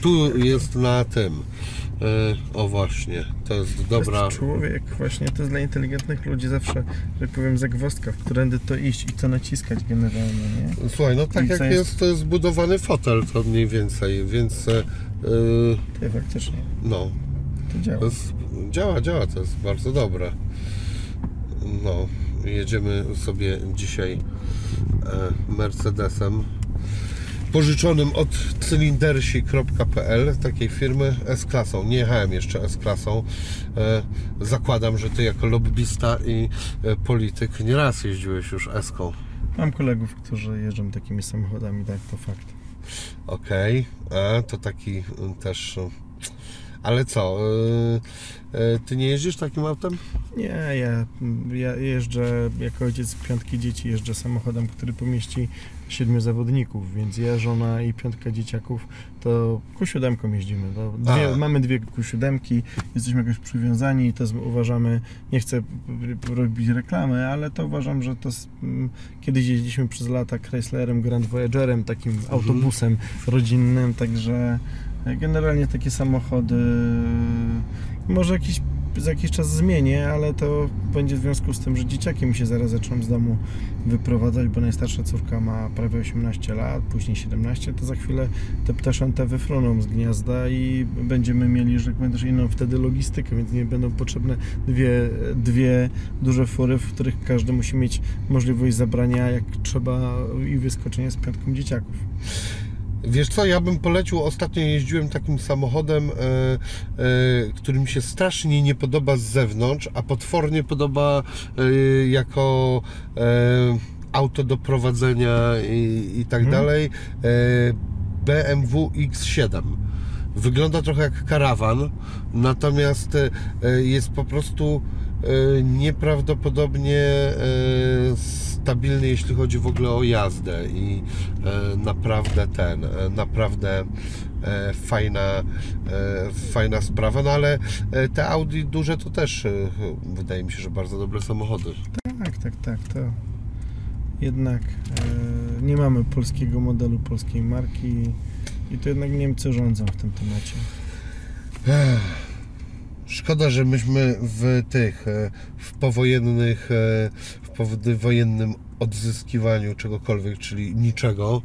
tu jest na tym. E, o właśnie, to jest dobra. To jest człowiek, właśnie to jest dla inteligentnych ludzi zawsze, że powiem, zagwozdka, w którędy to iść i co naciskać generalnie, nie? Słuchaj, no tak I jak jest, jest- zbudowany fotel, to mniej więcej, więc e, e, Ty faktycznie, no, to działa. to jest, działa, działa, to jest bardzo dobre. No, jedziemy sobie dzisiaj e, Mercedesem pożyczonym od cylindersi.pl, takiej firmy S-klasą. Nie jechałem jeszcze S-klasą. E, zakładam, że ty jako lobbyista i e, polityk nieraz jeździłeś już S-ką. Mam kolegów, którzy jeżdżą takimi samochodami, tak, to fakt. Okej, a to taki y, też. y, Ale co? y, Ty nie jeździsz takim autem? Nie, ja, ja jeżdżę jako ojciec piątki dzieci, jeżdżę samochodem, który pomieści siedmiu zawodników, więc ja, żona i piątka dzieciaków to Q7 jeździmy. Dwie, A. mamy dwie Q7, jesteśmy jakoś przywiązani i to z- uważamy, nie chcę robić reklamy, ale to uważam, że to m, kiedyś jeździliśmy przez lata Chryslerem Grand Voyagerem, takim autobusem rodzinnym, także generalnie takie samochody może jakiś za jakiś czas zmienię, ale to będzie w związku z tym, że dzieciaki mi się zaraz zaczną z domu wyprowadzać, bo najstarsza córka ma prawie 18 lat, później 17, to za chwilę te ptaszęta wyfruną z gniazda i będziemy mieli, że tak też inną wtedy logistykę, więc nie będą potrzebne dwie, dwie duże fury, w których każdy musi mieć możliwość zabrania jak trzeba i wyskoczenia z piątką dzieciaków. Wiesz co, ja bym polecił, ostatnio jeździłem takim samochodem, e, e, który mi się strasznie nie podoba z zewnątrz, a potwornie podoba e, jako e, auto do prowadzenia i, i tak Mhm. dalej. E, BMW X7. Wygląda trochę jak karawan, natomiast e, jest po prostu nieprawdopodobnie stabilny, jeśli chodzi w ogóle o jazdę i e, naprawdę ten, e, naprawdę e, fajna, fajna sprawa, no ale te Audi duże to też wydaje mi się, że bardzo dobre samochody. Tak, tak, tak, to jednak nie mamy polskiego modelu, polskiej marki i to jednak Niemcy rządzą w tym temacie. Szkoda, że myśmy w tych, w powojennych, e, w powojennym odzyskiwaniu czegokolwiek, czyli niczego,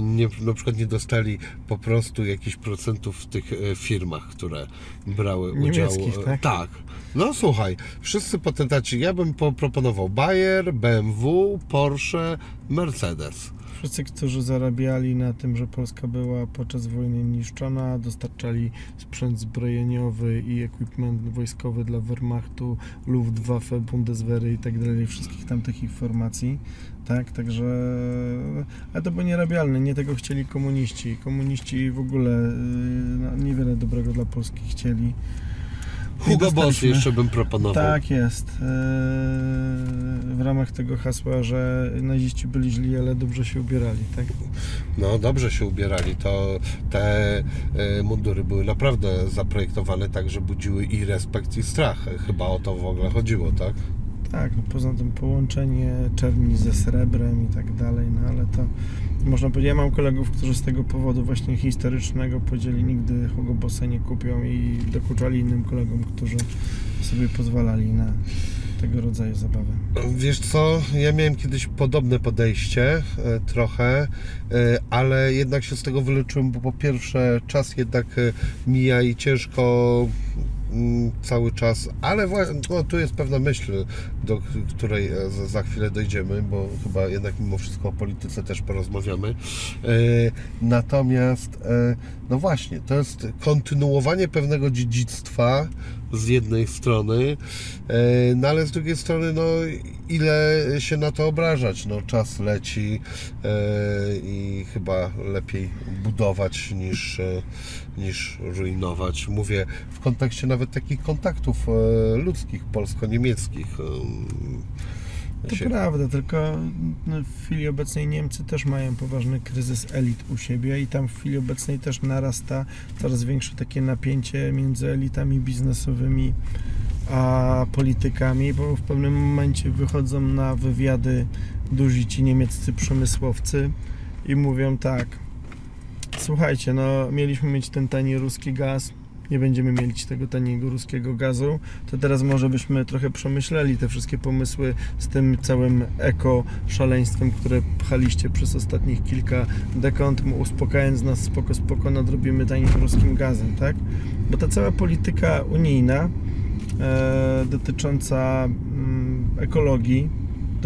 nie, na przykład nie dostali po prostu jakichś procentów w tych e, firmach, które brały udział. E, tak? Tak. No słuchaj, wszyscy potentaci, ja bym poproponował Bayer, BMW, Porsche, Mercedes. Wszyscy, którzy zarabiali na tym, że Polska była podczas wojny niszczona, dostarczali sprzęt zbrojeniowy i equipment wojskowy dla Wehrmachtu, Luftwaffe, Bundeswehry i tak dalej, wszystkich tamtych informacji. Tak, także. Ale to było nierabialne, nie tego chcieli komuniści. Komuniści w ogóle yy, no, niewiele dobrego dla Polski chcieli. Hugo Boss jeszcze bym proponował. Tak jest. Eee, W ramach tego hasła, że naziści byli źli, ale dobrze się ubierali, tak? No dobrze się ubierali. To te e, mundury były naprawdę zaprojektowane tak, że budziły i respekt, i strach. Chyba o to w ogóle chodziło, tak? Tak, no poza tym połączenie czerni ze srebrem i tak dalej, no ale to można powiedzieć, ja mam kolegów, którzy z tego powodu właśnie historycznego podzieli nigdy Hugo Bossa nie kupią i dokuczali innym kolegom, którzy sobie pozwalali na tego rodzaju zabawę. Wiesz co, ja miałem kiedyś podobne podejście e, trochę, e, ale jednak się z tego wyleczyłem, bo po pierwsze czas jednak e, mija i ciężko cały czas, ale no, tu jest pewna myśl, do której e, za, chwilę dojdziemy, bo chyba jednak mimo wszystko o polityce też porozmawiamy. E, Natomiast, e, no właśnie, to jest kontynuowanie pewnego dziedzictwa z jednej strony, no ale z drugiej strony, no ile się na to obrażać? No czas leci i chyba lepiej budować niż, niż rujnować. Mówię w kontekście nawet takich kontaktów e, ludzkich, polsko-niemieckich. To się- prawda, tylko no, w chwili obecnej Niemcy też mają poważny kryzys elit u siebie i tam w chwili obecnej też narasta coraz większe takie napięcie między elitami biznesowymi a politykami, bo w pewnym momencie wychodzą na wywiady duzi ci niemieccy przemysłowcy i mówią tak, Słuchajcie, no mieliśmy mieć ten tani ruski gaz, nie będziemy mieć tego taniego ruskiego gazu, to teraz może byśmy trochę przemyśleli te wszystkie pomysły z tym całym eko szaleństwem, które pchaliście przez ostatnich kilka dekad, uspokajając nas spoko, spoko nadrobimy tanim ruskim gazem, tak? Bo ta cała polityka unijna e, dotycząca mm, ekologii,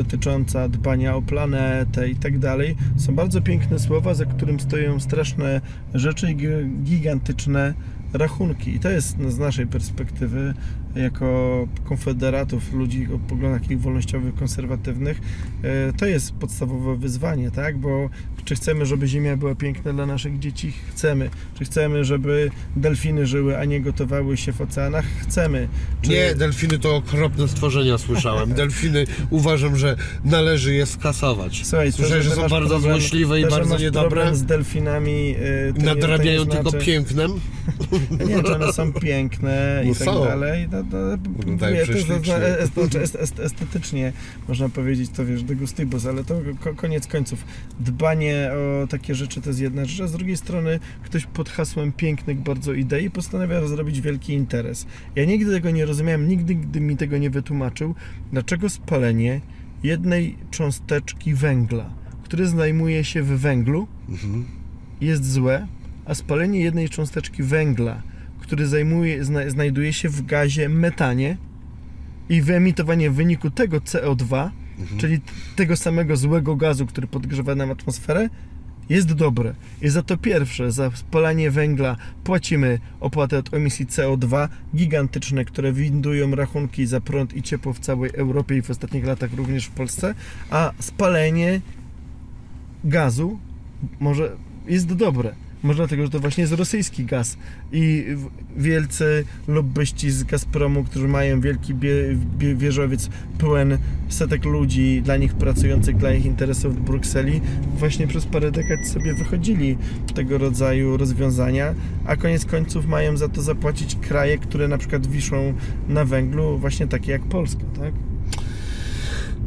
dotycząca dbania o planetę i tak dalej, są bardzo piękne słowa, za którym stoją straszne rzeczy i gi- gigantyczne rachunki. I to jest z naszej perspektywy, jako konfederatów, ludzi o poglądach takich wolnościowych, konserwatywnych, e, to jest podstawowe wyzwanie, tak? Bo czy chcemy, żeby Ziemia była piękna dla naszych dzieci? Chcemy. Czy chcemy, żeby delfiny żyły, a nie gotowały się w oceanach? Chcemy. Czy... Nie, delfiny to okropne stworzenia, słyszałem. Delfiny uważam, że należy je skasować. Słuchaj, Słyszałem, że są bardzo problem- złośliwe i to, bardzo niedobre. z delfinami. nie- Nadrabiają nie tylko znaczy, pięknem. Nie, czy one są piękne i No tak są. dalej. Estetycznie można powiedzieć, to wiesz, degustibus, ale to ko, koniec końców. Dbanie o takie rzeczy to jest jedna rzecz, a z drugiej strony ktoś pod hasłem pięknych bardzo idei postanawia zrobić wielki interes. Ja nigdy tego nie rozumiałem, nigdy gdy mi tego nie wytłumaczył, dlaczego spalenie jednej cząsteczki węgla, który znajduje się w węglu, Mhm. jest złe, a spalenie jednej cząsteczki węgla, który zajmuje, zna, znajduje się w gazie metanie i wyemitowanie w wyniku tego CO2, Mhm. czyli tego samego złego gazu, który podgrzewa nam atmosferę, jest dobre. I za to pierwsze, za spalanie węgla płacimy opłatę od emisji CO2 gigantyczne, które windują rachunki za prąd i ciepło w całej Europie i w ostatnich latach również w Polsce, a spalenie gazu może jest dobre. Może dlatego, że to właśnie jest rosyjski gaz i wielcy lobbyści z Gazpromu, którzy mają wielki bie, bie, wieżowiec pełen setek ludzi dla nich pracujących, dla ich interesów w Brukseli, właśnie przez parę dekad sobie wychodzili tego rodzaju rozwiązania, a koniec końców mają za to zapłacić kraje, które na przykład wiszą na węglu, właśnie takie jak Polska, tak?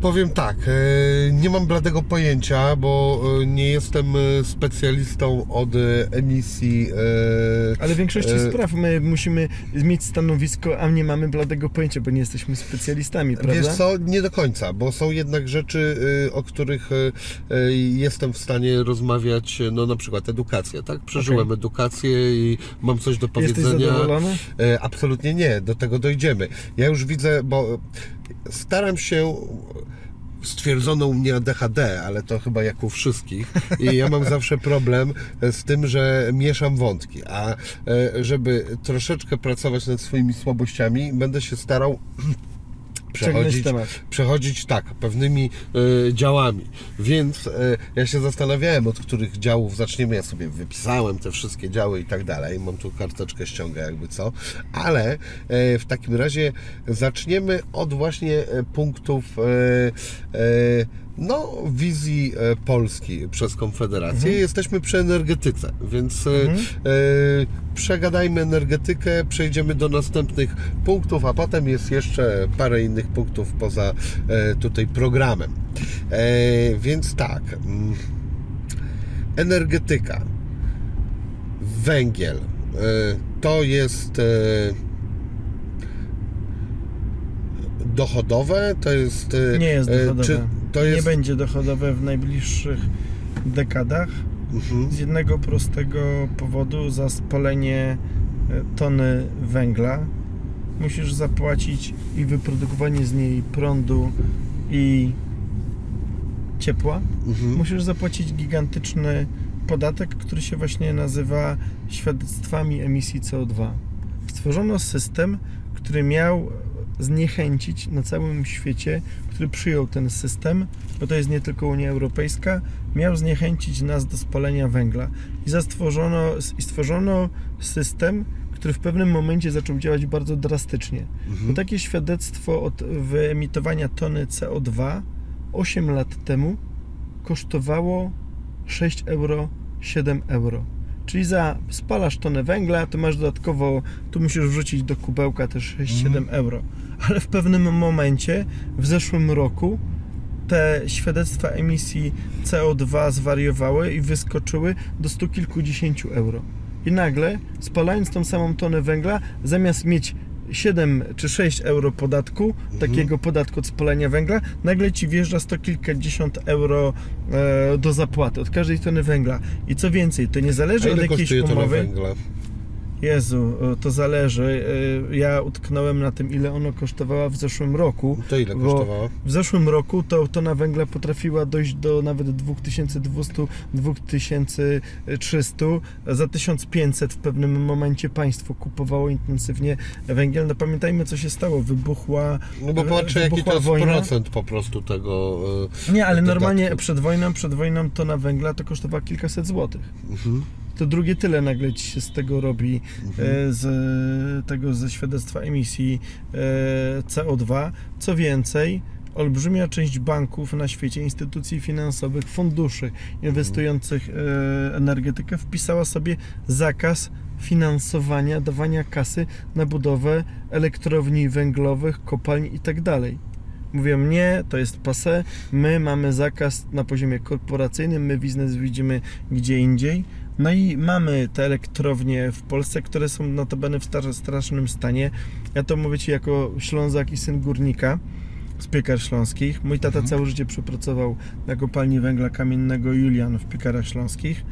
Powiem tak, e, nie mam bladego pojęcia, bo e, nie jestem e, specjalistą od emisji. Ale w większości E, spraw my musimy mieć stanowisko, a nie mamy bladego pojęcia, bo nie jesteśmy specjalistami, prawda? Wiesz co, nie do końca, bo są jednak rzeczy, o których jestem w stanie rozmawiać, no na przykład edukacja, tak? Przeżyłem Okej. edukację i mam coś do Jesteś powiedzenia. zadowolony? E, Absolutnie nie, do tego dojdziemy. Ja już widzę, bo staram się. Stwierdzono u mnie ADHD, ale to chyba jak u wszystkich. I ja mam zawsze problem z tym, że mieszam wątki. A e, żeby troszeczkę pracować nad swoimi słabościami, będę się starał przechodzić, przechodzić tak, pewnymi e, działami. Więc e, ja się zastanawiałem, od których działów zaczniemy. Ja sobie wypisałem te wszystkie działy i tak dalej. Mam tu karteczkę ściąga, jakby co. Ale e, w takim razie zaczniemy od właśnie e, punktów e, e, no, wizji e, Polski przez Konfederację. Mhm. Jesteśmy przy energetyce, więc e, Mhm. e, przegadajmy energetykę, przejdziemy do następnych punktów, a potem jest jeszcze parę innych punktów poza e, tutaj programem. E, więc tak, mm, energetyka, węgiel, e, to jest dochodowe, to jest... e, Nie jest e, dochodowe. Jest... Nie będzie dochodowe w najbliższych dekadach Mhm. z jednego prostego powodu za spalenie e, tony węgla musisz zapłacić i wyprodukowanie z niej prądu i ciepła. Mhm. Musisz zapłacić gigantyczny podatek, który się właśnie nazywa świadectwami emisji CO2. Stworzono system, który miał zniechęcić na całym świecie, który przyjął ten system, bo to jest nie tylko Unia Europejska, miał zniechęcić nas do spalenia węgla. I zastworzono, i stworzono system, który w pewnym momencie zaczął działać bardzo drastycznie. Bo Mhm. takie świadectwo od wyemitowania tony CO2 8 lat temu kosztowało 6 euro, 7 euro. Czyli za spalasz tonę węgla, to masz dodatkowo, tu musisz wrzucić do kubełka też 6-7 Mhm. euro. Ale w pewnym momencie, w zeszłym roku, te świadectwa emisji CO2 zwariowały i wyskoczyły do stu kilkudziesięciu euro. I nagle, spalając tą samą tonę węgla, zamiast mieć 7 czy 6 euro podatku, takiego podatku od spalania węgla, nagle ci wjeżdża sto kilkadziesiąt euro e, do zapłaty od każdej tony węgla. I co więcej, to nie zależy od jakiejś umowy. węgla? Jezu, e, to zależy. E, Ja utknąłem na tym, ile ono kosztowało w zeszłym roku. To ile kosztowało? W zeszłym roku to tona węgla potrafiła dojść do nawet 2200-2300. Za 1500 w pewnym momencie państwo kupowało intensywnie węgiel. No pamiętajmy, co się stało. Wybuchła. No bo patrzę jaki to jest wojna. procent po prostu tego. e, Nie, ale dodatku. normalnie przed wojną, przed wojną tona węgla to kosztowała kilkaset złotych. Mhm. To drugie tyle nagle ci się z tego robi, Mhm. e, z tego ze świadectwa emisji e, CO2. Co więcej, olbrzymia część banków na świecie, instytucji finansowych, funduszy inwestujących e, energetykę wpisała sobie zakaz finansowania, dawania kasy na budowę elektrowni węglowych, kopalni itd. Mówią nie, to jest passe, my mamy zakaz na poziomie korporacyjnym, my biznes widzimy gdzie indziej. No i mamy te elektrownie w Polsce, które są notabene w strasznym stanie. Ja to mówię Ci jako Ślązak i syn górnika z piekar śląskich. Mój tata Mhm. całe życie przepracował na kopalni węgla kamiennego Julian w piekarach śląskich.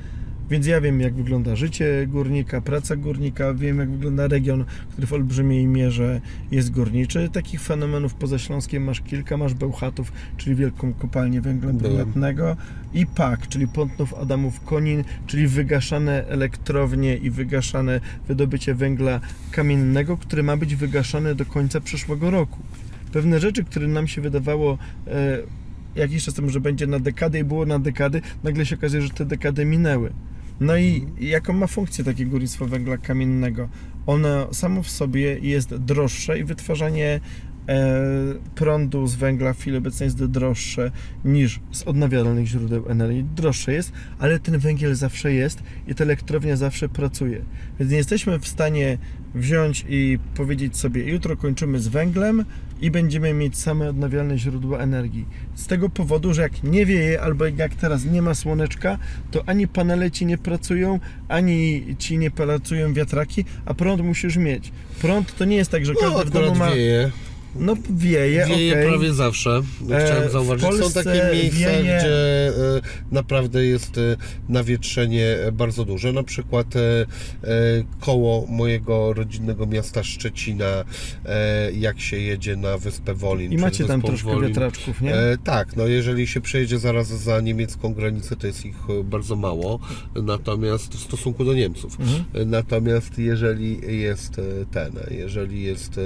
Więc ja wiem, jak wygląda życie górnika, praca górnika, wiem, jak wygląda region, który w olbrzymiej mierze jest górniczy. Takich fenomenów poza Śląskiem masz kilka. Masz Bełchatów, czyli wielką kopalnię węgla brunatnego i PAK, czyli Pątnów Adamów Konin, czyli wygaszane elektrownie i wygaszane wydobycie węgla kamiennego, które ma być wygaszane do końca przyszłego roku. Pewne rzeczy, które nam się wydawało e, jakiś czas temu, że będzie na dekadę i było na dekady, nagle się okazuje, że te dekady minęły. No i jaką ma funkcję takie górnictwo węgla kamiennego? Ono samo w sobie jest droższe i wytwarzanie e, prądu z węgla w chwili obecnej jest droższe niż z odnawialnych źródeł energii. Droższe jest, ale ten węgiel zawsze jest i ta elektrownia zawsze pracuje. Więc nie jesteśmy w stanie wziąć i powiedzieć sobie, jutro kończymy z węglem i będziemy mieć same odnawialne źródła energii. Z tego powodu, że jak nie wieje, albo jak teraz nie ma słoneczka, to ani panele ci nie pracują, ani ci nie pracują wiatraki, a prąd musisz mieć. Prąd to nie jest tak, że No każdy w domu ma... wieje. No wieje, Wieje okej. prawie zawsze. E, Chciałem w zauważyć. Są takie miejsca, wieje- gdzie e, naprawdę jest e, nawietrzenie bardzo duże. Na przykład koło mojego rodzinnego miasta Szczecina, jak się jedzie na wyspę Wolin. I macie tam troszkę Wolin, wiatraczków, nie? Tak, no jeżeli się przejedzie zaraz za niemiecką granicę, to jest ich bardzo mało, natomiast w stosunku do Niemców. Mhm. Natomiast jeżeli jest ten, jeżeli jest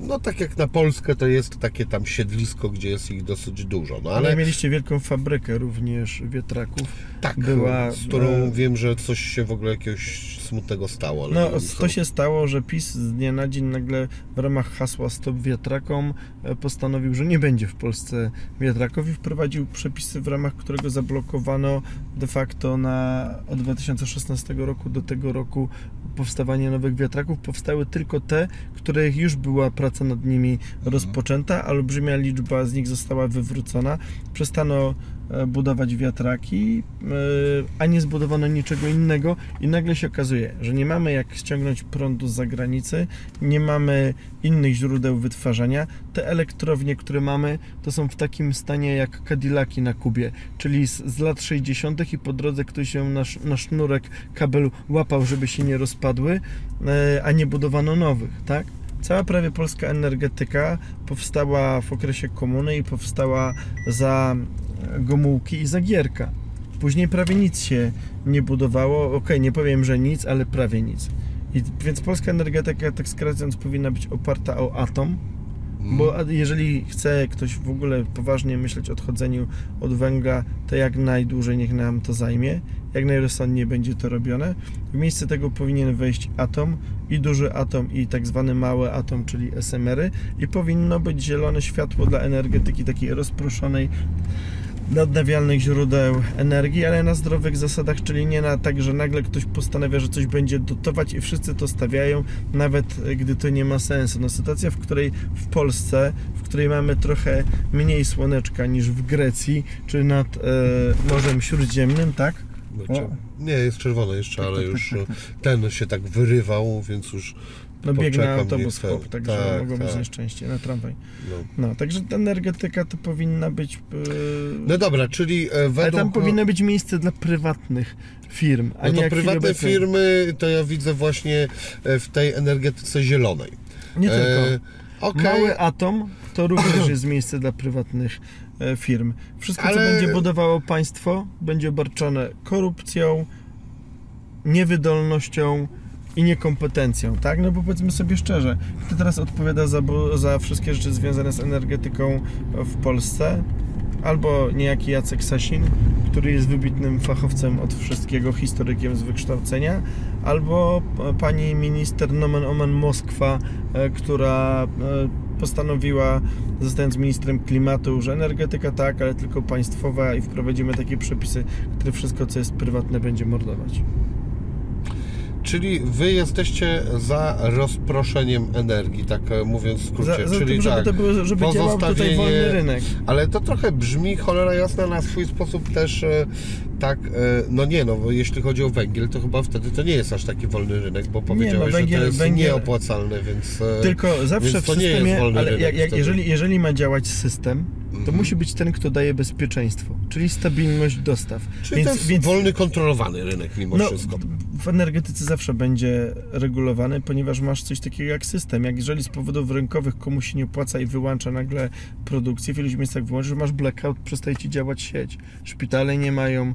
no tak jak na Polskę, to jest takie tam siedlisko, gdzie jest ich dosyć dużo. No Ale ale mieliście wielką fabrykę również wiatraków. Tak, była, z którą e, wiem, że coś się w ogóle jakiegoś smutnego stało. No, to co. się stało, że PiS z dnia na dzień nagle w ramach hasła Stop Wiatrakom e, postanowił, że nie będzie w Polsce wiatraków i wprowadził przepisy, w ramach którego zablokowano de facto na, od 2016 roku do tego roku powstawanie nowych wiatraków. Powstały tylko te, których już była praca nad nimi rozpoczęta, a olbrzymia liczba z nich została wywrócona. Przestano budować wiatraki, e, a nie zbudowano niczego innego i nagle się okazuje, że nie mamy jak ściągnąć prądu z zagranicy, nie mamy innych źródeł wytwarzania. Te elektrownie, które mamy, to są w takim stanie jak Cadillaki na Kubie, czyli z, z lat 60. i po drodze ktoś ją na, na sznurek kabel łapał, żeby się nie rozpadły, e, a nie budowano nowych, tak? Cała prawie polska energetyka powstała w okresie komuny i powstała za e, Gomułki i za Gierka. Później prawie nic się nie budowało. Okej, nie powiem, że nic, ale prawie nic. I, więc polska energetyka, tak skracając, powinna być oparta o atom, Mm. bo jeżeli chce ktoś w ogóle poważnie myśleć o odchodzeniu od węgla, to jak najdłużej niech nam to zajmie, jak najrozsądniej będzie to robione. W miejsce tego powinien wejść atom i duży atom i tak zwany mały atom, czyli SMR-y i powinno być zielone światło dla energetyki takiej rozproszonej na odnawialnych źródeł energii, ale na zdrowych zasadach, czyli nie na tak, że nagle ktoś postanawia, że coś będzie dotować i wszyscy to stawiają, nawet gdy to nie ma sensu. No sytuacja, w której w Polsce, w której mamy trochę mniej słoneczka niż w Grecji, czy nad e, Morzem Śródziemnym, tak? Nie, jest czerwone jeszcze, Tak, ale tak, już tak, ten się tak wyrywał, więc już No biegnie autobus ten- także tak, mogło być tak. nieszczęście na tramwaj. no. No, także ta energetyka to powinna być... Yy... No dobra, czyli e, według... Ale tam powinno być miejsce dla prywatnych firm, a No nie to prywatne firmy to ja widzę właśnie e, w tej energetyce zielonej. Nie tylko. E, Okej, Mały atom to również jest miejsce dla prywatnych e, firm. Wszystko, Ale- co będzie budowało państwo, będzie obarczone korupcją, niewydolnością i niekompetencją, tak? No bo powiedzmy sobie szczerze, kto teraz odpowiada za, za wszystkie rzeczy związane z energetyką w Polsce? Albo niejaki Jacek Sasin, który jest wybitnym fachowcem od wszystkiego, historykiem z wykształcenia, albo pani minister nomen omen Moskwa, e, która e, postanowiła, zostając ministrem klimatu, że energetyka tak, ale tylko państwowa i wprowadzimy takie przepisy, które wszystko, co jest prywatne, będzie mordować. Czyli wy jesteście za rozproszeniem energii, tak e, mówiąc w skrócie. Za, za czyli tym, żeby, tak, to było, żeby działał tutaj pozostawienie- wolny rynek. Ale to trochę brzmi cholera jasna na swój sposób też e, tak, e, no nie no, bo jeśli chodzi o węgiel, to chyba wtedy to nie jest aż taki wolny rynek, bo powiedziałeś, węgiel- że to jest węgiel- nieopłacalne, więc... e, Tylko zawsze więc w nie systemie, ale rynek jak, jeżeli, jeżeli ma działać system, to Mhm. musi być ten, kto daje bezpieczeństwo, czyli stabilność dostaw. Czyli to jest wolny, kontrolowany rynek mimo no, wszystko. w energetyce zawsze będzie regulowany, ponieważ masz coś takiego jak system. Jak jeżeli z powodów rynkowych komuś się nie opłaca i wyłącza nagle produkcję, w iluś miejscach wyłączysz, że masz blackout, przestaje ci działać sieć. Szpitale nie mają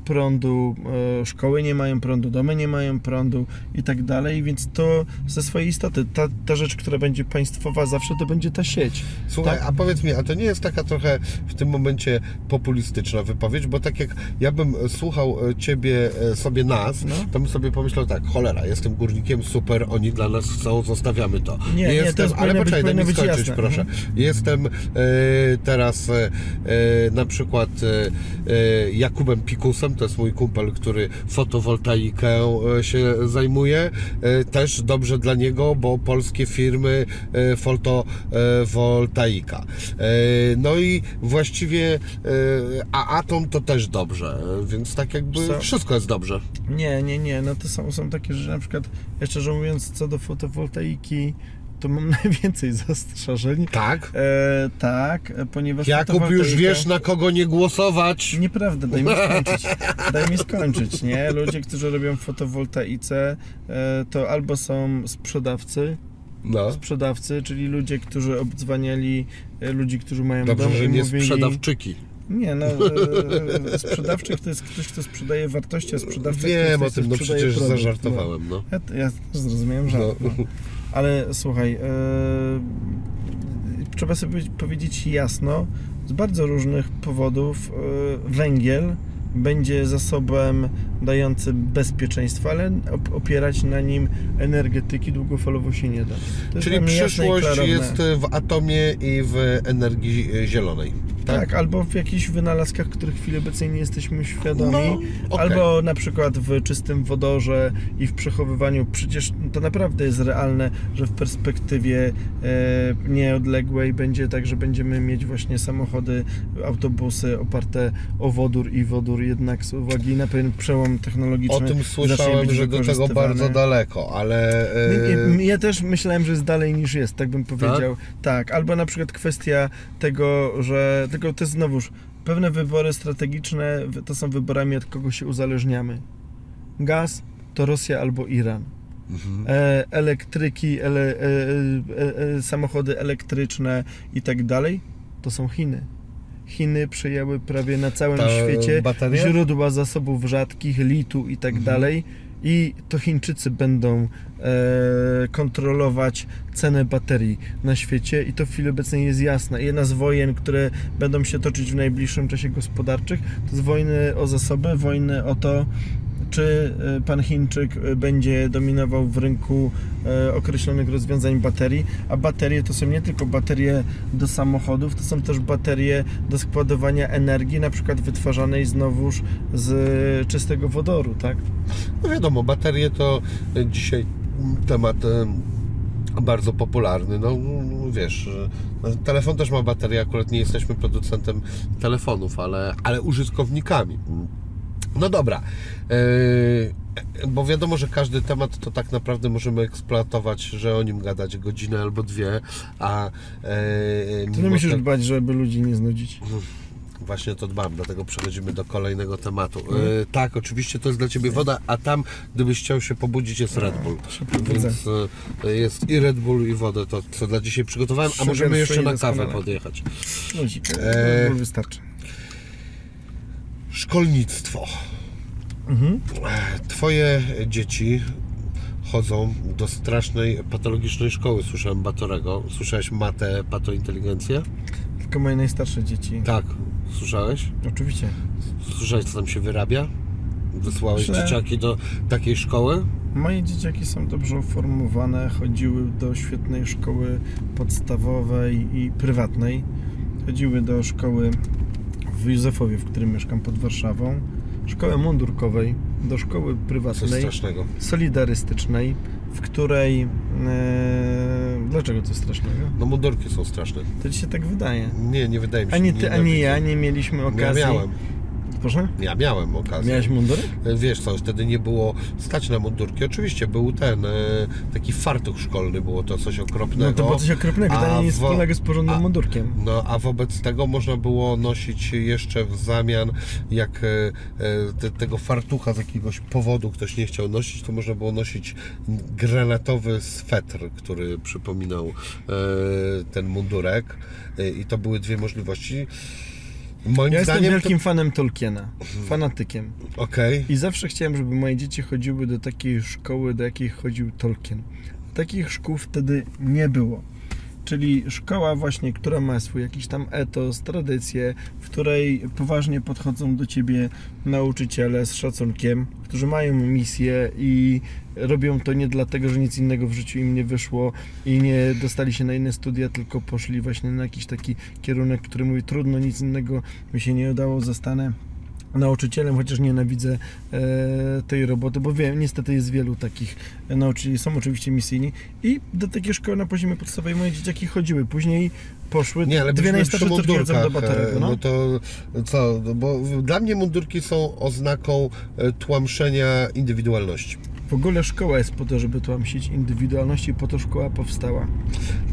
prądu, e, szkoły nie mają prądu, domy nie mają prądu i tak dalej, więc to ze swojej istoty, ta, ta rzecz, która będzie państwowa, zawsze to będzie ta sieć. Słuchaj, Tak. a powiedz mi, a to nie jest taka trochę w tym momencie populistyczna wypowiedź, bo tak jak ja bym słuchał e, ciebie, e, sobie nas, No. to bym sobie pomyślał tak, cholera, jestem górnikiem, super, oni dla nas chcą, zostawiamy to. Nie, nie, jestem, to ale poczekaj, daj mi skończyć, jasne. proszę. Mhm. Jestem e, teraz e, na przykład e, Jakubem Pikusem, to jest mój kumpel, który fotowoltaikę e, się zajmuje. E, też dobrze dla niego, bo polskie firmy e, fotowoltaika. No i właściwie a atom to też dobrze, więc tak jakby Co? wszystko jest dobrze. Nie, nie, nie. No to są, są takie rzeczy, na przykład, ja szczerze mówiąc, co do fotowoltaiki, to mam najwięcej zastrzeżeń. Tak? E, tak, ponieważ Jakub, już wiesz na kogo nie głosować. Nieprawda, daj mi skończyć. Daj mi skończyć, nie? Ludzie, którzy robią fotowoltaice, e, to albo są sprzedawcy, No. sprzedawcy, czyli ludzie, którzy obdzwaniali e, ludzi, którzy mają Dobrze, dom że nie mówili... sprzedawczyki. Nie, no, e, sprzedawczyk to jest ktoś, kto sprzedaje wartości, a sprzedawca Wiem o tym, no przecież produkt, zażartowałem, no. Ja, ja też zrozumiałem żart. No. No. Ale słuchaj, e, trzeba sobie powiedzi- powiedzieć jasno, z bardzo różnych powodów e, węgiel będzie zasobem dającym bezpieczeństwo, ale op- opierać na nim energetyki długofalowo się nie da. Czyli przyszłość jest w atomie i w energii zielonej. Tak, albo w jakichś wynalazkach, których w chwili obecnej nie jesteśmy świadomi, No, okej. albo na przykład w czystym wodorze i w przechowywaniu. Przecież to naprawdę jest realne, że w perspektywie e, nieodległej będzie tak, że będziemy mieć właśnie samochody, autobusy oparte o wodór i wodór jednak z uwagi na pewien przełom technologiczny. O tym słyszałem, że do tego bardzo daleko, ale... e, Ja też myślałem, że jest dalej niż jest, tak bym powiedział. Tak, albo na przykład kwestia tego, że tylko to jest znowuż pewne wybory strategiczne to są wyborami od kogo się uzależniamy. Gaz to Rosja albo Iran. mhm. E, elektryki, ele, e, e, e, samochody elektryczne i tak dalej to są Chiny. Chiny przejęły prawie na całym Ta świecie bateria? źródła zasobów rzadkich, litu i tak Mhm. dalej. I to Chińczycy będą e, kontrolować cenę baterii na świecie i to w chwili obecnej jest jasne. Jedna z wojen, które będą się toczyć w najbliższym czasie gospodarczych, to jest wojny o zasoby, wojny o to, czy e, pan Chińczyk e, będzie dominował w rynku e, określonych rozwiązań baterii, a baterie to są nie tylko baterie do samochodów, to są też baterie do składowania energii, na przykład wytwarzanej znowuż z czystego wodoru, tak? No wiadomo, baterie to dzisiaj temat bardzo popularny. No wiesz, telefon też ma baterię, akurat nie jesteśmy producentem telefonów, ale, ale użytkownikami. No dobra, e, bo wiadomo, że każdy temat to tak naprawdę możemy eksploatować, że o nim gadać godzinę albo dwie, a e, Ty nie musisz te- dbać, żeby ludzi nie znudzić. Właśnie to dbam, dlatego przechodzimy do kolejnego tematu. Mhm. E, tak, oczywiście to jest dla Ciebie woda, a tam, gdybyś chciał się pobudzić, jest Red Bull. Więc jest i Red Bull, i wodę, to co dla dzisiaj przygotowałem, a możemy jeszcze na kawę podjechać. Ludzik, Eee. eee. wystarczy. Szkolnictwo. Mhm. Twoje dzieci chodzą do strasznej, patologicznej szkoły, słyszałem Batorego. Słyszałeś matę, patointeligencję? Tylko moje najstarsze dzieci. Tak, słyszałeś? Oczywiście. Słyszałeś, co tam się wyrabia? Wysłałeś Myślę- dzieciaki do takiej szkoły? Moje dzieciaki są dobrze uformowane, chodziły do świetnej szkoły podstawowej i prywatnej. Chodziły do szkoły w Józefowie, w którym mieszkam pod Warszawą, szkoły mundurkowej, do szkoły prywatnej, solidarystycznej, w której... E, dlaczego coś strasznego? No mundurki są straszne. To ci się tak wydaje. Nie, nie wydaje mi się. Ani ty, ani ja nie mieliśmy Ja okazji... miałem. Proszę? Ja miałem okazję. Miałeś mundurek? Wiesz co, wtedy nie było stać na mundurki. Oczywiście był ten e, taki fartuch szkolny, było to coś okropnego. No to było coś okropnego, to nie wo- wspólnego z porządnym a- mundurkiem. No a wobec tego można było nosić jeszcze w zamian, jak e, e, te, tego fartucha z jakiegoś powodu ktoś nie chciał nosić, to można było nosić granatowy swetr, który przypominał ten mundurek. I to były dwie możliwości. Moim Ja jestem zdaniem. wielkim fanem Tolkiena, fanatykiem. To... Okej. I zawsze chciałem, żeby moje dzieci chodziły do takiej szkoły, do jakiej chodził Tolkien. Takich szkół wtedy nie było. Czyli szkoła właśnie, która ma swój jakiś tam etos, tradycję, w której poważnie podchodzą do ciebie nauczyciele z szacunkiem, którzy mają misję i robią to nie dlatego, że nic innego w życiu im nie wyszło i nie dostali się na inne studia, tylko poszli właśnie na jakiś taki kierunek, który mówi trudno, nic innego mi się nie udało, zostanę nauczycielem, chociaż nienawidzę e, tej roboty, bo wiem, niestety jest wielu takich nauczycieli, są oczywiście misyjni i do takiej szkoły na poziomie podstawowej moje dzieciaki chodziły, później poszły, Nie, ale dwie najstarsze córki do e, no. no to co, no bo dla mnie mundurki są oznaką e, tłamszenia indywidualności. W ogóle szkoła jest po to, żeby tłamsić indywidualność i po to szkoła powstała.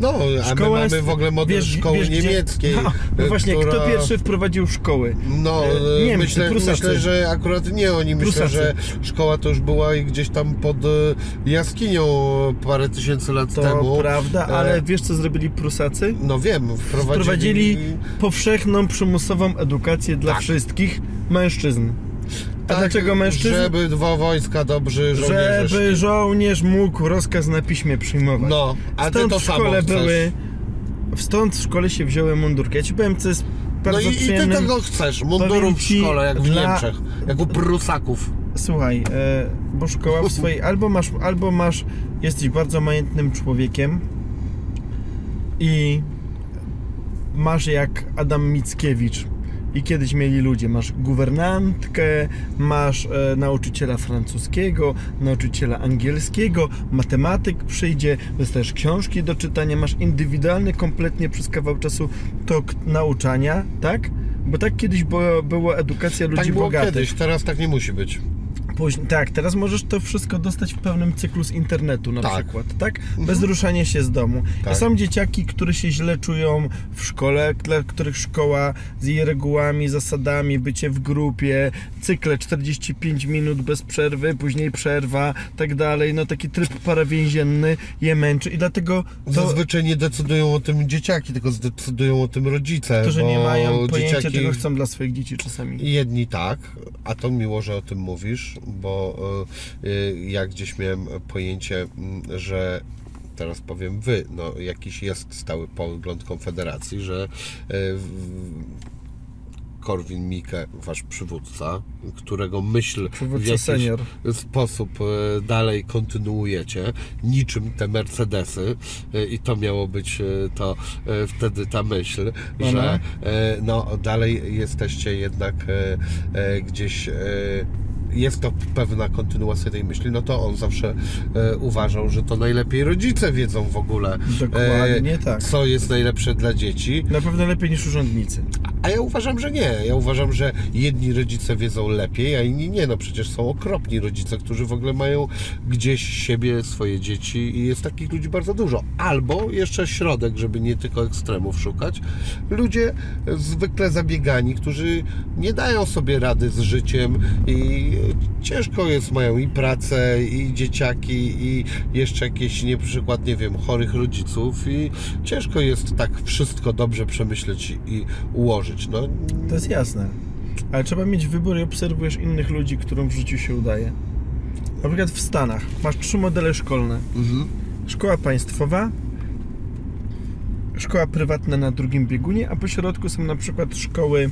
No, a my Szkoła mamy jest- w ogóle model wiesz- szkoły wiesz, gdzie- niemieckiej. No, no właśnie, która... kto pierwszy wprowadził szkoły? No, E, e, Niemcy, myślę, Prusacy. myślę, że akurat nie oni. Myślę, Prusacy. że szkoła to już była gdzieś tam pod e, jaskinią parę tysięcy lat To temu. prawda, E, ale wiesz co zrobili Prusacy? No wiem, wprowadzili... Wprowadzili powszechną, przymusową edukację dla Tak. wszystkich mężczyzn. A Tak, dlaczego mężczyzn? Żeby dwa wojska dobrzy żołnierze Żeby szli. żołnierz mógł rozkaz na piśmie przyjmować. No, a ty Stąd to w samo szkole chcesz. były. Stąd w szkole się wzięły mundurki. Ja ci powiem, co jest No bardzo i, i ty przyjemnym. tego chcesz, mundurów w ci, szkole, jak w dla- Niemczech, jak u Prusaków. Słuchaj, e, bo szkoła w swojej. Albo masz, albo masz. Jesteś bardzo majętnym człowiekiem i masz jak Adam Mickiewicz. I kiedyś mieli ludzie, masz guwernantkę, masz e, nauczyciela francuskiego, nauczyciela angielskiego, matematyk przyjdzie, dostajesz książki do czytania, masz indywidualny kompletnie przez kawał czasu tok nauczania, tak? Bo tak kiedyś było, była edukacja ludzi Tak było bogatych. kiedyś, teraz tak nie musi być. Później, tak, teraz możesz to wszystko dostać w pełnym cyklu z internetu na Tak. przykład, tak? Bez ruszania się z domu. Tak. Są dzieciaki, które się źle czują w szkole, dla których szkoła z jej regułami, zasadami, bycie w grupie, cykle 45 minut bez przerwy, później przerwa, tak dalej, no taki tryb parawięzienny je męczy i dlatego to, Zazwyczaj nie decydują o tym dzieciaki, tylko zdecydują o tym rodzice. którzy bo nie mają pojęcia, dzieciaki... czego chcą dla swoich dzieci czasami. Jedni tak, a to miło, że o tym mówisz, bo y, y, ja gdzieś miałem pojęcie, mm, że teraz powiem wy, no jakiś jest stały pogląd Konfederacji, że y, w- Korwin-Mikke, wasz przywódca, którego myśl w Przywódca jakiś senior. sposób dalej kontynuujecie, niczym te Mercedesy i to miało być to wtedy ta myśl, Aha. że e, no dalej jesteście jednak gdzieś jest to pewna kontynuacja tej myśli, no to on zawsze e, uważał, że to najlepiej rodzice wiedzą w ogóle, Dokładnie tak. co jest najlepsze dla dzieci. Na pewno lepiej niż urzędnicy. A ja uważam, że nie. Ja uważam, że jedni rodzice wiedzą lepiej, a inni nie. No przecież są okropni rodzice, którzy w ogóle mają gdzieś siebie, swoje dzieci i jest takich ludzi bardzo dużo. Albo jeszcze środek, żeby nie tylko ekstremów szukać. Ludzie zwykle zabiegani, którzy nie dają sobie rady z życiem i ciężko jest, mają i pracę, i dzieciaki, i jeszcze jakieś, nie przykład, nie wiem, chorych rodziców i ciężko jest tak wszystko dobrze przemyśleć i- ułożyć. No, To jest jasne. Ale trzeba mieć wybór i obserwujesz innych ludzi, którym w życiu się udaje. Na przykład w Stanach masz trzy modele szkolne. mhm. Szkoła państwowa, szkoła prywatna na drugim biegunie, a po środku są na przykład szkoły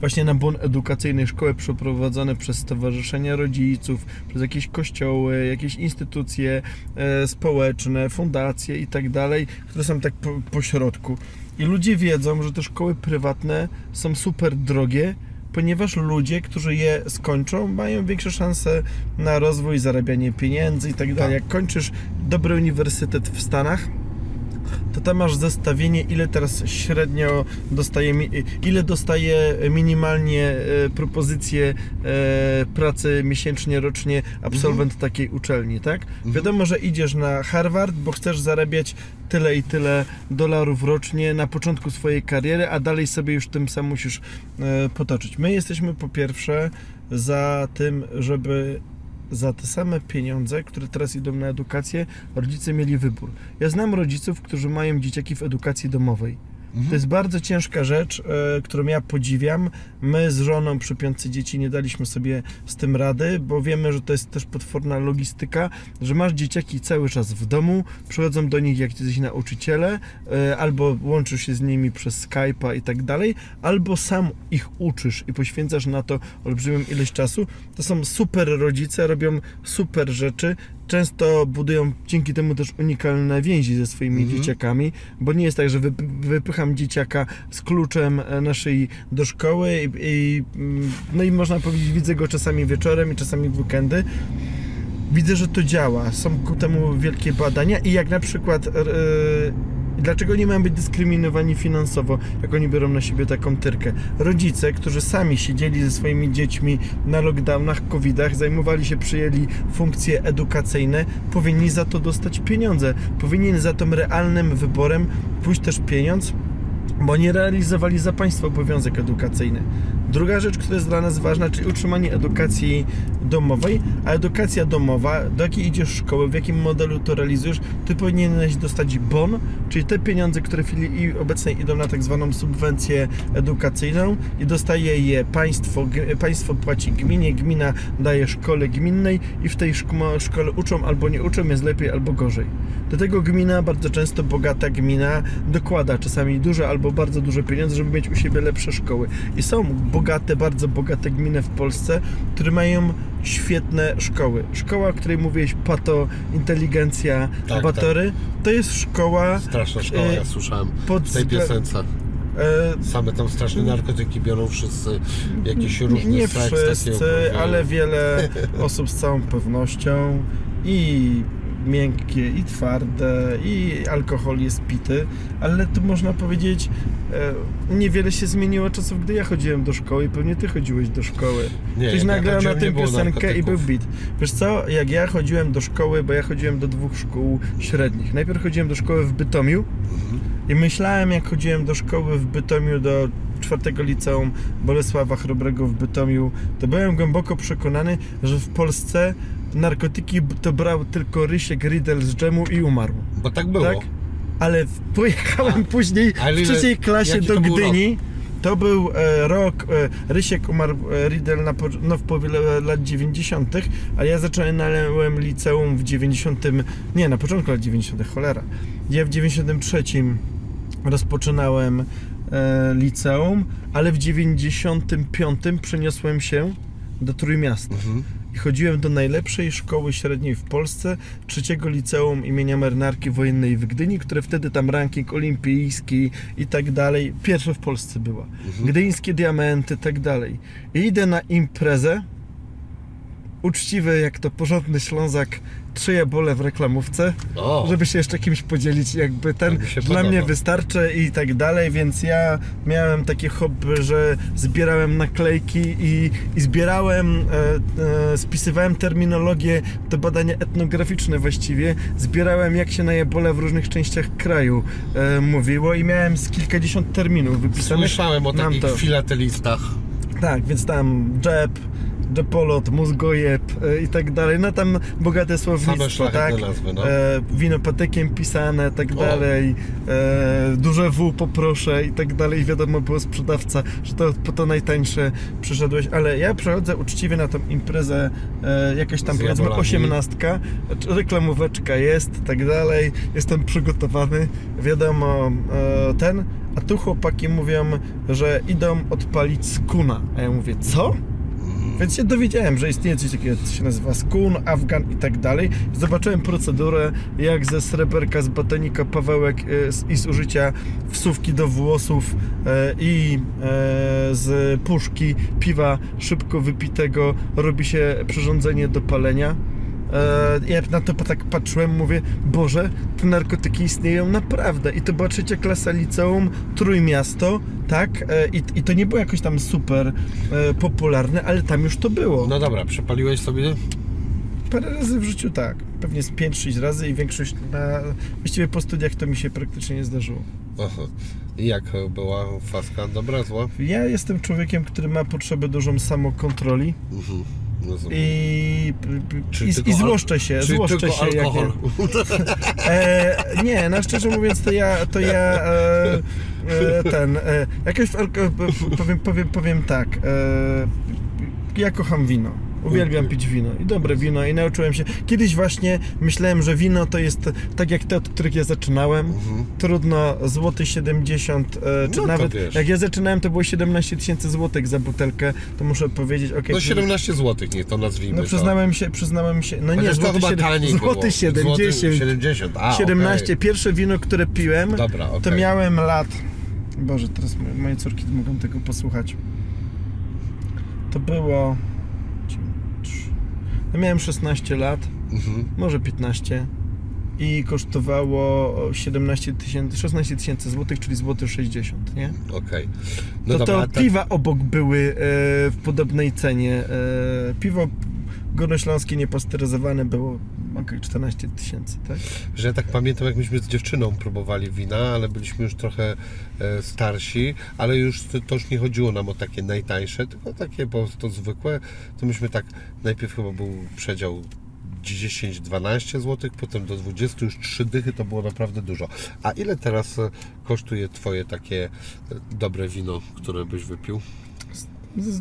właśnie na bon edukacyjny, szkoły przeprowadzone przez stowarzyszenia rodziców, przez jakieś kościoły, jakieś instytucje e, społeczne, fundacje i tak dalej, które są tak po, po środku. I ludzie wiedzą, że te szkoły prywatne są super drogie, ponieważ ludzie, którzy je skończą, mają większe szanse na rozwój, zarabianie pieniędzy i tak dalej. Jak kończysz dobry uniwersytet w Stanach, to tam masz zestawienie, ile teraz średnio dostaje, mi- ile dostaje minimalnie e, propozycje e, pracy miesięcznie, rocznie absolwent takiej uczelni, tak? Wiadomo, że idziesz na Harvard, bo chcesz zarabiać tyle i tyle dolarów rocznie na początku swojej kariery, a dalej sobie już tym sam musisz e, potoczyć. My jesteśmy po pierwsze za tym, żeby za te same pieniądze, które teraz idą na edukację, rodzice mieli wybór. Ja znam rodziców, którzy mają dzieciaki w edukacji domowej. To jest bardzo ciężka rzecz, e, którą ja podziwiam. My z żoną przy piątce dzieci nie daliśmy sobie z tym rady, bo wiemy, że to jest też potworna logistyka, że masz dzieciaki cały czas w domu, przychodzą do nich jak jacyś nauczyciele, e, albo łączysz się z nimi przez Skype'a i tak dalej, albo sam ich uczysz i poświęcasz na to olbrzymią ilość czasu. To są super rodzice, robią super rzeczy, często budują dzięki temu też unikalne więzi ze swoimi Mhm. dzieciakami, bo nie jest tak, że wyp- wypycham dzieciaka z kluczem e, na szyi do szkoły i, i mm, no i można powiedzieć, widzę go czasami wieczorem i czasami w weekendy. Widzę, że to działa. Są ku temu wielkie badania i jak na przykład e, dlaczego nie mają być dyskryminowani finansowo, jak oni biorą na siebie taką tyrkę? Rodzice, którzy sami siedzieli ze swoimi dziećmi na lockdownach, covidach, zajmowali się, przyjęli funkcje edukacyjne, powinni za to dostać pieniądze. Powinien za tym realnym wyborem pójść też pieniądz, bo nie realizowali za państwo obowiązek edukacyjny. Druga rzecz, która jest dla nas ważna, czyli utrzymanie edukacji domowej, a edukacja domowa, do jakiej idziesz szkoły, w jakim modelu to realizujesz, ty powinieneś dostać bon, czyli te pieniądze, które w chwili obecnej idą na tak zwaną subwencję edukacyjną i dostaje je państwo, państwo płaci gminie, gmina daje szkole gminnej i w tej szko- szkole uczą albo nie uczą, jest lepiej albo gorzej. Do tego gmina, bardzo często bogata gmina, dokłada czasami duże albo bardzo duże pieniądze, żeby mieć u siebie lepsze szkoły. I są bogate, bardzo bogate gminy w Polsce, które mają świetne szkoły. Szkoła, o której mówiłeś, pato, inteligencja, Tak, batory, to jest szkoła Straszna szkoła, E, ja słyszałem pod w tej piosence. e, Same tam straszne narkotyki biorą wszyscy, jakieś różne nie, seks wszyscy, ale wiele osób z całą pewnością i miękkie, i twarde, i alkohol jest pity, ale tu można powiedzieć, e, niewiele się zmieniło czasów, gdy ja chodziłem do szkoły i pewnie ty chodziłeś do szkoły. Nie, Ktoś nagrał na chodziłem, nie tym piosenkę i był beat. Wiesz co, jak ja chodziłem do szkoły, bo ja chodziłem do dwóch szkół średnich. Najpierw chodziłem do szkoły w Bytomiu Mhm. i myślałem, jak chodziłem do szkoły w Bytomiu, do czwartego liceum Bolesława Chrobrego w Bytomiu, to byłem głęboko przekonany, że w Polsce narkotyki to brał tylko Rysiek Riddle z dżemu i umarł. Bo tak było. Tak? Ale pojechałem później ale w trzeciej klasie do Gdyni. To był e, rok, e, Rysiek umarł e, Riddle na, no, w połowie le- lat 90., a ja zaczynałem liceum w 90., nie, na początku lat 90., cholera. Ja w 93 rozpoczynałem e, liceum, ale w 95 przeniosłem się do Trójmiasta. Mhm. I chodziłem do najlepszej szkoły średniej w Polsce, trzeciego liceum imienia Marynarki Wojennej w Gdyni, które wtedy tam ranking olimpijski i tak dalej, pierwsze w Polsce była. Gdyńskie diamenty, tak dalej. I idę na imprezę, uczciwy jak to porządny Ślązak, trzy jabole w reklamówce, O, żeby się jeszcze kimś podzielić, jakby ten Tak dla podoba. mnie wystarczy i tak dalej, więc ja miałem takie hobby, że zbierałem naklejki i, i zbierałem, e, e, spisywałem terminologię, to badania etnograficzne właściwie, zbierałem jak się na jebole w różnych częściach kraju e, mówiło i miałem z kilkadziesiąt terminów wypisanych. słyszałem o takich filatelistach. Tak, więc tam dżep, dżepolot, mózgojeb e, i tak dalej, no tam bogate słownictwo, tak? nazwy, no. e, winopatykiem pisane, tak O. dalej, e, duże W poproszę i tak dalej, wiadomo było sprzedawca, że to po to najtańsze przyszedłeś, ale ja przechodzę uczciwie na tą imprezę, e, jakaś tam Z powiedzmy jabolami. osiemnastka, reklamóweczka jest, tak dalej, jestem przygotowany, wiadomo, e, ten, a tu chłopaki mówią, że idą odpalić skuna, a ja mówię, co? Więc się dowiedziałem, że istnieje coś takiego, co się nazywa skun, afgan i tak dalej. Zobaczyłem procedurę, jak ze sreberka, z batonika, pawełek e, i z użycia wsówki do włosów e, i e, z puszki piwa szybko wypitego robi się przyrządzenie do palenia. E, ja na to tak patrzyłem, mówię, Boże, te narkotyki istnieją naprawdę. I to była trzecia klasa liceum, Trójmiasto, tak? E, i, I to nie było jakoś tam super e, popularne, ale tam już to było. No dobra, przepaliłeś sobie? Parę razy w życiu tak. Pewnie z 5-6 razy i większość na... Właściwie po studiach to mi się praktycznie nie zdarzyło. Aha. I jak była faska? Dobra, zła? Ja jestem człowiekiem, który ma potrzebę dużą samokontroli Mhm. Rozumiem. i, i, i złoszczę się, Czyli złoszczę się jak nie, alkohol. E, nie, no szczerze mówiąc, to ja, to ja e, e, ten, e, jakoś powiem, powiem, powiem tak, e, ja kocham wino. Uwielbiam pić wino i dobre wino i nauczyłem się. Kiedyś właśnie myślałem, że wino to jest tak jak te, od których ja zaczynałem. Mhm. Trudno, złoty 70, e, czy No to nawet wiesz. jak ja zaczynałem to było 17 tysięcy złotych za butelkę, to muszę powiedzieć, okej. No 17 zł, niech to nazwijmy. no to. przyznałem się, przyznałem się, no nie, Chociaż to złoty, chyba siedem- taniej było. złoty 70, Złoty 70, a 17. okej. Pierwsze wino, które piłem, Dobra, okej. to miałem lat. Boże, teraz moje- moje córki mogą tego posłuchać. To było. Ja miałem 16 lat, Mhm. może 15 i kosztowało 17 tysięcy, 16 tysięcy złotych, czyli złoty 60, nie? Okej. No to, dobra, to tak- piwa obok były e, w podobnej cenie. E, piwo górnośląskie niepasteryzowane było okej 14 tysięcy, tak? że ja tak pamiętam, jak myśmy z dziewczyną próbowali wina, ale byliśmy już trochę e, starsi, ale już to, to już nie chodziło nam o takie najtańsze, tylko takie po prostu zwykłe. To myśmy tak, najpierw chyba był przedział 10-12 zł, potem do 20, już 3 dychy to było naprawdę dużo. A ile teraz e, kosztuje Twoje takie e, dobre wino, które byś wypił?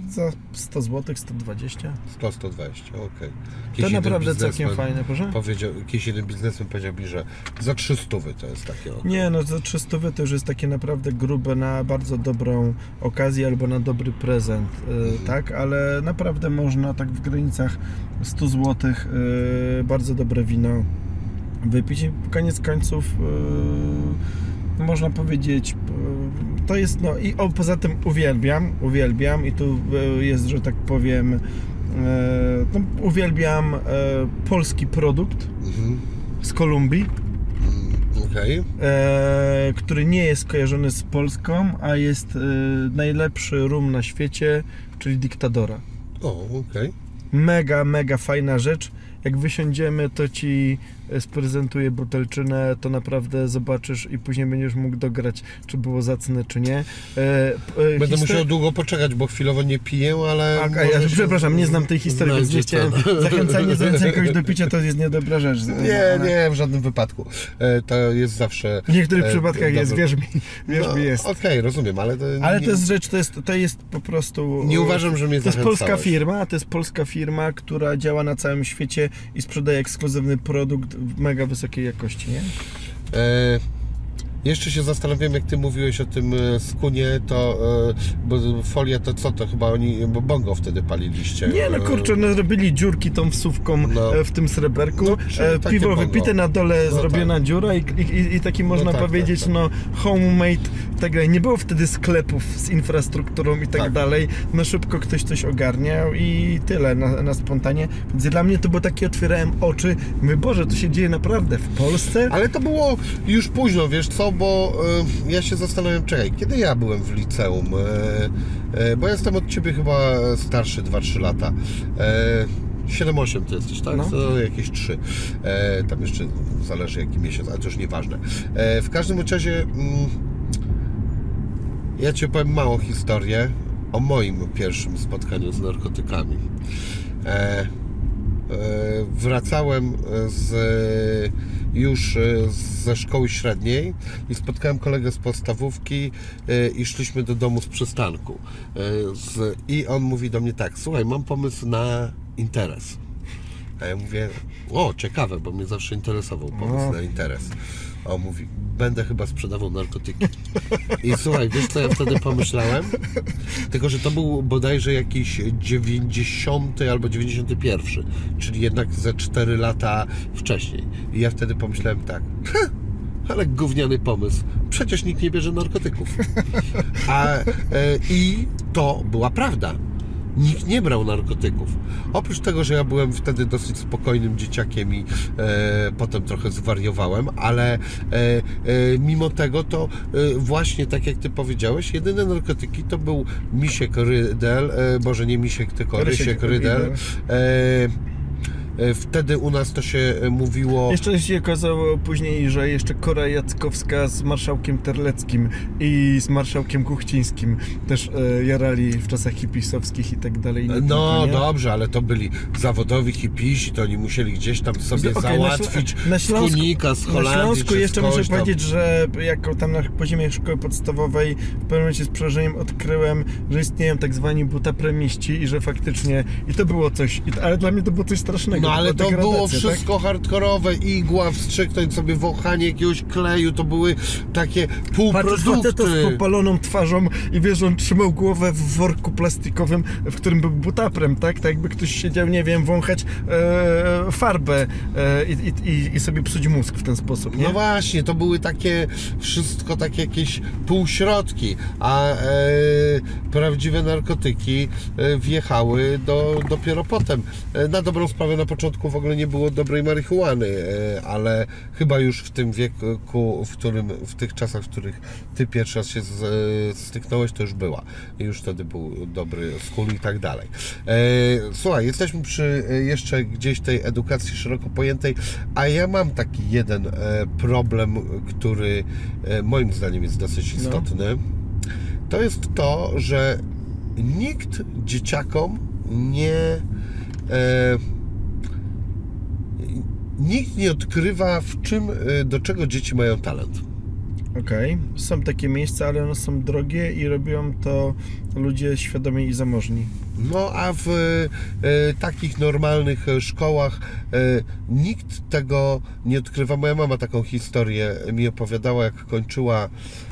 Za 100 zł, 120. 100-120, okej. To naprawdę całkiem fajne, proszę? Powiedział, jakiś jeden biznesmen powiedział mi, że za 300 to jest takie okej. Nie, no za 300 to już jest takie naprawdę grube na bardzo dobrą okazję albo na dobry prezent, y, Mhm. tak? Ale naprawdę można tak w granicach 100 zł y, bardzo dobre wino wypić i koniec końców y, można powiedzieć y, to jest no i o, poza tym uwielbiam, uwielbiam i tu y, jest, że tak powiem y, no, uwielbiam polski produkt Mhm. z Kolumbii Mm, Okej. e, który nie jest kojarzony z Polską, a jest e, najlepszy rum na świecie, czyli Diktadora. O, okej. Mega, mega fajna rzecz. Jak wysiądziemy, to ci e, sprezentuję butelczynę, to naprawdę zobaczysz i później będziesz mógł dograć, czy było zacne, czy nie. E, e, Będę histo- musiał długo poczekać, bo chwilowo nie piję, ale. A, ja, się przepraszam, nie znam tej historii, więc nie chciałem. Zachęcanie, zachęcanie kogoś do picia to jest niedobra rzecz. Nie, nie, w żadnym wypadku. E, To jest zawsze. W niektórych e, przypadkach jest, dobre- wierz mi, wierz No, mi jest. Okej, rozumiem, ale to. Ale nie, to jest rzecz, to jest, to jest po prostu. Nie uważam, że mnie To jest polska firma, to jest polska firma, która działa na całym świecie i sprzedaje ekskluzywny produkt mega wysokiej jakości, nie? E, Jeszcze się zastanawiam, jak ty mówiłeś o tym e, skunie, to e, bo folia to co to chyba oni, bo bongo wtedy paliliście. Nie, no kurczę, no robili dziurki tą wsówką No. e, w tym sreberku, No, piwo bongo. wypite, na dole No zrobiona dziura i, i, i taki można tak, powiedzieć, tak, tak. no homemade, tego nie było wtedy sklepów z infrastrukturą i tak, Tak. dalej, no szybko ktoś coś ogarniał i tyle na, na spontanie, więc dla mnie to było takie, otwierałem oczy, mówię, Boże, to się dzieje naprawdę w Polsce? Ale to było już późno, wiesz co, bo e, ja się zastanawiam, czekaj, kiedy ja byłem w liceum, e, e, bo jestem od Ciebie chyba starszy 2-3 lata. E, 7-8 to jesteś, tak? No. To jakieś 3. E, tam jeszcze zależy jaki miesiąc, ale to już nieważne. E, w każdym razie mm, ja Ci opowiem małą historię o moim pierwszym spotkaniu z narkotykami. E, e, wracałem z, już e, ze szkoły średniej i spotkałem kolegę z podstawówki e, i szliśmy do domu z przystanku. E, z, I on mówi do mnie tak, słuchaj, mam pomysł na interes. A ja mówię, o ciekawe, bo mnie zawsze interesował pomysł No. na interes. On mówi, będę chyba sprzedawał narkotyki. I słuchaj, wiesz co ja wtedy pomyślałem? Tylko, że to był bodajże jakiś 90 albo 91, czyli jednak ze 4 lata wcześniej. I ja wtedy pomyślałem tak, "Ha, ale gówniany pomysł. Przecież nikt nie bierze narkotyków. A, e, I to była prawda. Nikt nie brał narkotyków. Oprócz tego, że ja byłem wtedy dosyć spokojnym dzieciakiem i e, potem trochę zwariowałem, ale e, e, mimo tego to e, właśnie tak jak ty powiedziałeś, jedyne narkotyki to był misiek rydel, e, boże nie misiek, tylko Rysiek rysiek rydel. Rydel. E, wtedy u nas to się e, mówiło... Jeszcze się okazało później, że jeszcze Kora Jackowska z marszałkiem Terleckim i z marszałkiem Kuchcińskim też e, jarali w czasach hipisowskich i tak dalej. No tylko, dobrze, ale to byli zawodowi hipisi, to oni musieli gdzieś tam sobie na Ślą- załatwić na z Śląsku- kunika, z Na Holandii Śląsku czy jeszcze muszę tam. powiedzieć, że jako tam na poziomie szkoły podstawowej w pewnym momencie z przerażeniem odkryłem, że istnieją tak zwani butapremiści i że faktycznie i to było coś, i, ale dla mnie to było coś strasznego. No ale to było tak? wszystko hardkorowe, igła, wstrzyknąć sobie wąchanie jakiegoś kleju, to były takie półprodukty. faceta z popaloną twarzą i wiesz, on trzymał głowę w worku plastikowym, w którym był butaprem, tak? Tak jakby ktoś siedział, nie wiem, wąchać e, farbę e, i, i, i sobie psuć mózg w ten sposób, nie? No właśnie, to były takie wszystko takie jakieś półśrodki, a e, prawdziwe narkotyki e, wjechały do, dopiero potem. E, na dobrą sprawę na początku w ogóle nie było dobrej marihuany, e, ale chyba już w tym wieku, w którym, w tych czasach, w których ty pierwszy raz się e, styknąłeś, to już była. I już wtedy był dobry skór i tak dalej. E, słuchaj, jesteśmy przy jeszcze gdzieś tej edukacji szeroko pojętej, a ja mam taki jeden problem, który moim zdaniem jest dosyć No. istotny. To jest to, że nikt dzieciakom nie e, nikt nie odkrywa w czym, e, do czego dzieci mają talent. Okej, są takie miejsca, ale one są drogie i robią to ludzie świadomi i zamożni. No a w e, takich normalnych e, szkołach e, nikt tego nie odkrywa. Moja mama taką historię mi opowiadała, jak kończyła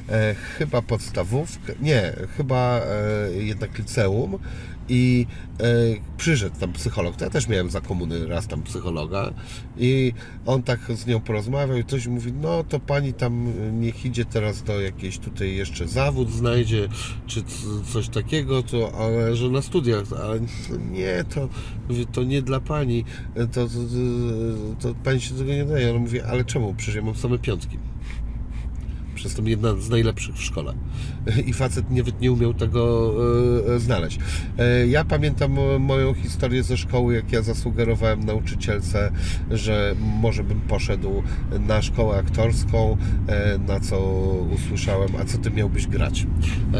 e, chyba podstawówkę, nie, chyba e, jednak liceum i e, przyszedł tam psycholog. Ja też miałem za komuny raz tam psychologa i on tak z nią porozmawiał i coś mówi, no to pani tam e, niech idzie teraz do jakiejś tutaj jeszcze zawód znajdzie, czy coś takiego, to, ale że na studiach, ale nie, to, to nie dla pani, to, to, to, to pani się tego nie daje. Ona mówi, ale czemu? Przecież ja mam same piątki. Przecież jestem jedna z najlepszych w szkole. I facet nie, nie umiał tego e, znaleźć. E, ja pamiętam e, moją historię ze szkoły, jak ja zasugerowałem nauczycielce, że może bym poszedł na szkołę aktorską, e, na co usłyszałem, a co ty miałbyś grać? E,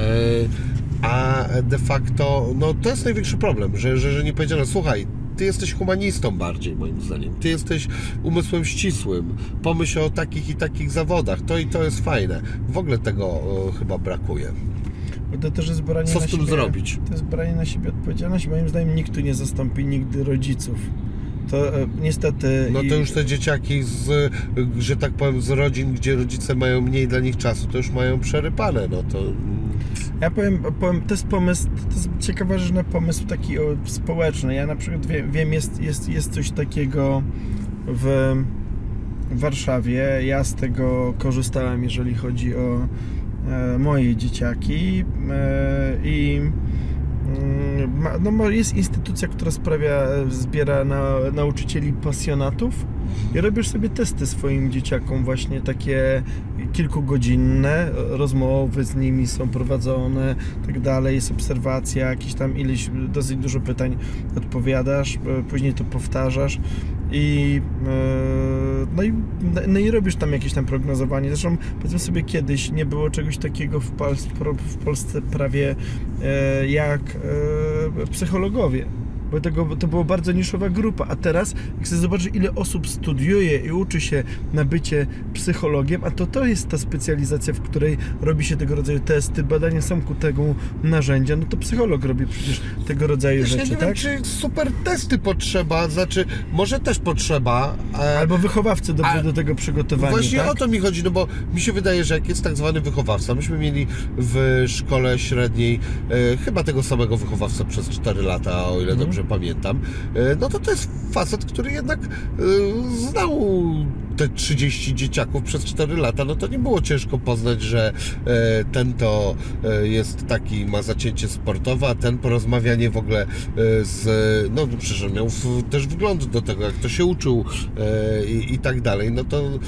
a de facto, no to jest największy problem, że, że, że nie powiedziano, słuchaj, ty jesteś humanistą bardziej, moim zdaniem. Ty jesteś umysłem ścisłym. Pomyśl o takich i takich zawodach. To i to jest fajne. W ogóle tego e, chyba brakuje. To też jest branie Co z tym siebie, zrobić? To jest branie na siebie odpowiedzialności. Moim zdaniem nikt tu nie zastąpi nigdy rodziców. To e, niestety... No to już te dzieciaki z, że tak powiem, z rodzin, gdzie rodzice mają mniej dla nich czasu, to już mają przerypane, no to... Ja powiem, powiem, to jest pomysł, to jest ciekawa rzecz na pomysł taki społeczny. Ja na przykład wiem, wiem jest, jest, jest coś takiego w Warszawie. Ja z tego korzystałem, jeżeli chodzi o e, moje dzieciaki e, i no, ma- jest instytucja, która sprawia, e, zbiera na, nauczycieli pasjonatów i robisz sobie testy swoim dzieciakom, właśnie takie kilkugodzinne, rozmowy z nimi są prowadzone, tak dalej, jest obserwacja, jakieś tam ileś, dosyć dużo pytań odpowiadasz, e, później to powtarzasz i e, no i, no i robisz tam jakieś tam prognozowanie. Zresztą powiedzmy sobie kiedyś nie było czegoś takiego w, w Polsce prawie e, jak e, psychologowie. Bo tego, to była bardzo niszowa grupa, a teraz jak sobie zobaczysz ile osób studiuje i uczy się na bycie psychologiem, a to to jest ta specjalizacja, w której robi się tego rodzaju testy, badania są ku temu narzędzia, no to psycholog robi przecież tego rodzaju Ja rzeczy, nie tak? wiem, czy super testy potrzeba, znaczy, może też potrzeba. e, Albo wychowawcy dobrze A- do tego przygotowani, Właśnie tak? o to mi chodzi, no bo mi się wydaje, że jak jest tak zwany wychowawca, myśmy mieli w szkole średniej e, chyba tego samego wychowawcę przez 4 lata, o ile Mhm. Dobrze pamiętam, e, no to to jest facet, który jednak e, znał te 30 dzieciaków przez 4 lata, no to nie było ciężko poznać, że e, ten to jest taki, ma zacięcie sportowe, a ten porozmawianie w ogóle z, no przecież miał też wgląd do tego, jak to się uczył i, i tak dalej, no to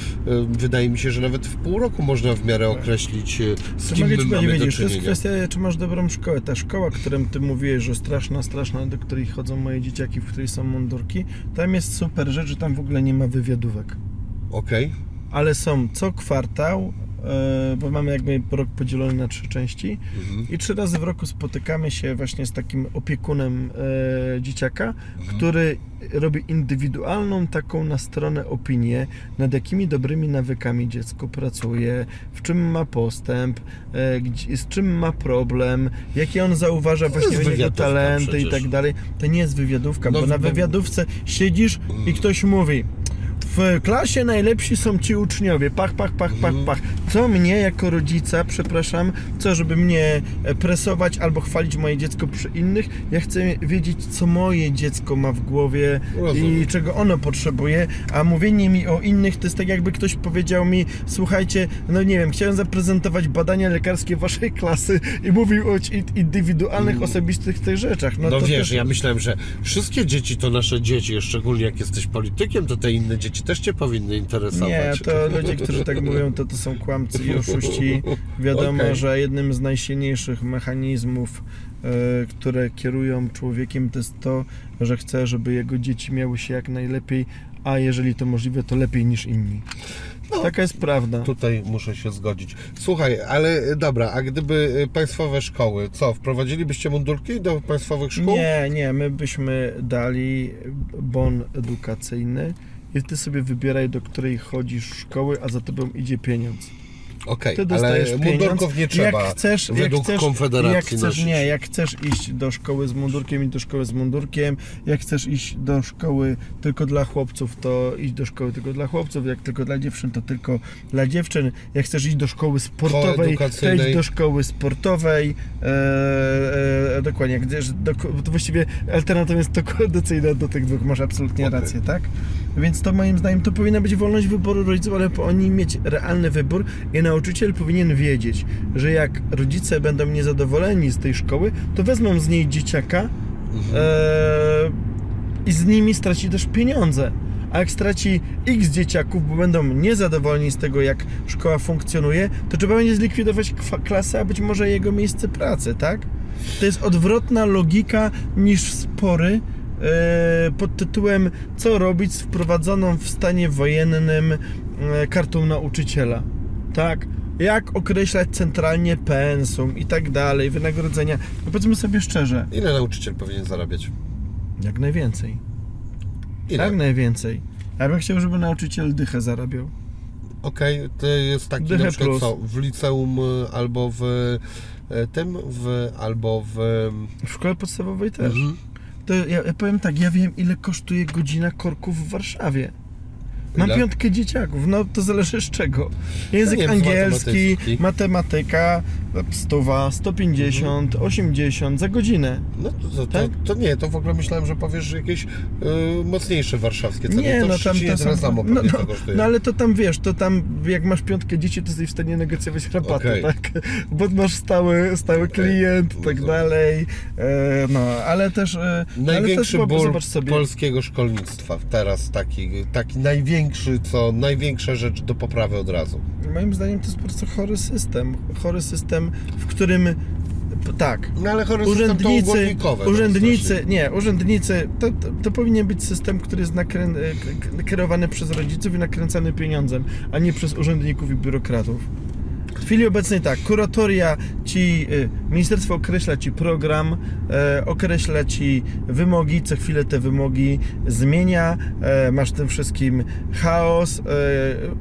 wydaje mi się, że nawet w pół roku można w miarę określić, z kim my mamy do powiedzieć, to jest czynienia. kwestia, czy masz dobrą szkołę. Ta szkoła, którą ty mówiłeś, że straszna, straszna, do której chodzą moje dzieciaki, w której są mundurki, tam jest super rzecz, że tam w ogóle nie ma wywiadówek. Okej, Ale są co kwartał, bo mamy jakby rok podzielony na trzy części mhm. i trzy razy w roku spotykamy się właśnie z takim opiekunem e, dzieciaka, który robi indywidualną taką na stronę opinię, nad jakimi dobrymi nawykami dziecko pracuje, w czym ma postęp, e, gdzie, z czym ma problem, jakie on zauważa właśnie jest jego talenty i tak dalej. To nie jest wywiadówka, No, bo na wywiadówce siedzisz i ktoś mówi w klasie najlepsi są ci uczniowie. Pach, pach, pach, pach, Mhm. pach. Co mnie jako rodzica, przepraszam, co żeby mnie e, presować albo chwalić moje dziecko przy innych? Ja chcę wiedzieć, co moje dziecko ma w głowie Rozumiem. i czego ono potrzebuje, a mówienie mi o innych to jest tak jakby ktoś powiedział mi, słuchajcie, no nie wiem, chciałem zaprezentować badania lekarskie waszej klasy i mówił o indywidualnych, osobistych tych rzeczach. No, No, wiesz, też... ja myślałem, że wszystkie dzieci to nasze dzieci, szczególnie jak jesteś politykiem, to te inne dzieci też Cię powinny interesować. Nie, to ludzie, którzy tak mówią, to to są kłamcy i oszuści. Wiadomo, Okej. że jednym z najsilniejszych mechanizmów, e, które kierują człowiekiem, to jest to, że chce, żeby jego dzieci miały się jak najlepiej, a jeżeli to możliwe, to lepiej niż inni. No, Taka jest prawda. Tutaj muszę się zgodzić. Słuchaj, ale dobra, a gdyby e, państwowe szkoły, co, wprowadzilibyście mundurki do państwowych szkół? Nie, nie, my byśmy dali bon edukacyjny i ty sobie wybieraj, do której chodzisz szkoły, a za tobą idzie pieniądz. Okej, Ty ale mundurków nie trzeba Jak chcesz, jak według chcesz, Konfederacji jak chcesz, nosić. Nie, jak chcesz iść do szkoły z mundurkiem, i do szkoły z mundurkiem. Jak chcesz iść do szkoły tylko dla chłopców, to idź do szkoły tylko dla chłopców. Jak tylko dla dziewczyn, to tylko dla dziewczyn. Jak chcesz iść do szkoły sportowej, to idź do szkoły sportowej. E, e, dokładnie, jak chcesz do, to właściwie alternatywa jest to koordynacyjna do tych dwóch. Masz absolutnie Okej. rację, tak? Więc to moim zdaniem to powinna być wolność wyboru rodziców, ale oni mieć realny wybór i nauczyciel powinien wiedzieć, że jak rodzice będą niezadowoleni z tej szkoły, to wezmą z niej dzieciaka Mhm. e, i z nimi straci też pieniądze. A jak straci x dzieciaków, bo będą niezadowoleni z tego, jak szkoła funkcjonuje, to trzeba będzie zlikwidować klasę, a być może jego miejsce pracy, tak? To jest odwrotna logika niż spory e, pod tytułem co robić z wprowadzoną w stanie wojennym e, kartą nauczyciela. Tak? Jak określać centralnie pensum i tak dalej, wynagrodzenia. No powiedzmy sobie szczerze, Ile nauczyciel powinien zarabiać? jak najwięcej. Ile? Jak najwięcej. Ja bym chciał, żeby nauczyciel dychę zarabiał. Okej, to jest taki Dychę na przykład plus. co, w liceum y, albo w e, tym, w, albo w... W szkole podstawowej też. Mhm. To ja, ja powiem tak, ja wiem ile kosztuje godzina korków w Warszawie. Mam piątkę dzieciaków, no to zależy z czego. Język No nie angielski, matematyka, stuwa, 150, 80 za godzinę. No to, to, Tak? to, to nie, to w ogóle myślałem, że powiesz że jakieś y, mocniejsze warszawskie ceny. Nie, to no tam to tyle samo no, no, no ale to tam wiesz, to tam jak masz piątkę dzieci, to jesteś w stanie negocjować rabatę, Okej. tak? Bo masz stały, stały klient i tak dalej. E, no, ale też. E, ale Największy też ból polskiego szkolnictwa teraz taki, taki największy, co największa rzecz do poprawy od razu. Moim zdaniem to jest po prostu chory system. Chory system, w którym tak. No ale chory Urzędnicy, no, urzędnicy, nie, urzędnicy, to, to, to powinien być system, który jest nakrę, kierowany przez rodziców i nakręcany pieniądzem, a nie przez urzędników i biurokratów. W chwili obecnej tak, kuratoria ci, y, ministerstwo określa ci program, e, określa ci wymogi, co chwilę te wymogi zmienia, e, masz w tym wszystkim chaos, e,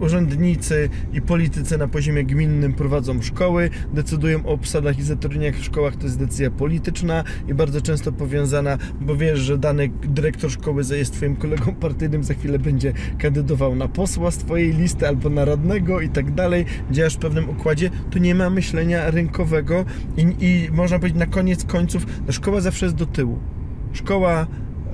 urzędnicy i politycy na poziomie gminnym prowadzą szkoły, decydują o obsadach i zatrudnieniach w szkołach, to jest decyzja polityczna i bardzo często powiązana, bo wiesz, że dany dyrektor szkoły jest twoim kolegą partyjnym, za chwilę będzie kandydował na posła z twojej listy albo na radnego i tak dalej, działasz w pewnym tu nie ma myślenia rynkowego i, i można powiedzieć na koniec końców, no szkoła zawsze jest do tyłu. Szkoła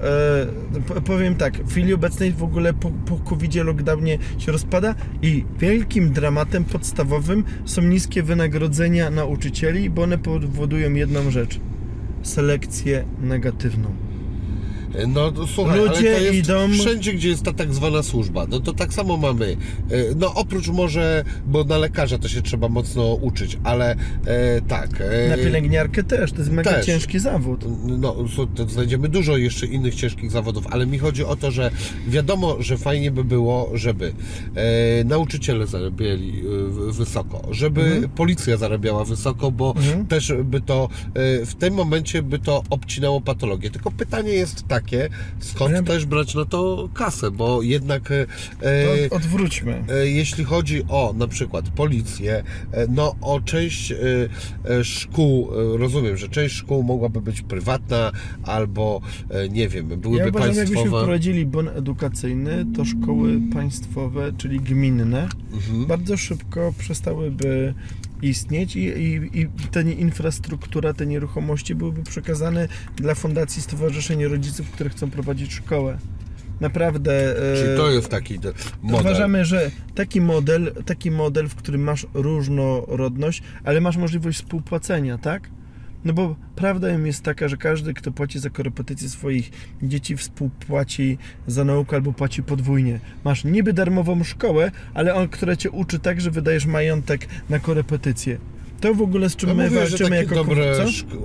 E, powiem tak, w chwili obecnej w ogóle po, po covid lockdownie się rozpada i wielkim dramatem podstawowym są niskie wynagrodzenia nauczycieli, bo one powodują jedną rzecz. Selekcję negatywną. No słuchaj, Ludzie ale to jest idą- wszędzie, gdzie jest ta tak zwana służba, no to tak samo mamy. E, No oprócz może, bo na lekarza to się trzeba mocno uczyć, ale e, tak. e, Na pielęgniarkę też, to jest mega też. ciężki zawód. No, to znajdziemy dużo jeszcze innych ciężkich zawodów, ale mi chodzi o to, że wiadomo, że fajnie by było, żeby e, nauczyciele zarabiali e, wysoko, żeby Mhm. policja zarabiała wysoko, bo Mhm. też by to e, w tym momencie by to obcinało patologię. Tylko pytanie jest takie, skąd Ale- też brać na to kasę, bo jednak e, od, odwróćmy. E, Jeśli chodzi o na przykład policję, e, no o część e, e, szkół, e, rozumiem, że część szkół mogłaby być prywatna albo e, nie wiem, byłyby Ja uważam, jakbyśmy państwowe. wprowadzili bon edukacyjny, to szkoły państwowe, czyli gminne, Mhm. bardzo szybko przestałyby istnieć i, i, i ta infrastruktura, te nieruchomości byłyby przekazane dla fundacji stowarzyszeń rodziców, które chcą prowadzić szkołę. Naprawdę. e, Czyli to jest taki de- model. Uważamy, że taki model, taki model, w którym masz różnorodność, ale masz możliwość współpłacenia, tak? No bo prawda jest taka, że każdy, kto płaci za korepetycje swoich dzieci, współpłaci za naukę albo płaci podwójnie. Masz niby darmową szkołę, ale on, która cię uczy tak, że wydajesz majątek na korepetycje. To w ogóle z czym A my mówiłeś, walczymy jako dobre,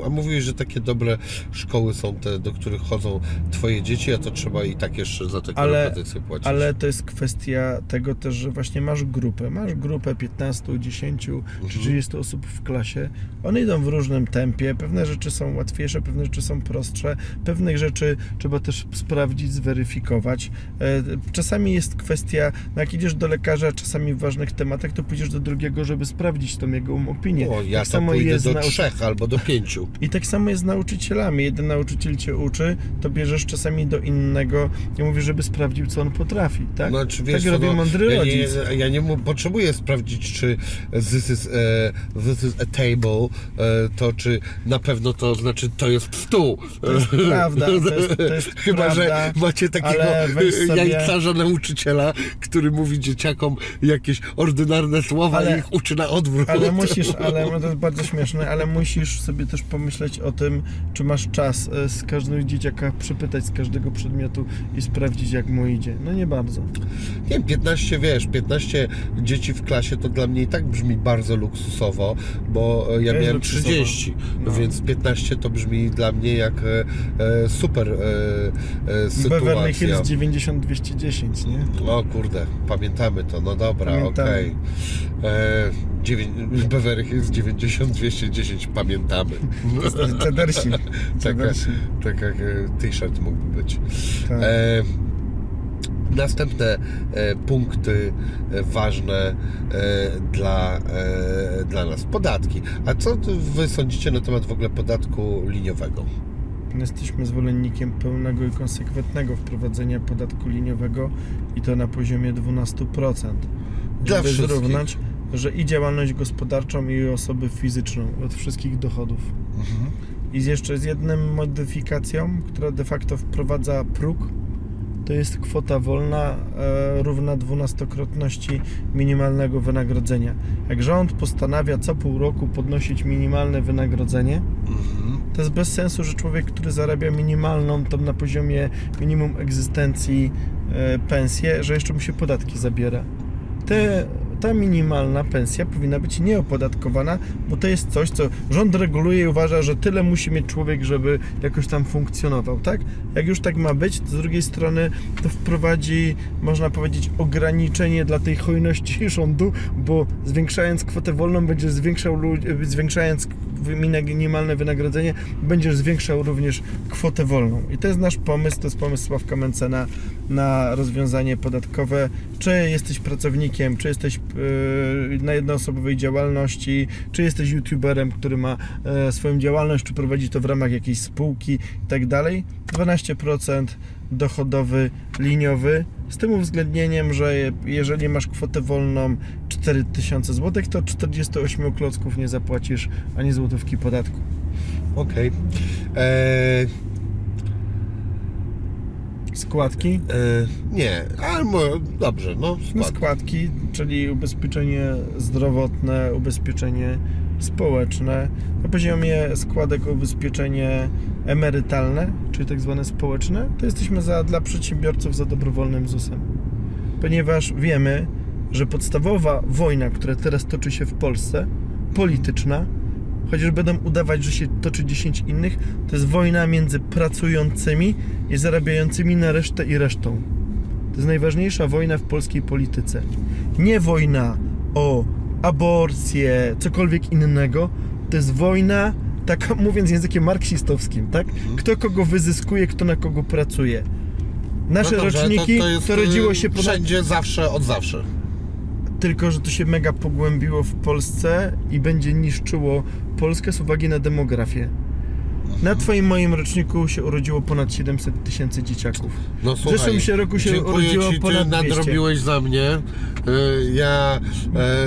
a mówiłeś, że takie dobre szkoły są te, do których chodzą twoje dzieci, a to trzeba i tak jeszcze za te Ale- płacić. Ale to jest kwestia tego też, że właśnie masz grupę. Masz grupę 15, 10 Mhm. czy 30 osób w klasie. One idą w różnym tempie. Pewne rzeczy są łatwiejsze, pewne rzeczy są prostsze. Pewnych rzeczy trzeba też sprawdzić, zweryfikować. E, Czasami jest kwestia, no jak idziesz do lekarza, czasami w ważnych tematach, to pójdziesz do drugiego, żeby sprawdzić tą jego opinię. O, ja tak samo pójdę do nauczy- trzech albo do pięciu. i tak samo jest z nauczycielami. Jeden nauczyciel cię uczy, to bierzesz czasami do innego i mówisz, żeby sprawdził, co on potrafi, tak? Znaczy, wiesz, tak co, robi no, mądry ja rodzic. Nie, ja nie potrzebuję sprawdzić, czy this is, e, this is a table, e, to czy na pewno to znaczy to jest stół. To jest prawda, to jest- to jest Chyba, prawda, że macie takiego sobie- jajcarza nauczyciela, który mówi dzieciakom jakieś ordynarne słowa Ale- i ich uczy na odwrót. Ale musisz, ale no to jest bardzo śmieszne, ale musisz sobie też pomyśleć o tym, czy masz czas e, z każdego dzieciaka przypytać z każdego przedmiotu i sprawdzić, jak mu idzie. No nie bardzo. Nie wiem, 15, wiesz, 15 dzieci w klasie to dla mnie i tak brzmi bardzo luksusowo, bo e, ja jest miałem luksusowo. 30, No. więc 15 to brzmi dla mnie jak e, e, super e, e, Beverly sytuacja. Hills 90-210, nie? O kurde, pamiętamy to, no dobra, Pamiętamy. okej. Dziewię- Beverly Hills 90-210, pamiętamy. Cedersi. Tak, Cedersi. tak jak e, t-shirt mógłby być. Tak. E, następne e, punkty e, ważne dla, dla nas. Podatki. A co wy sądzicie na temat w ogóle podatku liniowego? Jesteśmy zwolennikiem pełnego i konsekwentnego wprowadzenia podatku liniowego i to na poziomie 12%. Dla żeby wszystkich. zrównać, że i działalność gospodarczą, i osobę fizyczną od wszystkich dochodów. Mhm. I z jeszcze z jedną modyfikacją, która de facto wprowadza próg, to jest kwota wolna e, równa dwunastokrotności minimalnego wynagrodzenia. Jak rząd postanawia co pół roku podnosić minimalne wynagrodzenie, Mhm. to jest bez sensu, że człowiek, który zarabia minimalną, tam na poziomie minimum egzystencji e, pensję, że jeszcze mu się podatki zabiera. Te, ta minimalna pensja powinna być nieopodatkowana, bo to jest coś, co rząd reguluje i uważa, że tyle musi mieć człowiek, żeby jakoś tam funkcjonował, tak? Jak już tak ma być, to z drugiej strony to wprowadzi, można powiedzieć, ograniczenie dla tej hojności rządu, bo zwiększając kwotę wolną, będziesz zwiększał, zwiększając minimalne wynagrodzenie, będziesz zwiększał również kwotę wolną. I to jest nasz pomysł, to jest pomysł Sławka Mencena na rozwiązanie podatkowe. Czy jesteś pracownikiem, czy jesteś yy, na jednoosobowej działalności, czy jesteś youtuberem, który ma e, swoją działalność, czy prowadzi to w ramach jakiejś spółki i tak dalej. 12% dochodowy liniowy z tym uwzględnieniem, że jeżeli masz kwotę wolną 4000 zł, to 48 klocków nie zapłacisz ani złotówki podatku. Okej. Eee, Składki? e, Nie, ale dobrze, no No, skład. składki, czyli ubezpieczenie zdrowotne, ubezpieczenie społeczne. Na poziomie składek ubezpieczenie emerytalne, czyli tak zwane społeczne, to jesteśmy za, dla przedsiębiorców za dobrowolnym ZUS-em. Ponieważ wiemy, że podstawowa wojna, która teraz toczy się w Polsce, polityczna, chociaż będą udawać, że się toczy 10 innych, to jest wojna między pracującymi i zarabiającymi na resztę i resztą. To jest najważniejsza wojna w polskiej polityce. Nie wojna o aborcję, cokolwiek innego. To jest wojna, taka mówiąc językiem marksistowskim, tak? Kto kogo wyzyskuje, kto na kogo pracuje. Nasze No dobrze, roczniki, to, jest, rodziło e, się ponad... wszędzie, zawsze, od zawsze. Tylko, że to się mega pogłębiło w Polsce i będzie niszczyło Polskę z uwagi na demografię. Na twoim moim roczniku się urodziło ponad 700 tysięcy dzieciaków. No, W słuchaj, zeszłym się roku się urodziło ci, ponad ty 200. nadrobiłeś za mnie. E, Ja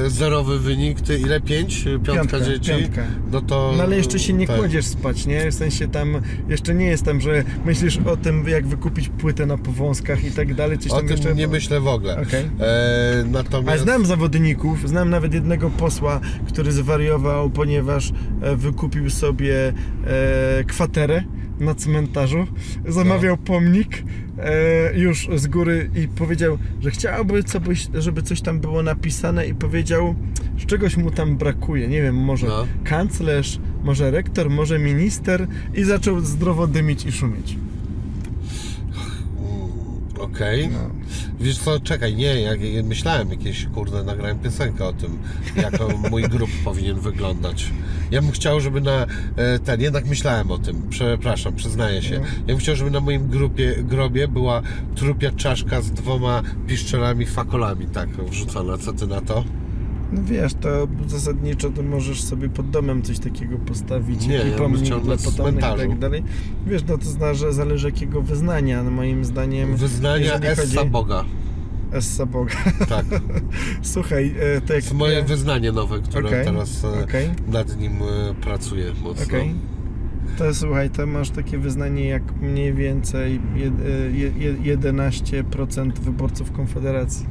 e, zerowy wynik, ty ile? Pięć? Piątka, Piątka, dzieci? piątka. No to... No ale jeszcze się nie tak. kładziesz spać, nie? W sensie tam jeszcze nie jest tam, że myślisz o tym, jak wykupić płytę na powązkach i tak dalej. Coś O tym jeszcze... nie myślę w ogóle. Okej. E, A natomiast... znam zawodników, znam nawet jednego posła, który zwariował, ponieważ e, wykupił sobie e, kwaterę na cmentarzu, zamawiał No. pomnik e, już z góry i powiedział, że chciałby, żeby coś tam było napisane i powiedział, że czegoś mu tam brakuje, nie wiem, może No. kanclerz, może rektor, może minister i zaczął zdrowo dymić i szumieć. Okej. No. Wiesz co, czekaj, nie, ja myślałem jakieś, kurde, nagrałem piosenkę o tym, jak mój grup powinien wyglądać. Ja bym chciał, żeby na e, ten, jednak myślałem o tym, przepraszam, przyznaję się. No. Ja bym chciał, żeby na moim grupie, grobie była trupia czaszka z dwoma piszczelami, fakolami, tak, wrzucona. Co ty na to? No wiesz, to zasadniczo to możesz sobie pod domem coś takiego postawić, Nie, jaki ja pomnik dla potomnych i tak dalej. Wiesz, no to że zależy jakiego wyznania, no moim zdaniem Wyznania Essa chodzi- Boga. Essa Boga. Tak, Słuchaj, e, to to jak... jest moje wyznanie nowe, które Okej, teraz e, okej. nad nim e, pracuję mocno. Okej. To słuchaj, to masz takie wyznanie jak mniej więcej jed, e, je, je, 11% wyborców Konfederacji.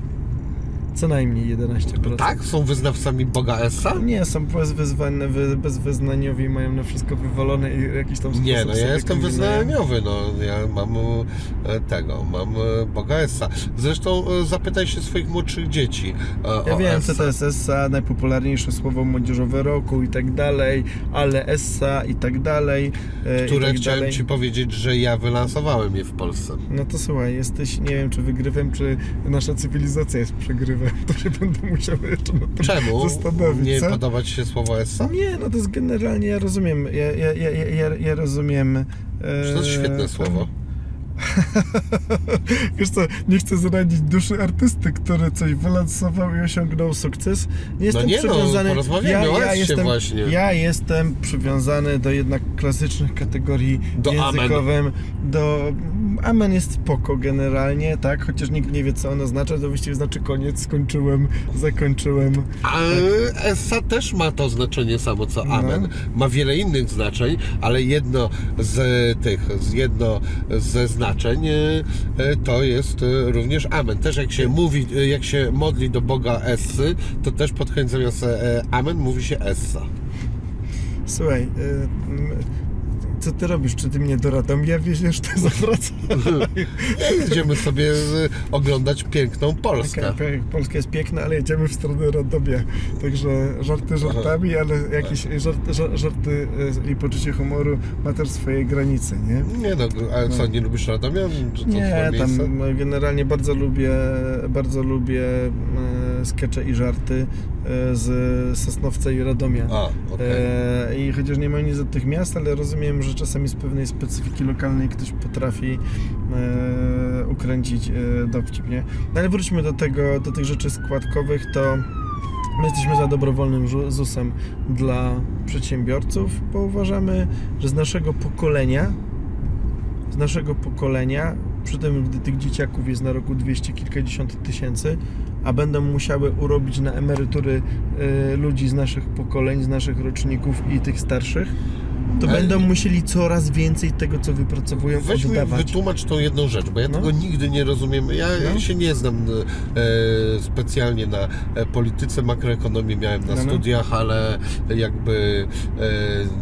Co najmniej 11%. Tak? Są wyznawcami Boga Essa? Nie, są bezwyznane, wy- bezwyznaniowi, mają na wszystko wywalone i jakiś tam Nie, no ja jestem wyznaniowy, no ja mam e, tego, mam e, Boga Essa. Zresztą e, zapytaj się swoich młodszych dzieci Ja wiem, Essa. co to jest ESSA, najpopularniejsze słowo młodzieżowe roku i tak dalej, ale ESSA i tak dalej. i Które tak chciałem dalej. Ci powiedzieć, że ja wylansowałem je w Polsce. No to słuchaj, jesteś, nie wiem, czy wygrywem, czy nasza cywilizacja jest przegrywem. To się będę musiał jeszcze nad tym Czemu? zastanowić, Nie co? podoba Ci się słowo Essa? Nie, no to jest generalnie, ja rozumiem, ja, ja, ja, ja, ja rozumiem... e, To jest świetne ten- słowo. Wiesz co, nie chcę zranić duszy artysty, który coś wylansował i osiągnął sukces. Nie jestem nie no, przywiązany. porozmawiajmy o Essie jestem, właśnie. ja jestem przywiązany do jednak klasycznych kategorii Do językowym. Do Amen jest spoko generalnie, tak? Chociaż nikt nie wie, co ono oznacza. To właściwie znaczy koniec, skończyłem, zakończyłem. A Essa też ma to znaczenie samo co No. Amen. Ma wiele innych znaczeń, ale jedno z tych, z jedno ze znaczeń e, e, to jest e, również Amen. Też jak się mówi, e, jak się modli do Boga Essy, to też pod koniec zamiast Amen mówi się Essa. Słuchaj, co ty robisz? Czy ty mnie do Radomia wieziesz? To zawraca. Nie jedziemy sobie z, oglądać piękną Polskę. Okej, Polska jest piękna, ale jedziemy w stronę Radomia. Także żarty żartami, ale jakieś żarty, żar- żarty y, i poczucie humoru ma też swoje granice, nie? Nie no, ale co, nie lubisz Radomia? Nie, tam no, generalnie bardzo lubię, bardzo lubię e, skecze i żarty e, z Sosnowca i Radomia. A, okej. E, I chociaż nie ma nic od tych miast, ale rozumiem, że czasami z pewnej specyfiki lokalnej ktoś potrafi e, ukręcić e, dowcip, nie? No ale wróćmy do tego, do tych rzeczy składkowych, to my jesteśmy za dobrowolnym ZUS-em dla przedsiębiorców, bo uważamy, że z naszego pokolenia z naszego pokolenia, przy tym gdy tych dzieciaków jest na roku 200 kilkadziesiąt tysięcy, a będą musiały urobić na emerytury y, ludzi z naszych pokoleń, z naszych roczników i tych starszych, to Ale- będą musieli coraz więcej tego, co wypracowują, Weź oddawać. wytłumacz tą jedną rzecz, bo ja No. tego nigdy nie rozumiem. Ja No. się nie znam e, specjalnie na e, polityce, makroekonomii miałem na No, no. studiach, ale jakby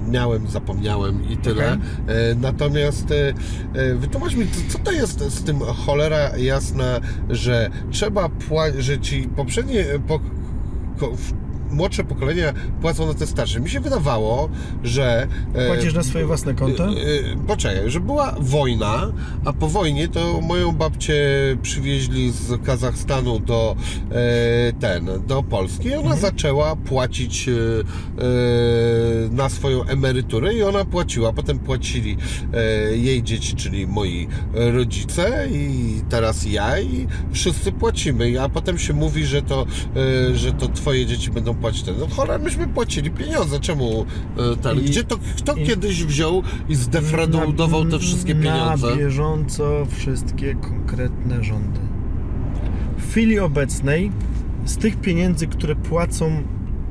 e, miałem, zapomniałem i tyle. Okej. E, natomiast e, e, wytłumacz mi, co, co to jest z tym cholera jasna, że trzeba płacić, że ci poprzednie po, ko, młodsze pokolenia płacą na te starsze. Mi się wydawało, że... e, Płacisz na swoje własne konto? E, e, Poczekaj, że była wojna, a po wojnie to moją babcię przywieźli z Kazachstanu do ten, do Polski i ona Mhm. zaczęła płacić na swoją emeryturę i ona płaciła. Potem płacili jej dzieci, czyli moi rodzice i teraz ja i wszyscy płacimy. A potem się mówi, że to, że to twoje dzieci będą płacić ten. No cholera, myśmy płacili pieniądze. Czemu e, ten? I- Gdzie to, kto i- kiedyś wziął i zdefraudował te wszystkie pieniądze? Na bieżąco wszystkie konkretne rządy. W chwili obecnej z tych pieniędzy, które płacą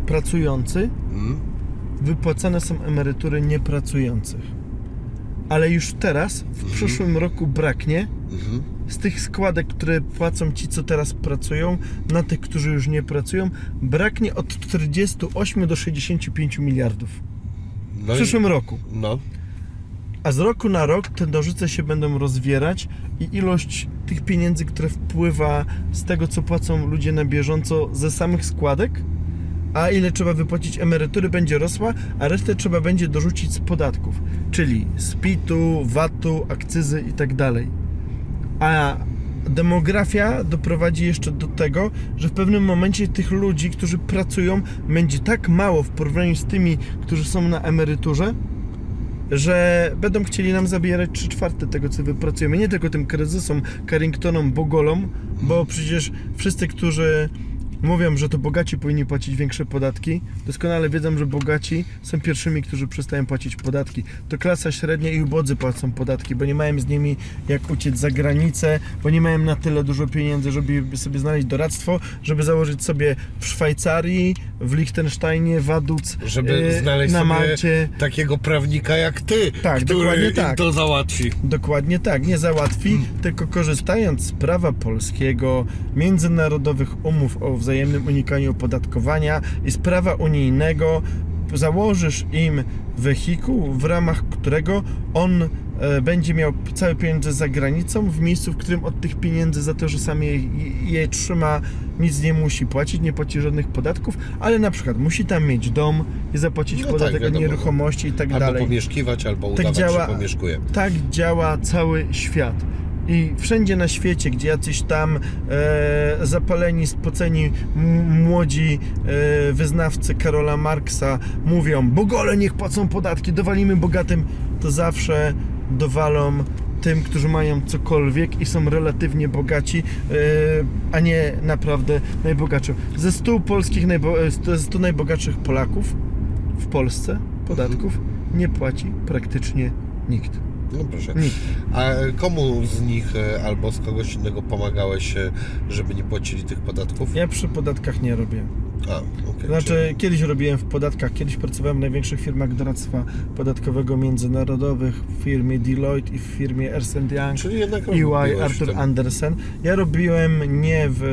pracujący, Mm? wypłacane są emerytury niepracujących. Ale już teraz, w przyszłym roku braknie Mhm. Z tych składek, które płacą ci, co teraz pracują, na tych, którzy już nie pracują, braknie od 48 do 65 miliardów. W No, i- przyszłym roku. no. A z roku na rok te nożyce się będą rozwierać i ilość tych pieniędzy, które wpływa z tego, co płacą ludzie na bieżąco ze samych składek, a ile trzeba wypłacić emerytury będzie rosła, a resztę trzeba będzie dorzucić z podatków, czyli z PIT-u, VAT-u, akcyzy i tak. A demografia doprowadzi jeszcze do tego, że w pewnym momencie tych ludzi, którzy pracują, będzie tak mało w porównaniu z tymi, którzy są na emeryturze, że będą chcieli nam zabierać 3 czwarte tego, co wypracujemy. Nie tylko tym kryzysom, Carringtonom, Bogolom, bo przecież wszyscy, którzy mówią, że to bogaci powinni płacić większe podatki, doskonale wiedzą, że bogaci są pierwszymi, którzy przestają płacić podatki. To klasa średnia i ubodzy płacą podatki, bo nie mają z nimi jak uciec za granicę, bo nie mają na tyle dużo pieniędzy, żeby sobie znaleźć doradztwo, żeby założyć sobie w Szwajcarii, w Liechtensteinie, Waduc, Żeby e, znaleźć na sobie Malcie. takiego prawnika jak ty, Tak, który tak. to załatwi. Dokładnie tak, nie załatwi, Hmm. tylko korzystając z prawa polskiego, międzynarodowych umów o wzajemnym unikaniu opodatkowania i z prawa unijnego założysz im wehikuł, w ramach którego on e, będzie miał całe pieniądze za granicą, w miejscu, w którym od tych pieniędzy za to, że sam je, je trzyma, nic nie musi płacić, nie płaci żadnych podatków, ale na przykład musi tam mieć dom i zapłacić No tak, podatek od wiadomo. nieruchomości i tak Albo dalej. pomieszkiwać, albo udawać, działa- że pomieszkuje. Tak działa cały świat. I wszędzie na świecie, gdzie jacyś tam e, zapaleni, spoceni młodzi e, wyznawcy Karola Marksa mówią, bogole niech płacą podatki, dowalimy bogatym, to zawsze dowalą tym, którzy mają cokolwiek i są relatywnie bogaci, e, a nie naprawdę najbogatszym. Ze 100 polskich, e, ze 100 najbogatszych Polaków w Polsce podatków nie płaci praktycznie nikt. No proszę. Nikt. A komu z nich e, albo z kogoś innego pomagałeś, e, żeby nie płacili tych podatków? Ja przy podatkach nie robię. A, okej. Znaczy, kiedyś robiłem w podatkach, kiedyś pracowałem w największych firmach doradztwa podatkowego międzynarodowych, w firmie Deloitte i w firmie Ernst Young. Czyli jednak EY, Arthur ten- Andersen. Ja robiłem nie w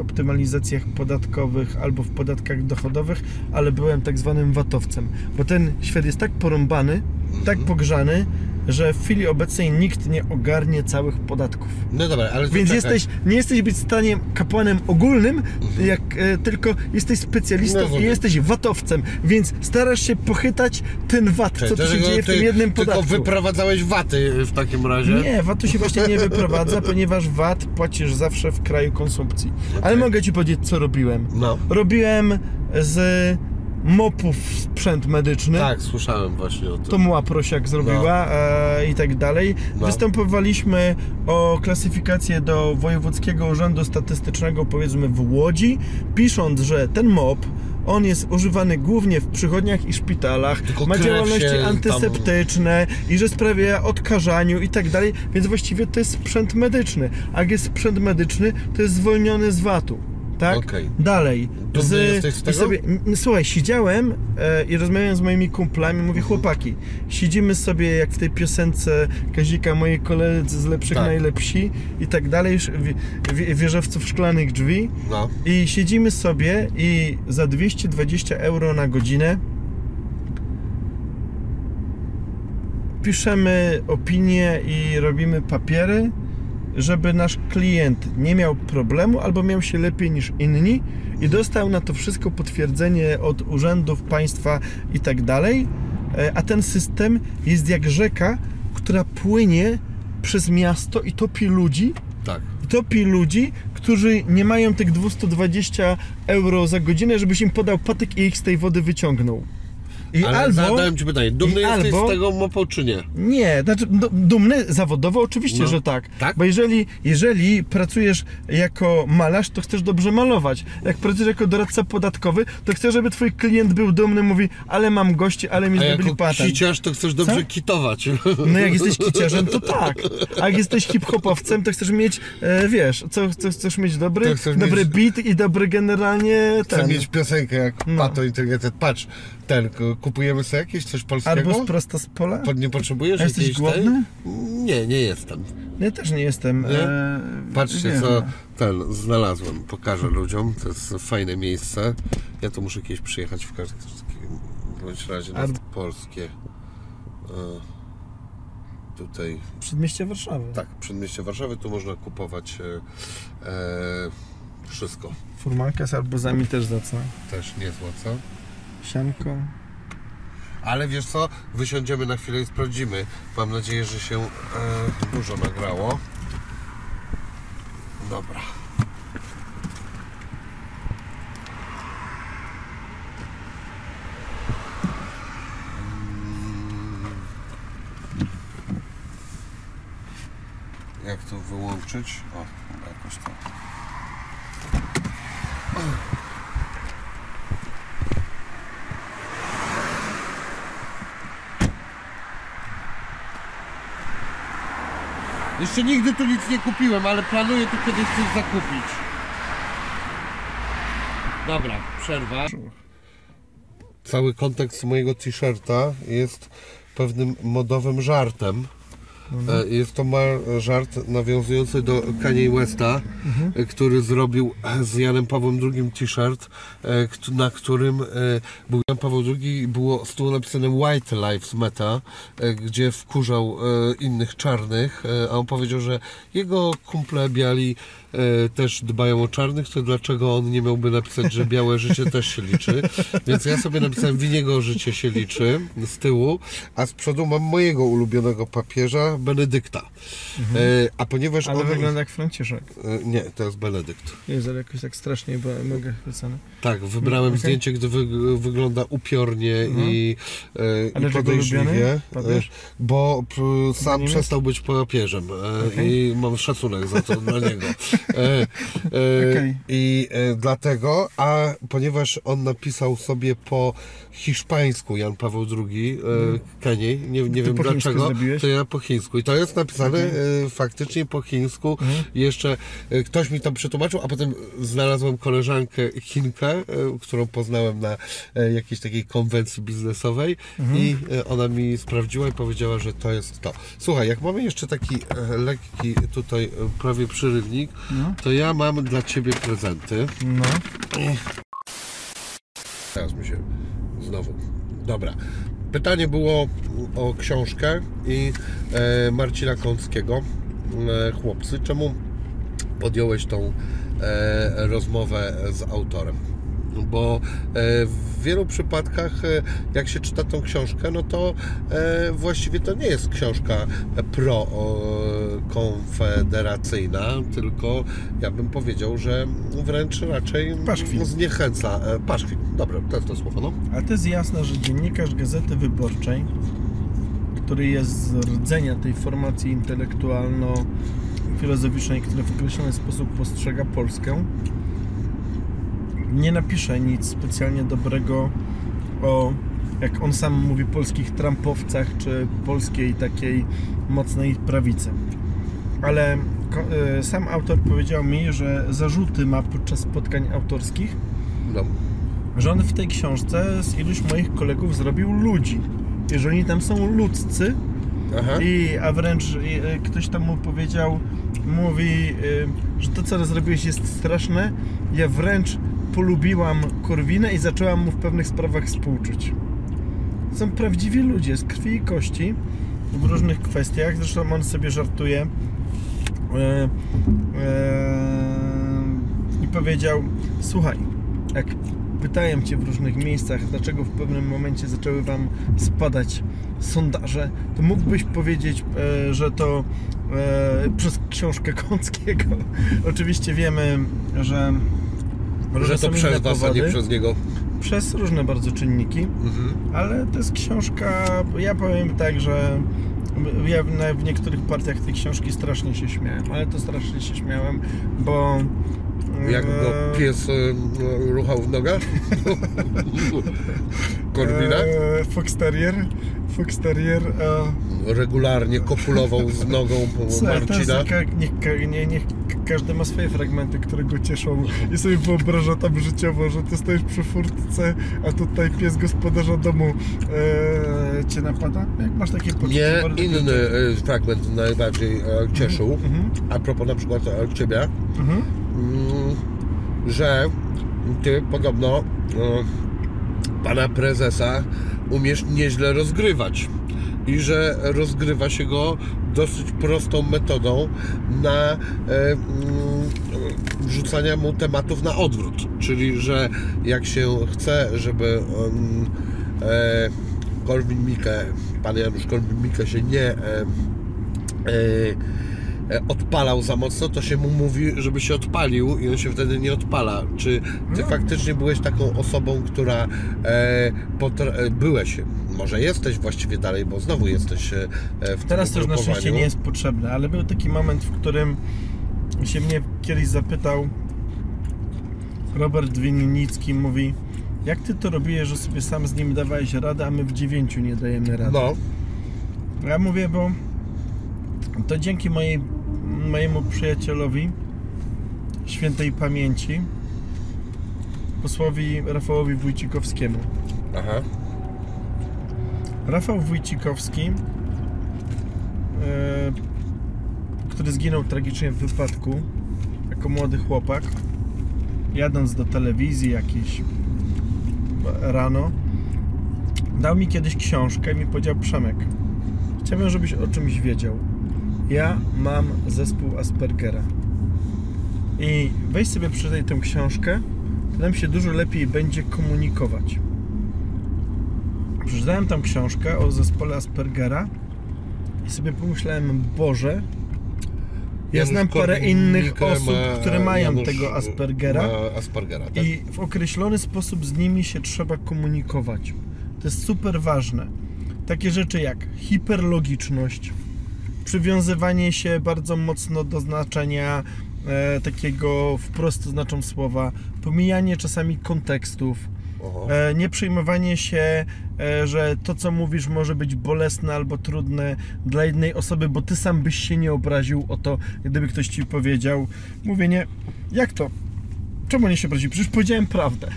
optymalizacjach podatkowych albo w podatkach dochodowych, ale byłem tak zwanym VAT-owcem, bo ten świat jest tak porąbany, tak Mhm. pogrzany, że w chwili obecnej nikt nie ogarnie całych podatków. No dobra, ale Więc czekaj. jesteś, nie jesteś być w stanie kapłanem ogólnym, jak e, tylko jesteś specjalistą Mhm. No, i jesteś VAT-owcem, więc starasz się pochytać ten VAT, co tu się dzieje w ty tym jednym Tylko podatku. wyprowadzałeś waty w takim razie? Nie, VAT-u się właśnie nie wyprowadza, ponieważ VAT płacisz zawsze w kraju konsumpcji. Ale Okej. mogę Ci powiedzieć, co robiłem. No. Robiłem z mopów sprzęt medyczny. Tak, słyszałem właśnie o tym. To Mła Prosiak zrobiła e, i tak dalej. No. Występowaliśmy o klasyfikację do Wojewódzkiego Urzędu Statystycznego, powiedzmy w Łodzi, pisząc, że ten mop on jest używany głównie w przychodniach i szpitalach, Tylko ma działalności się tam- antyseptyczne i że sprawia odkażaniu i tak dalej, więc właściwie to jest sprzęt medyczny. A jak jest sprzęt medyczny, to jest zwolniony z VAT-u. Tak? Okej. Dalej. Dumny jesteś z i tego? Sobie, słuchaj, siedziałem e, i rozmawiałem z moimi kumplami, mówię, chłopaki, siedzimy sobie jak w tej piosence Kazika, moi koledzy z lepszych Tak. najlepsi i tak dalej, sz- wie- wie- wieżowców szklanych drzwi No. i siedzimy sobie i za 220 euro na godzinę piszemy opinie i robimy papiery, żeby nasz klient nie miał problemu albo miał się lepiej niż inni i dostał na to wszystko potwierdzenie od urzędów państwa i tak dalej. E, A ten system jest jak rzeka, która płynie przez miasto i topi ludzi, Tak. i topi ludzi, którzy nie mają tych 220 euro za godzinę, żebyś im podał patyk i ich z tej wody wyciągnął. I Ale albo... zadałem Ci pytanie, dumny jesteś albo- z tego mopu czy nie? Nie, znaczy dumny zawodowo oczywiście, No. że tak. Tak? Bo jeżeli, jeżeli pracujesz jako malarz, to chcesz dobrze malować. Jak pracujesz jako doradca podatkowy, to chcesz, żeby twój klient był dumny, mówi, ale mam gości, ale mi A zrobili jako patent. kiciarz to chcesz dobrze Co? kitować. No jak jesteś kiciarzem, to tak. A jak jesteś hip-hopowcem, to chcesz mieć, e, wiesz, co, co chcesz mieć dobry, chcesz dobry mieć- beat i dobry generalnie ten. mieć piosenkę jak No. Pato Inteligentny. Patrz, ten, kupujemy sobie jakieś coś polskiego? Albo prosto z pola. Pod, nie potrzebujesz A jesteś głodny? Tej? Nie, nie jestem. Ja też nie jestem. Nie? E, Patrzcie, wiem. co ten znalazłem. Pokażę ludziom. To jest fajne miejsce. Ja tu muszę kiedyś przyjechać w każdym bądź razie na Ar- polskie. E, tutaj, Przedmieście Warszawy. tak, przedmieście Warszawy. Tu można kupować e, e, wszystko. Furmanka z arbuzami też za co? Też niezłe, co? Sianko. Ale wiesz co, wysiądziemy na chwilę i sprawdzimy. Mam nadzieję, że się e, dużo nagrało. Dobra. Mm. Jak to wyłączyć? O, jakoś tak. Jeszcze nigdy tu nic nie kupiłem, ale planuję tu kiedyś coś zakupić. Dobra, przerwa. Cały kontekst mojego t-shirta jest pewnym modowym żartem. E, Jest to żart nawiązujący do Kanye Westa, e, który zrobił z Janem Pawłem II t-shirt, e, na którym e, był Jan Paweł II i było z tyłu napisane White Lives Matter, gdzie wkurzał innych czarnych, a on powiedział, że jego kumple biali też dbają o czarnych, to dlaczego on nie miałby napisać, że białe życie też się liczy? Więc ja sobie napisałem Winiego życie się liczy z tyłu, a z przodu mam mojego ulubionego papieża, Benedykta. E, a ponieważ Ale on... wygląda jak Franciszek. E, Nie, to jest Benedykt. Jest ale jakoś tak strasznie bo mega chwycony. Tak, wybrałem okej. zdjęcie, gdy wy, wygląda upiornie Mhm. i, e, Ale i podejrzliwie, e, bo sam przestał być papieżem e, Okej. i mam szacunek za to dla niego. E, e. I e, dlatego, a ponieważ on napisał sobie po hiszpańsku Jan Paweł II, e, Keniej, nie, nie wiem dlaczego, zrobiłeś? to ja po chińsku. I to jest napisane e, faktycznie po chińsku. Mhm. I Jeszcze ktoś mi to przetłumaczył, a potem znalazłem koleżankę Chinkę, którą poznałem na jakiejś takiej konwencji biznesowej Mhm. i ona mi sprawdziła i powiedziała, że to jest to. Słuchaj, jak mamy jeszcze taki lekki tutaj prawie przerywnik, No. to ja mam dla Ciebie prezenty. No. Teraz mi się znowu. Dobra. Pytanie było o książkę i e, Marcina Kąckiego. E, chłopcy, czemu podjąłeś tą e, rozmowę z autorem? Bo e, w wielu przypadkach, e, jak się czyta tą książkę, no to e, właściwie to nie jest książka pro-konfederacyjna, tylko ja bym powiedział, że wręcz raczej Paszkwil. zniechęca. E, paszkwil, dobra, to jest to słowo, no. A to jest jasne, że dziennikarz Gazety Wyborczej, który jest z rdzenia tej formacji intelektualno-filozoficznej, która w określony sposób postrzega Polskę, nie napisze nic specjalnie dobrego o, jak on sam mówi, polskich trampowcach, czy polskiej takiej mocnej prawicy. Ale e, sam autor powiedział mi, że zarzuty ma podczas spotkań autorskich, no. że on w tej książce z iluś moich kolegów zrobił ludzi. I że oni tam są ludzcy, Aha. i, a wręcz i, e, ktoś tam mu powiedział, mówi, e, że to co zrobiłeś jest straszne. Ja wręcz polubiłam Korwinę i zaczęłam mu w pewnych sprawach współczuć. Są prawdziwi ludzie z krwi i kości w różnych kwestiach. Zresztą on sobie żartuje. E, e, I powiedział: Słuchaj, jak pytałem Cię w różnych miejscach, dlaczego w pewnym momencie zaczęły Wam spadać sondaże, to mógłbyś powiedzieć, e, że to e, przez książkę Kąckiego. Oczywiście wiemy, że, Że są to przez Was, a nie powody. przez niego. przez różne bardzo czynniki. Mhm. Ale to jest książka, ja powiem tak, że ja w niektórych partiach tej książki strasznie się śmiałem, ale to strasznie się śmiałem, bo... Jak e, go pies e, ruchał w nogach? Korwina? e, Fox Terrier, Fox Terrier, e, Regularnie kopulował z nogą po słuchaj, Marcina. niech, ka- nie, niech każdy ma swoje fragmenty, które go cieszą i sobie wyobraża tam życiowo, że ty stoisz przy furtce, a tutaj pies gospodarza domu e, cię napada. Jak masz takie poczucie? Mnie inny e, fragment najbardziej e, cieszył, Mhm, a propos na przykład e, Ciebie, mhm. mm, że Ty podobno e, Pana Prezesa umiesz nieźle rozgrywać i że rozgrywa się go dosyć prostą metodą na e, mm, wrzucania mu tematów na odwrót. Czyli, że jak się chce, żeby on, e, Korwin-Mikke, pan Janusz Korwin-Mikke się nie e, e, odpalał za mocno, to się mu mówi, żeby się odpalił i on się wtedy nie odpala. Czy ty No. faktycznie byłeś taką osobą, która e, e, byłeś, może jesteś właściwie dalej, bo znowu jesteś e, w Teraz to już na szczęście nie jest potrzebne, ale był taki moment, w którym się mnie kiedyś zapytał Robert Winnicki, mówi jak ty to robiłeś, że sobie sam z nim dawałeś radę, a my w dziewięciu nie dajemy rady. No, Ja mówię, bo to dzięki mojej, mojemu przyjacielowi świętej pamięci posłowi Rafałowi Wójcikowskiemu. aha, Rafał Wójcikowski, e, który zginął tragicznie w wypadku jako młody chłopak, jadąc do telewizji jakiś rano, dał mi kiedyś książkę i mi powiedział Przemek, chciałbym, żebyś o czymś wiedział. Ja mam zespół Aspergera. I weź sobie przeczytaj tę książkę, to nam się dużo lepiej będzie komunikować. Przeczytałem tam książkę o zespole Aspergera i sobie pomyślałem, Boże, ja Janusz znam parę innych osób, ma- które mają Janusz tego Aspergera Aspergera, tak? i w określony sposób z nimi się trzeba komunikować. To jest super ważne. Takie rzeczy jak hiperlogiczność, przywiązywanie się bardzo mocno do znaczenia e, takiego wprost znaczą słowa, pomijanie czasami kontekstów, e, nie się, e, że to co mówisz może być bolesne albo trudne dla jednej osoby, bo ty sam byś się nie obraził o to, gdyby ktoś ci powiedział. Mówienie, jak to? Czemu nie się obraził? Przecież powiedziałem prawdę.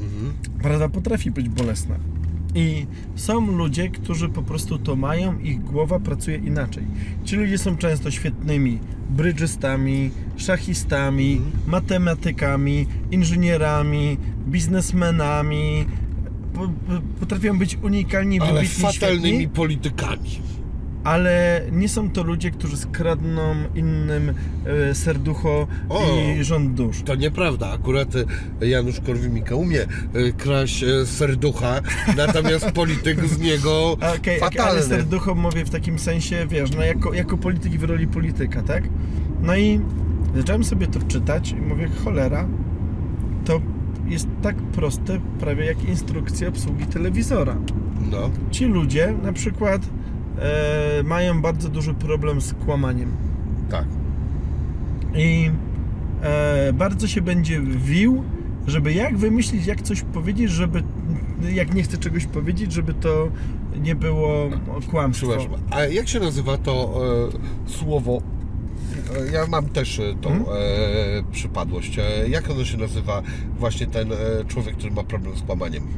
Mhm. Prawda potrafi być bolesna. I są ludzie, którzy po prostu to mają, ich głowa pracuje inaczej. Ci ludzie są często świetnymi brydżystami, szachistami, matematykami, inżynierami, biznesmenami. Po- po- Potrafią być unikalni, Ale wybitni, fatalnymi świetni, politykami. Ale nie są to ludzie, którzy skradną innym e, serducho O! i rząd dusz. To nieprawda. Akurat e, Janusz Korwin-Mikke umie e, kraść serducha, natomiast polityk z niego Okej, okay, ale fatalny. serducho mówię w takim sensie, wiesz, no jako, jako polityk w roli polityka, tak? No i zacząłem sobie to czytać i mówię, cholera, to jest tak proste, prawie jak instrukcja obsługi telewizora. No, Ci ludzie na przykład e, mają bardzo duży problem z kłamaniem tak. i e, bardzo się będzie wił, żeby jak wymyślić, jak coś powiedzieć, żeby jak nie chce czegoś powiedzieć, żeby to nie było kłamstwo. Przepraszam. A jak się nazywa to e, słowo? E, Ja mam też e, tą Hmm? e, przypadłość. E, jak ono się nazywa? Właśnie ten e, człowiek, który ma problem z kłamaniem. Ma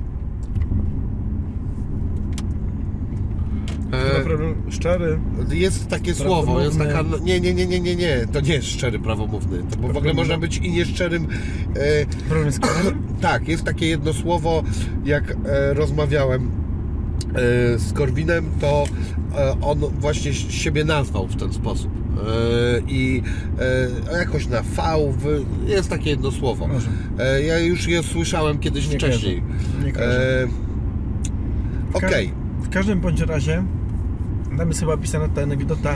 E, problem szczery. Jest takie słowo, jest taka. no, Nie, nie, nie, nie, nie, nie. To nie jest szczery prawomówny. To bo w ogóle można być i nieszczerym. E, Problem z kłamaniem? tak, jest takie jedno słowo, jak e, rozmawiałem e, z Korwinem, to e, on właśnie siebie nazwał w ten sposób. E, I e, jakoś na V jest takie jedno słowo. E, ja już je słyszałem kiedyś Nie wcześniej. E, Okej. W każdym bądź razie, tam jest chyba opisana ta anegdota.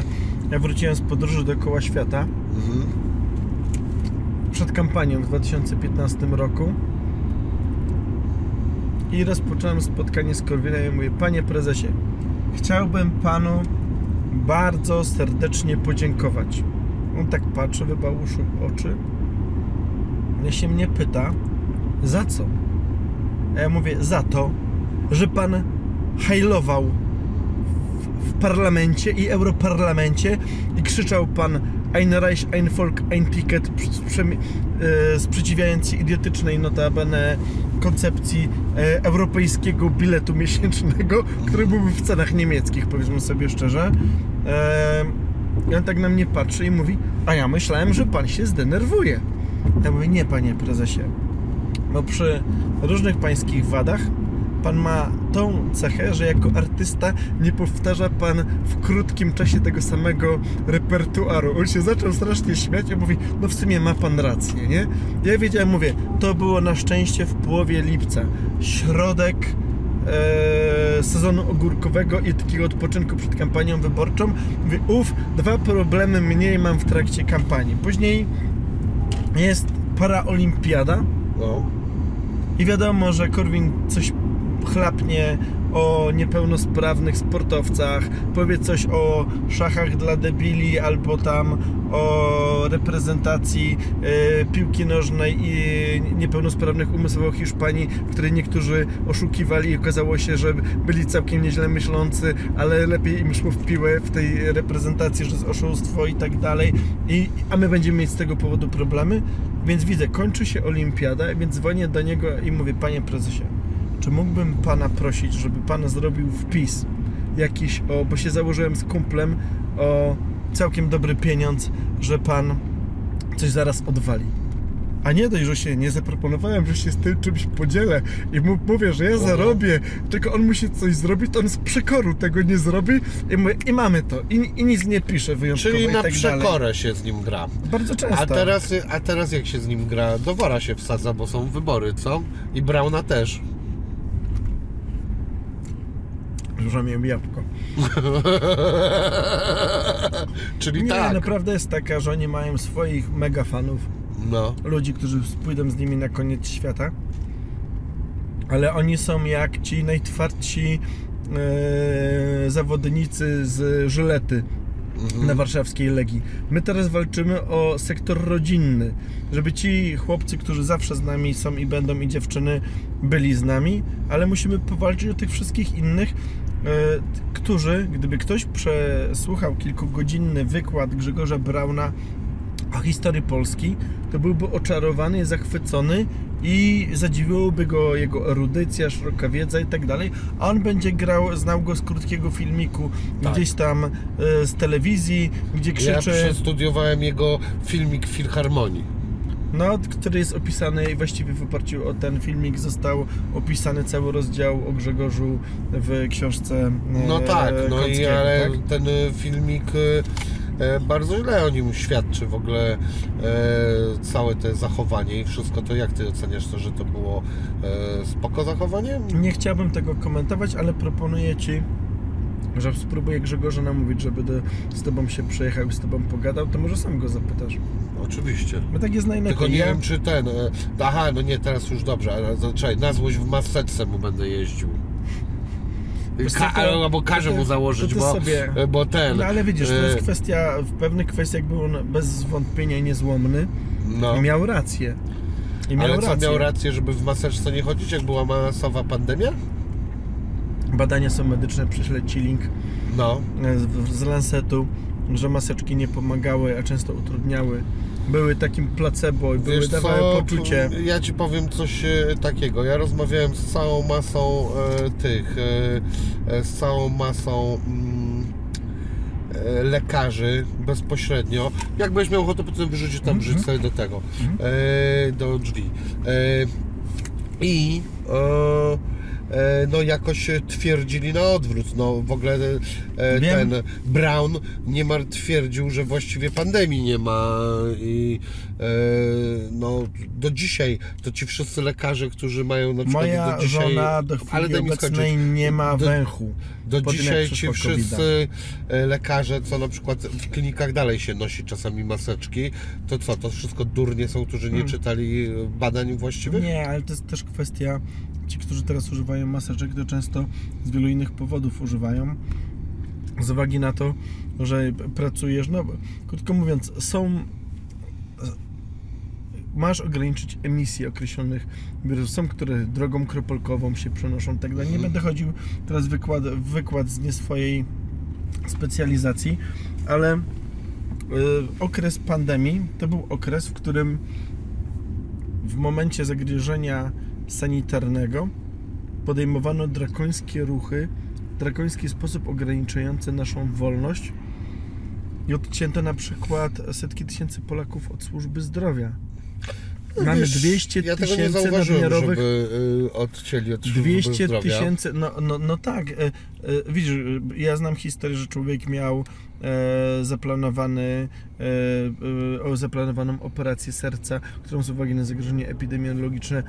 Ja wróciłem z podróży dookoła świata Mhm. przed kampanią w 2015 roku i rozpocząłem spotkanie z Korwinem i mówię, panie prezesie, chciałbym panu bardzo serdecznie podziękować. On tak patrzy, wybałuszył oczy. Ja się mnie pyta, za co? A ja mówię, za to, że pan hajlował w, parlamencie i europarlamencie i krzyczał pan Ein Reich, ein Volk, ein Ticket, e, sprzeciwiając się idiotycznej notabene koncepcji e, europejskiego biletu miesięcznego, który byłby w cenach niemieckich, powiedzmy sobie szczerze. E, I on tak na mnie patrzy i mówi, a ja myślałem, że pan się zdenerwuje. Ja mówię, nie panie prezesie, bo przy różnych pańskich wadach pan ma tą cechę, że jako artysta nie powtarza pan w krótkim czasie tego samego repertuaru. On się zaczął strasznie śmiać i mówi, no w sumie ma pan rację, nie? Ja wiedziałem, mówię, to było na szczęście w połowie lipca. Środek e, sezonu ogórkowego i takiego odpoczynku przed kampanią wyborczą. Mówię, uff, dwa problemy mniej mam w trakcie kampanii. Później jest paraolimpiada, No. i wiadomo, że Korwin coś chlapnie o niepełnosprawnych sportowcach, powie coś o szachach dla debili, albo tam o reprezentacji e, piłki nożnej i niepełnosprawnych umysłowo Hiszpanii, w której niektórzy oszukiwali i okazało się, że byli całkiem nieźle myślący, ale lepiej im szło w piłę w tej reprezentacji, że jest oszustwo i tak dalej. I, a my będziemy mieć z tego powodu problemy. Więc widzę, kończy się olimpiada, więc dzwonię do niego i mówię, panie prezesie, czy mógłbym pana prosić, żeby pan zrobił wpis jakiś, o, bo się założyłem z kumplem o całkiem dobry pieniądz, że pan coś zaraz odwali. A nie dość, że się nie zaproponowałem, że się z tym czymś podzielę i mu mówię, że ja zarobię, tylko on musi coś zrobić, to on z przekoru tego nie zrobi i, mówię, i mamy to. I, I nic nie pisze wyjątkowo Czyli i na tak dalej. przekorę się z nim gra. Bardzo często. A teraz, a teraz jak się z nim gra? Do wora się wsadza, bo są wybory, co? I Brauna też. Dużo miałem jabłko. Czyli Nie, tak. naprawdę jest taka, że oni mają swoich mega fanów, No. ludzi, którzy pójdą z nimi na koniec świata. Ale oni są jak ci najtwardsi e, zawodnicy z Żylety Mhm. na warszawskiej Legii. My teraz walczymy o sektor rodzinny, żeby ci chłopcy, którzy zawsze z nami są i będą i dziewczyny byli z nami, ale musimy powalczyć o tych wszystkich innych, którzy, gdyby ktoś przesłuchał kilkugodzinny wykład Grzegorza Brauna o historii Polski, to byłby oczarowany, zachwycony i zadziwiłoby go jego erudycja, szeroka wiedza i tak dalej, a on będzie grał, znał go z krótkiego filmiku, Tak. gdzieś tam e, z telewizji, gdzie Ja krzyczy, przestudiowałem jego filmik Filharmonii. No, który jest opisany i właściwie w oparciu o ten filmik został opisany cały rozdział o Grzegorzu w książce e, No tak, no i ale tak? ten y, filmik e, bardzo źle o nim świadczy w ogóle e, całe te zachowanie i wszystko to jak ty oceniasz to, że to było e, spoko zachowanie? Nie chciałbym tego komentować, ale proponuję Ci, że spróbuję Grzegorza namówić, żeby do, z Tobą się przejechał i z Tobą pogadał, to może sam go zapytasz. Oczywiście. Bo tak jest najlepiej. Tylko nie ja, wiem czy ten. e, Aha, no nie, teraz już dobrze, ale zaczekaj, na złość w maseczce mu będę jeździł. Co, Ka- to- albo ty- mu założyć, bo, sobie- e, bo ten. No ale widzisz, to e, jest kwestia, w pewnych kwestiach był on bez wątpienia niezłomny No. i miał rację. I miał Ale co rację. miał rację, żeby w maseczce nie chodzić, jak była masowa pandemia? Badania są medyczne, prześlę Ci link No. e, z, z Lancetu, że maseczki nie pomagały, a często utrudniały. Były takim placebo i były dawały poczucie. ja ci powiem coś e, takiego. Ja rozmawiałem z całą masą e, tych, e, e, z całą masą mm, lekarzy bezpośrednio. Jakbyś miał ochotę potem wyrzucić tam, wrzuć sobie do tego, e, do drzwi. E, I e, no jakoś twierdzili na odwrót. No w ogóle e, Wiem. ten Brown niemal twierdził, że właściwie pandemii nie ma i e, no do dzisiaj to ci wszyscy lekarze, którzy mają na przykład Moja do dzisiaj, żona do ale chwili daj mi obecnej skończyć. nie ma Do- węchu. Do jak dzisiaj ci wszyscy e, lekarze, co na przykład w klinikach dalej się nosi czasami maseczki, to co, to wszystko durnie są, którzy nie Hmm. czytali e, badań właściwych? Nie, ale to jest też kwestia, ci, którzy teraz używają maseczek, to często z wielu innych powodów używają. Z uwagi na to, że pracujesz, no krótko mówiąc, są masz ograniczyć emisję określonych wirusów. Są, które drogą kropelkową się przenoszą, tak dalej. Nie Mhm. będę chodził teraz wykład, w wykład z nie swojej specjalizacji, ale y, okres pandemii to był okres, w którym w momencie zagrożenia sanitarnego podejmowano drakońskie ruchy, drakoński sposób ograniczający naszą wolność i odcięto na przykład setki tysięcy Polaków od służby zdrowia. Mamy No Wiesz, 200 ja tysięcy nadmiarowych żeby y, odcięli od służby 200 zdrowia. tysięcy, no, no, no tak, e, e, widzisz, ja znam historię, że człowiek miał zaplanowany, zaplanowaną operację serca, którą z uwagi na zagrożenie epidemiologiczne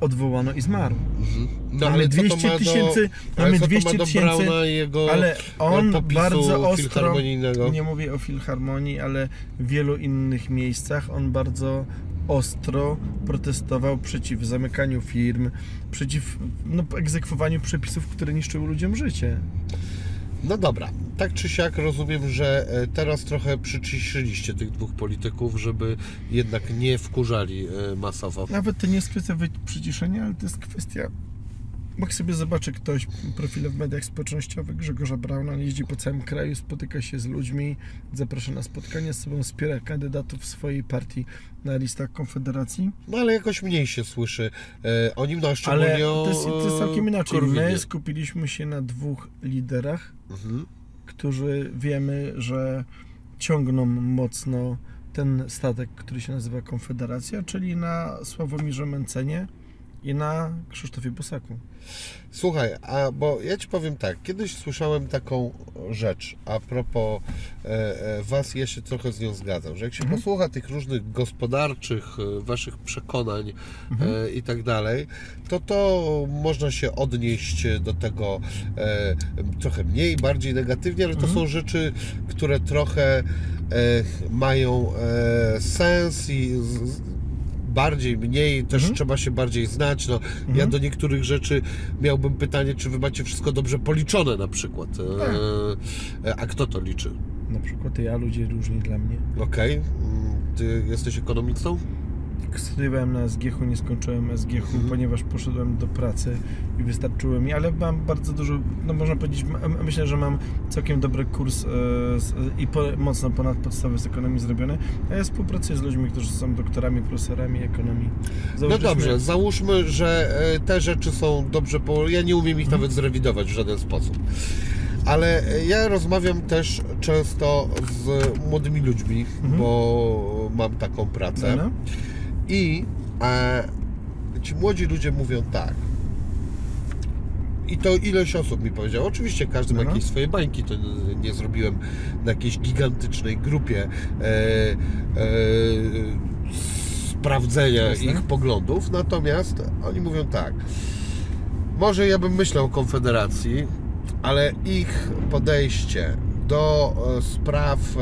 odwołano i zmarł. Mhm. No, Mamy ale co to 200 ma do- tysięcy, ale mamy co to 200 ma do tysięcy, ale on popisu bardzo ostro, nie mówię o filharmonii, ale w wielu innych miejscach on bardzo ostro protestował przeciw zamykaniu firm, przeciw no, egzekwowaniu przepisów, które niszczyły ludziom życie. No dobra, tak czy siak rozumiem, że e, teraz trochę przyciszyliście tych dwóch polityków, żeby jednak nie wkurzali e, masowo. Nawet to nie jest kwestia przyciszenia, ale to jest kwestia. Jak sobie zobaczy ktoś profile w mediach społecznościowych Grzegorza Brauna, jeździ po całym kraju, spotyka się z ludźmi, zaprasza na spotkania z sobą, wspiera kandydatów swojej partii na listach Konfederacji. No ale jakoś mniej się słyszy e, o nim, no szczególnie Ale to jest, to jest całkiem e, inaczej. Korwinie. My skupiliśmy się na dwóch liderach, Mhm. którzy wiemy, że ciągną mocno ten statek, który się nazywa Konfederacja, czyli na Sławomirze Mencenie i na Krzysztofie Bosaku. Słuchaj, a bo ja ci powiem tak, kiedyś słyszałem taką rzecz a propos e, e, was, ja się trochę z nią zgadzam, że jak się Mhm. posłucha tych różnych gospodarczych, e, waszych przekonań e, i tak dalej, to to można się odnieść do tego e, trochę mniej, bardziej negatywnie, ale to są rzeczy, które trochę e, mają e, sens i z, bardziej, mniej, też trzeba się bardziej znać. No, Ja do niektórych rzeczy miałbym pytanie, czy wy macie wszystko dobrze policzone na przykład. E, e, a kto to liczy? Na przykład ja, ludzie różni dla mnie. Okej. Mm, Ty jesteś ekonomistą? Studiowałem na SGH, nie skończyłem SGH, ponieważ poszedłem do pracy i wystarczyło mi, ale mam bardzo dużo, no można powiedzieć, myślę, że mam całkiem dobry kurs e, z, i po, mocno ponad podstawy z ekonomii zrobione, a ja współpracuję z ludźmi, którzy są doktorami, profesorami ekonomii. No Założyliśmy- dobrze, załóżmy, że e, te rzeczy są dobrze po... Ja nie umiem ich nawet zrewidować w żaden sposób. Ale e, ja rozmawiam też często z młodymi ludźmi, bo mam taką pracę. No, I e, ci młodzi ludzie mówią tak. I to ileś osób mi powiedziało. Oczywiście każdy ma jakieś swoje bańki, to nie- nie zrobiłem na jakiejś gigantycznej grupie e, e, sprawdzenia Jasne. ich poglądów. Natomiast oni mówią tak. Może ja bym myślał o Konfederacji, ale ich podejście do e, spraw e,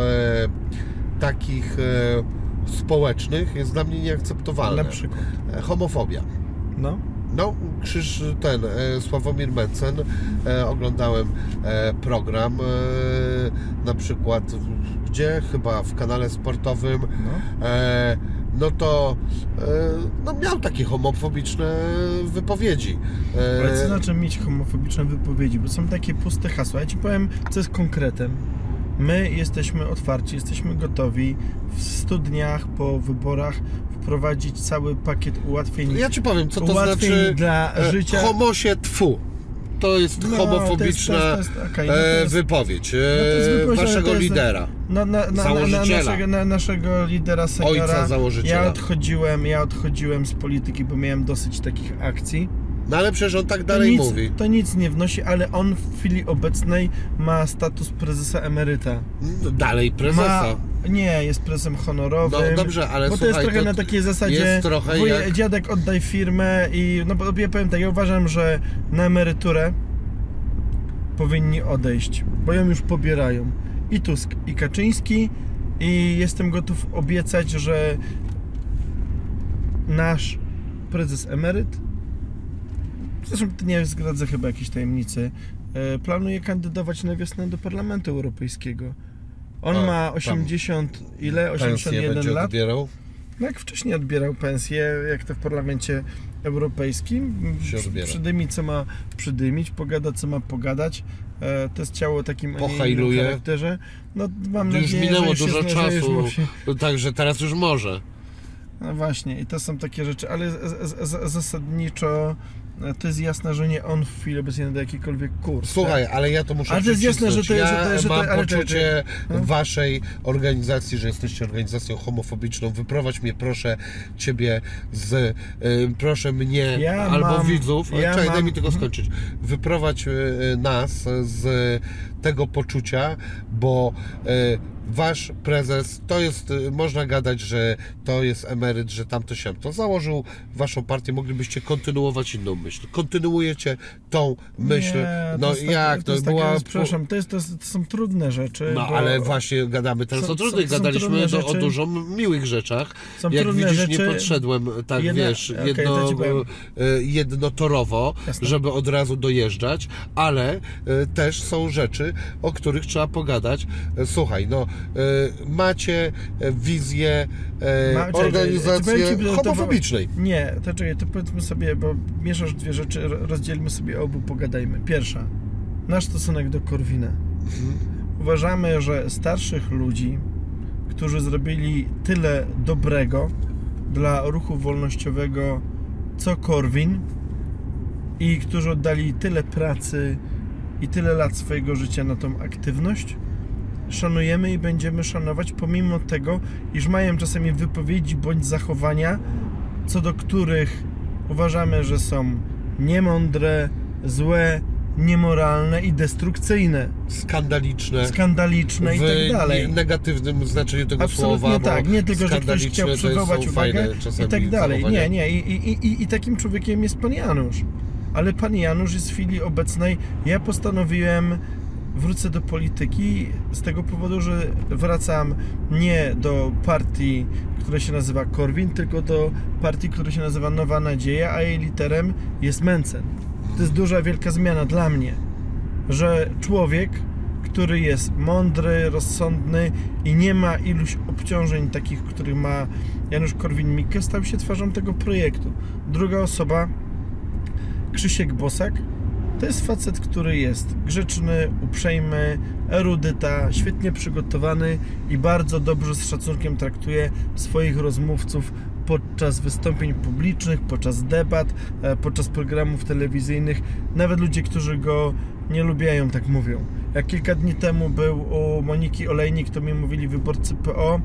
takich e, społecznych jest dla mnie nieakceptowalne. Na przykład. E, Homofobia. No, No, krzyż ten, e, Sławomir Mencen, e, oglądałem program, na przykład gdzie? Chyba w kanale sportowym, no. no to no miał takie homofobiczne wypowiedzi. Ale co znaczy mieć homofobiczne wypowiedzi? Bo są takie puste hasła. Ja Ci powiem, co jest konkretem. My jesteśmy otwarci, jesteśmy gotowi w 100 dniach po wyborach wprowadzić cały pakiet ułatwień, Ja Ci powiem, co to znaczy dla e, życia. homosie tfu. To jest No, homofobiczna to jest- to jest- okej, no e, jest- wypowiedź e, no waszego lidera. na, na, założyciela. naszego, na naszego lidera Segara. Ojca założyciela. Ja odchodziłem, ja odchodziłem z polityki, bo miałem dosyć takich akcji. No ale przecież on tak To dalej nic, mówi. to nic nie wnosi, ale on w chwili obecnej ma status prezesa emeryta. No, Dalej prezesa. Ma, nie, jest prezesem honorowym. No dobrze, ale Bo to jest trochę to na takiej zasadzie jest trochę wuj, jak- dziadek oddaj firmę i no bo ja powiem tak, ja uważam, że na emeryturę powinni odejść, bo ją już pobierają i Tusk i Kaczyński i jestem gotów obiecać, że nasz prezes emeryt zresztą to nie zdradzę chyba jakiejś tajemnicy e, planuje kandydować na wiosnę do Parlamentu Europejskiego. On A, ma tam 80 ile? Pensję 81 będzie lat. odbierał. No jak wcześniej odbierał pensję, jak to w parlamencie europejskim. Przydymi co ma przydymić, pogada co ma pogadać. E, To jest ciało takim Pohajluje. charakterze. No mam Już nadzieję, minęło dużo czasu, się... także teraz już może. No właśnie, i to są takie rzeczy, ale z, z, z, zasadniczo to jest jasne, że nie on w chwili obecnej nada jakikolwiek kurs. Słuchaj, ale ja to muszę Ale to jest jasne, że to- że to- ja że to- mam ale poczucie no. waszej organizacji, że jesteście organizacją homofobiczną. Wyprowadź mnie proszę ciebie z... y, proszę mnie Ja albo mam- widzów. ja Czekaj, daj mam- mi tylko mhm. skończyć. Wyprowadź y, nas z tego poczucia, bo y, wasz prezes, to jest, y, można gadać, że to jest emeryt, że tamto się to założył waszą partię, moglibyście kontynuować inną myśl. Kontynuujecie tą myśl. Nie, no jest jak, to to, była... takie, przepraszam, to, jest, to, jest, to są trudne rzeczy. No bo ale właśnie gadamy teraz są- o trudnych, są- gadaliśmy do, o dużo miłych rzeczach. Są Jak widzisz, nie rzeczy. podszedłem tak, Jedna- wiesz, okej, jedno, to e, jednotorowo, Jasne. żeby od razu dojeżdżać, ale e, też są rzeczy, o których trzeba pogadać. Słuchaj, no, macie e, wizję e, Ma- organizacji homofobicznej. Nie, to czekaj, to powiedzmy sobie, bo mieszasz dwie rzeczy, ro- rozdzielmy sobie obu, pogadajmy. Pierwsza, nasz stosunek do Korwina. Uważamy, że starszych ludzi, którzy zrobili tyle dobrego dla ruchu wolnościowego, co Korwin, i którzy oddali tyle pracy i tyle lat swojego życia na tą aktywność, szanujemy i będziemy szanować, pomimo tego, iż mają czasami wypowiedzi bądź zachowania, co do których uważamy, że są niemądre, złe, niemoralne i destrukcyjne, Skandaliczne. skandaliczne i w tak dalej. nie- negatywnym znaczeniu tego Absolutnie słowa. tak, nie tylko, że ktoś chciał przywołać uwagę i tak dalej. Nie, nie, i, i, i, i takim człowiekiem jest pan Janusz. Ale pan Janusz jest w chwili obecnej, ja postanowiłem wrócę do polityki z tego powodu, że wracam nie do partii, która się nazywa Korwin, tylko do partii, która się nazywa Nowa Nadzieja, a jej literem jest Mencen. To jest duża, wielka zmiana dla mnie, że człowiek, który jest mądry, rozsądny i nie ma iluś obciążeń takich, których ma Janusz Korwin-Mikke, stał się twarzą tego projektu. Druga osoba, Krzysiek Bosak, to jest facet, który jest grzeczny, uprzejmy, erudyta, świetnie przygotowany i bardzo dobrze z szacunkiem traktuje swoich rozmówców podczas wystąpień publicznych, podczas debat, e, podczas programów telewizyjnych. Nawet ludzie, którzy go nie lubiają, tak mówią. Jak kilka dni temu był u Moniki Olejnik, to mi mówili wyborcy PO,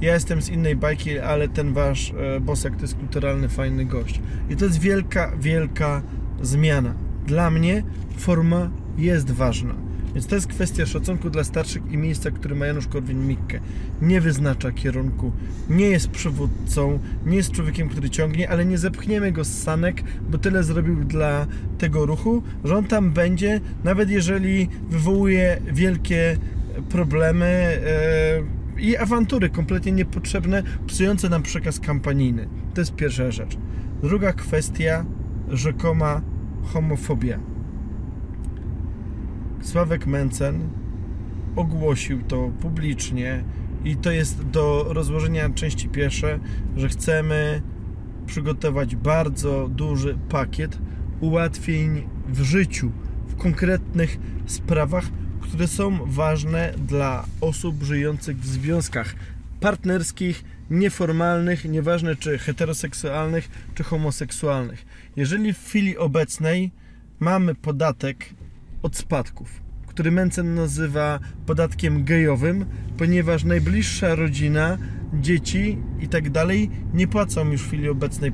ja jestem z innej bajki, ale ten wasz e, Bosak to jest kulturalny, fajny gość. I to jest wielka, wielka zmiana. Dla mnie forma jest ważna. Więc to jest kwestia szacunku dla starszych i miejsca, które ma Janusz Korwin-Mikke. Nie wyznacza kierunku, nie jest przywódcą, nie jest człowiekiem, który ciągnie, ale nie zepchniemy go z sanek, bo tyle zrobił dla tego ruchu, że on tam będzie, nawet jeżeli wywołuje wielkie problemy e, i awantury kompletnie niepotrzebne, psujące nam przekaz kampanijny. To jest pierwsza rzecz. Druga kwestia, rzekoma homofobia. Sławek Mencen ogłosił to publicznie i to jest do rozłożenia części pierwsze, że chcemy przygotować bardzo duży pakiet ułatwień w życiu, w konkretnych sprawach, które są ważne dla osób żyjących w związkach partnerskich, nieformalnych, nieważne czy heteroseksualnych, czy homoseksualnych. Jeżeli w chwili obecnej mamy podatek od spadków, który Mencen nazywa podatkiem gejowym, ponieważ najbliższa rodzina, dzieci i tak dalej nie płacą już w chwili obecnej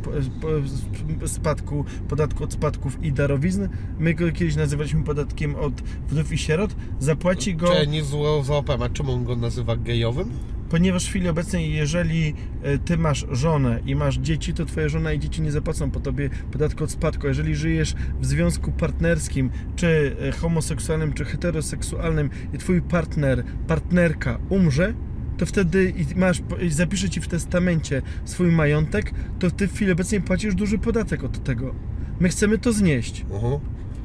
spadku, podatku od spadków i darowizn. My go kiedyś nazywaliśmy podatkiem od wdów i sierot. Zapłaci go Czy nie zło załapałem, a czemu on go nazywa gejowym? Ponieważ w chwili obecnej, jeżeli e, ty masz żonę i masz dzieci, to twoja żona i dzieci nie zapłacą po tobie podatku od spadku. Jeżeli żyjesz w związku partnerskim, czy e, homoseksualnym, czy heteroseksualnym i twój partner, partnerka umrze, to wtedy masz, zapisze ci w testamencie swój majątek, to ty w chwili obecnej płacisz duży podatek od tego. My chcemy to znieść. Uh-huh.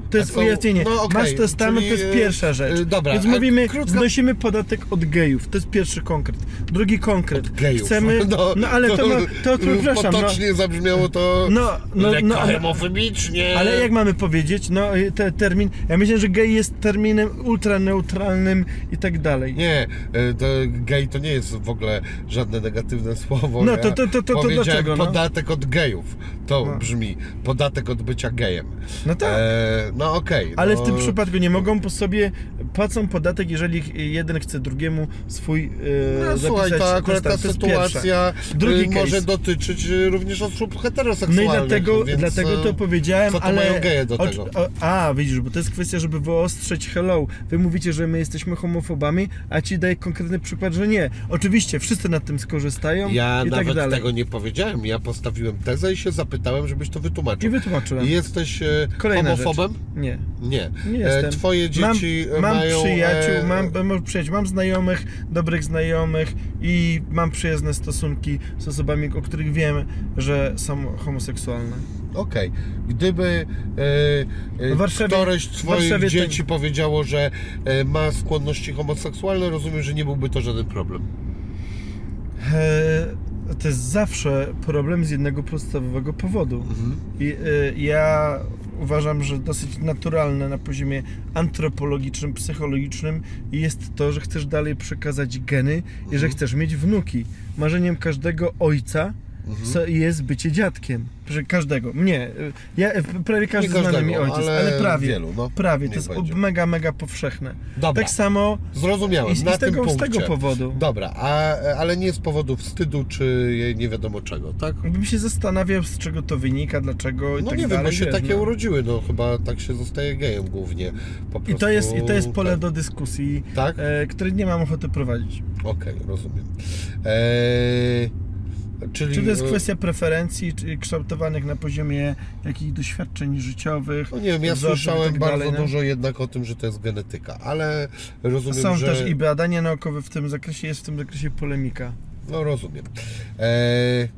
To jest co- ujawnienie. no okej, Masz testament, czyli, to jest pierwsza rzecz. e, dobra, Więc mówimy, krótko- znosimy podatek od gejów. To jest pierwszy konkret. Drugi konkret. Od gejów. Chcemy. No, ale to, ma, to, przepraszam. No, Potocznie zabrzmiało to no, no, no, lekko ale, homofobicznie. ale jak mamy powiedzieć? No, te, termin. Ja myślę, że gej jest terminem ultraneutralnym i tak dalej. Nie, e, to gej to nie jest w ogóle żadne negatywne słowo. No, to- to- to- to powiedziałem dlaczego, no? podatek od gejów. To No. brzmi podatek od bycia gejem. No tak. E, no okej. Ale no, w tym przypadku nie mogą po sobie płacą podatek, jeżeli jeden chce drugiemu swój e, No, słuchaj, to akurat ta sytuacja Drugi y, może case. dotyczyć y, również osób No heteroseksualnych. i dlatego, więc, dlatego y, to powiedziałem, co to ale... mają geje do tego? o- a, widzisz, bo to jest kwestia, żeby wyostrzyć hello. Wy mówicie, że my jesteśmy homofobami, a ci daję konkretny przykład, że nie. Oczywiście, wszyscy na tym skorzystają Ja i tak nawet dalej. tego nie powiedziałem. Ja postawiłem tezę i się zapytałem, żebyś to I wytłumaczył. wytłumaczyłem. Jesteś Kolejna homofobem? Nie. Nie. Nie E, jestem. Twoje dzieci mam, mam mają... przyjaciół, e, mam, mam przyjaciół, mam znajomych, dobrych znajomych i mam przyjazne stosunki z osobami, o których wiem, że są homoseksualne. Okej. Gdyby e, e, Warszawie- któreś z twoich dzieci powiedziało, że e, ma skłonności homoseksualne, rozumiem, że nie byłby to żaden problem. E, to jest zawsze problem z jednego podstawowego powodu. Mhm. I, e, ja uważam, że dosyć naturalne na poziomie antropologicznym, psychologicznym jest to, że chcesz dalej przekazać geny i że Mhm. chcesz mieć wnuki. Marzeniem każdego ojca co jest bycie dziadkiem. Że każdego. Mnie. Ja, y, prawie każdy Nie zna każdego, mi ojciec, ale ale, prawie. wielu, no. prawie. To jest będzie. mega, mega powszechne. Dobra, Tak samo zrozumiałem. i, z- i na z, tego, tym z tego powodu. Dobra, a, ale nie z powodu wstydu, czy nie wiadomo czego, tak? Bym się zastanawiał, z czego to wynika, dlaczego i No tak nie wiem, dalej. bo się takie no. urodziły, no chyba tak się zostaje gejem głównie. Po I prostu, to jest, I to jest pole tak. do dyskusji, Tak? e, której nie mam ochoty prowadzić. Okej, rozumiem. Eee, czyli... Czy to jest e, kwestia preferencji, czy kształtowanych na poziomie jakichś doświadczeń życiowych? No nie wiem, ja słyszałem tak bardzo dalej, no. dużo jednak o tym, że to jest genetyka, ale rozumiem, Są że... też i badania naukowe w tym zakresie, jest w tym zakresie polemika. No rozumiem. Eee,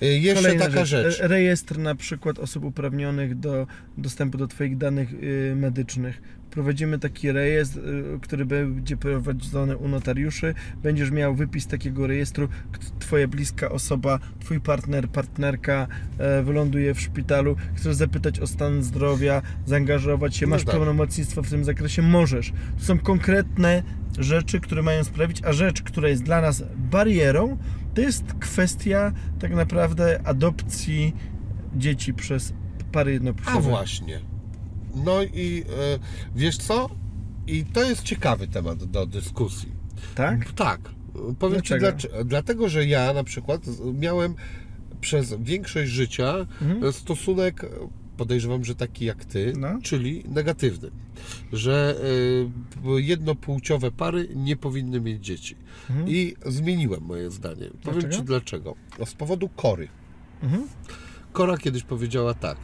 jeszcze Kolejna taka rzecz. E, Rejestr na przykład osób uprawnionych do dostępu do Twoich danych y, medycznych. Prowadzimy taki rejestr, y, który będzie prowadzony u notariuszy. Będziesz miał wypis takiego rejestru. Twoja bliska osoba, Twój partner, partnerka e, wyląduje w szpitalu. Chcesz zapytać o stan zdrowia, zaangażować się, No masz tak. pełnomocnictwo w tym zakresie, możesz. To są konkretne rzeczy, które mają sprawić, a rzecz, która jest dla nas barierą, to jest kwestia tak naprawdę adopcji dzieci przez pary A jednopłciowe. właśnie. No i e, wiesz co? I to jest ciekawy temat do dyskusji. Tak? Tak. Powiem Ci Dlaczego? dlaczego. Dlatego, że ja na przykład miałem przez większość życia Mhm. e, stosunek, e, podejrzewam, że taki jak Ty, No. czyli negatywny. Że jednopłciowe pary nie powinny mieć dzieci. Mhm. I zmieniłem moje zdanie. Powiem Dlaczego? Ci dlaczego. Z powodu Kory. Mhm. Kora kiedyś powiedziała tak.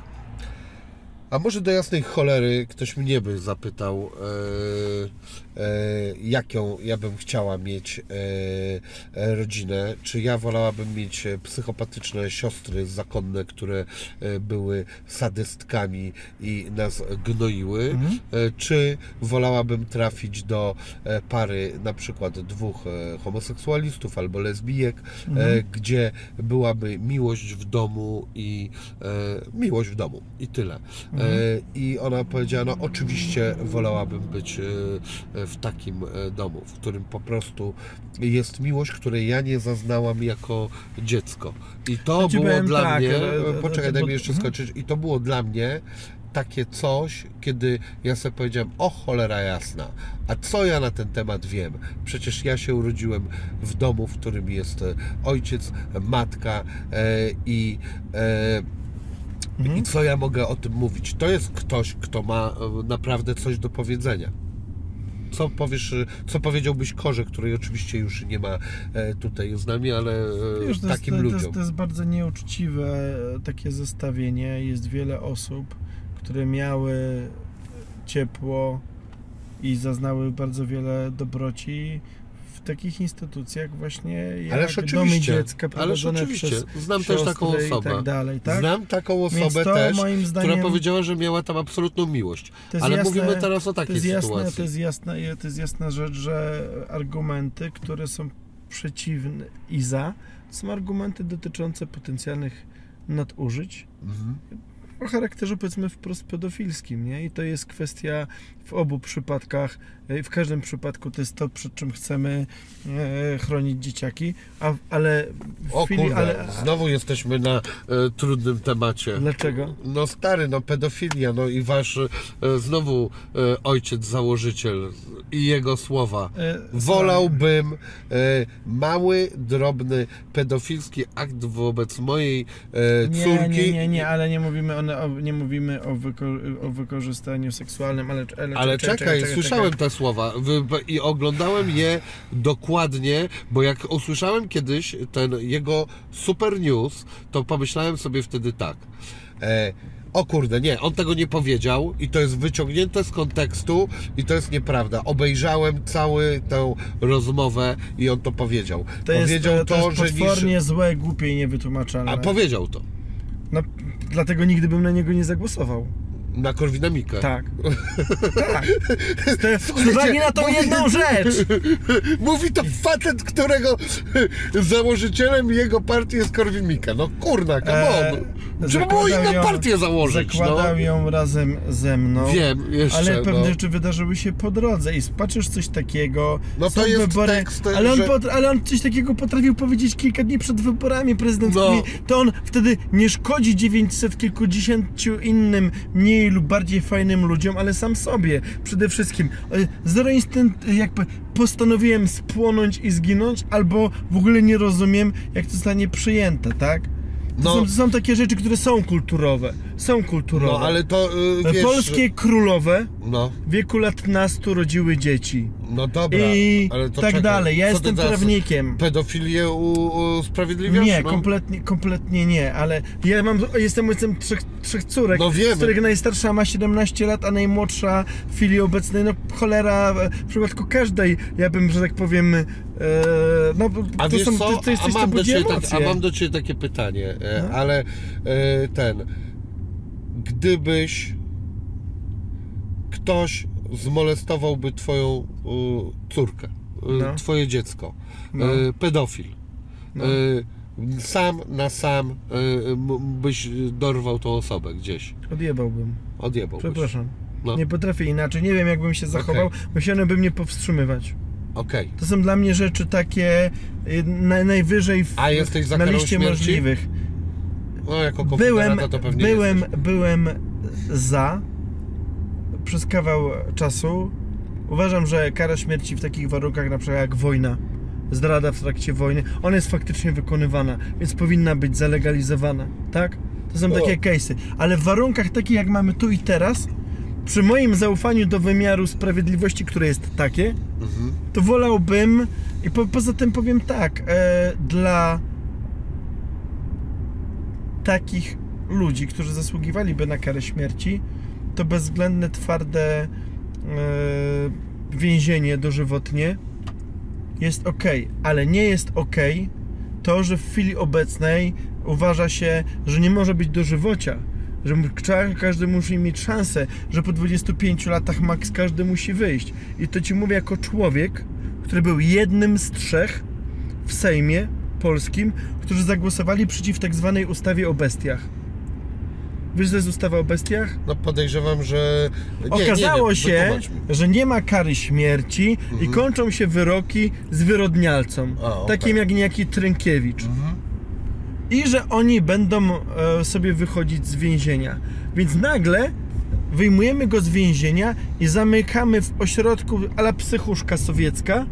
A może do jasnej cholery ktoś mnie by zapytał, e, e, jaką ja bym chciała mieć e, e, rodzinę. Czy ja wolałabym mieć e, psychopatyczne siostry zakonne, które e, były sadystkami i nas gnoiły, Mhm. czy wolałabym trafić do pary na przykład dwóch homoseksualistów albo lesbijek, Mhm. gdzie byłaby miłość w domu i miłość w domu i tyle. Mhm. E, I ona powiedziała, no oczywiście wolałabym być e, w takim e, domu, w którym po prostu jest miłość, której ja nie zaznałam jako dziecko. I to Ja było powiem dla tak, mnie, ale- poczekaj, daj mi jeszcze mhm. skończyć, i to było dla mnie takie coś, kiedy ja sobie powiedziałem, o cholera jasna, a co ja na ten temat wiem? Przecież ja się urodziłem w domu, w którym jest ojciec, matka i e, Mhm. i co ja mogę o tym mówić? To jest ktoś, kto ma e, naprawdę coś do powiedzenia. Co powiesz, e, co powiedziałbyś Korze, której oczywiście już nie ma e, tutaj z nami, ale Wiesz, to, jest, takim to, ludziom. jest, to jest bardzo nieuczciwe takie zestawienie. Jest wiele osób, które miały ciepło i zaznały bardzo wiele dobroci takich instytucjach właśnie jak Ależ domy dziecka ależ oczywiście. Znam też taką osobę. tak dalej, tak? Znam taką osobę to też, zdaniem która powiedziała, że miała tam absolutną miłość. To Ale jasne- mówimy teraz o to takiej jest jasne, sytuacji. to jest jasna, to jest jasna rzecz, że argumenty, które są przeciwne i za, są argumenty dotyczące potencjalnych nadużyć Mhm. o charakterze powiedzmy wprost pedofilskim, nie? I to jest kwestia w obu przypadkach, e, w każdym przypadku to jest to, przed czym chcemy e, chronić dzieciaki, a, ale w O chwili, kurde, ale, znowu jesteśmy na e, trudnym temacie. Dlaczego? No stary, no pedofilia, no i wasz e, znowu e, ojciec założyciel i jego słowa. e, Wolałbym e, mały, drobny, pedofilski akt wobec mojej Nie, córki. nie, nie, nie, ale nie mówimy o, o, nie mówimy o, wyko, o wykorzystaniu seksualnym, ale, ale, Ale czekaj, słyszałem te słowa i oglądałem je dokładnie, bo jak usłyszałem kiedyś ten jego super news, to pomyślałem sobie wtedy tak. E, o kurde, nie, on tego nie powiedział i to jest wyciągnięte z kontekstu i to jest nieprawda. Obejrzałem całą tę rozmowę i on to powiedział. To jest, powiedział to, to jest że potwornie złe, głupie i niewytłumaczalne. A powiedział to. No, dlatego nigdy bym na niego nie zagłosował. Na Korwina Mikke. Tak. tak. Z, uwagi na tą mówi- jedną rzecz. Mówi to facet, którego założycielem jego partii jest Korwin Mikke. No kurna, come E, on. Trzeba było inną ją- partię założyć, Zakładał no. ją razem ze mną. Wiem, jeszcze, Ale pewne no. rzeczy wydarzyły się po drodze i patrzysz coś takiego. No to jest wybory, tekst, ale, on że- pot, ale on coś takiego potrafił powiedzieć kilka dni przed wyborami prezydenckimi. No. To on wtedy nie szkodzi 900 kilkudziesięciu innym mniej lub bardziej fajnym ludziom, ale sam sobie przede wszystkim. E, Zero instant jakby postanowiłem spłonąć i zginąć, albo w ogóle nie rozumiem, jak to zostanie przyjęte, tak? To, No. są, to są takie rzeczy, które są kulturowe. Są kulturowe. No ale to y, wiesz, Polskie królowe No, w wieku lat nastu rodziły dzieci. No dobra, I ale to tak czekaj. dalej. Ja jestem prawnikiem. Pedofilię u, usprawiedliwiasz? Nie, no? kompletnie, kompletnie nie, ale ja mam, jestem ojcem trzech, trzech córek, No wiemy. z których najstarsza ma 17 lat, a najmłodsza w chwili obecnej, no cholera, w przypadku każdej, ja bym, że tak powiem, e, no A to, są, co? to, to jest a, mam do ciebie tak, a mam do Ciebie takie pytanie, e, No. ale e, ten, gdybyś ktoś zmolestowałby Twoją e, córkę, e, No. Twoje dziecko, No. e, pedofil, No. e, sam na sam byś dorwał tą osobę gdzieś, Odjebałbym, odjebałbyś. przepraszam. No. Nie potrafię inaczej, nie wiem jakbym się zachował, musiałbym mnie powstrzymywać. Okej. To są dla mnie rzeczy takie y, na, najwyżej w, A jesteś za na liście śmierci? możliwych. No jako Byłem, to pewnie byłem, jesteś. byłem za przez kawał czasu. Uważam, że kara śmierci w takich warunkach, na przykład jak wojna, zdrada w trakcie wojny, ona jest faktycznie wykonywana, więc powinna być zalegalizowana, tak? To są takie case'y, ale w warunkach takich jak mamy tu i teraz, przy moim zaufaniu do wymiaru sprawiedliwości, które jest takie, Mhm. to wolałbym i po, poza tym powiem tak, e, dla takich ludzi, którzy zasługiwaliby na karę śmierci, to bezwzględne, twarde e, więzienie dożywotnie jest ok, ale nie jest ok to, że w chwili obecnej uważa się, że nie może być dożywocia, że każdy musi mieć szansę, że po 25 latach maks każdy musi wyjść. I to ci mówię jako człowiek, który był jednym z trzech w Sejmie polskim, którzy zagłosowali przeciw tak zwanej ustawie o bestiach. Wiesz, jest ustawa o bestiach? No podejrzewam, że... Nie, Okazało nie się, że nie ma kary śmierci i Mhm. kończą się wyroki zwyrodnialcom, A, okej. takim jak niejaki Trynkiewicz. Mhm. I że oni będą e, sobie wychodzić z więzienia. Więc nagle wyjmujemy go z więzienia i zamykamy w ośrodku ala psychuszka sowiecka,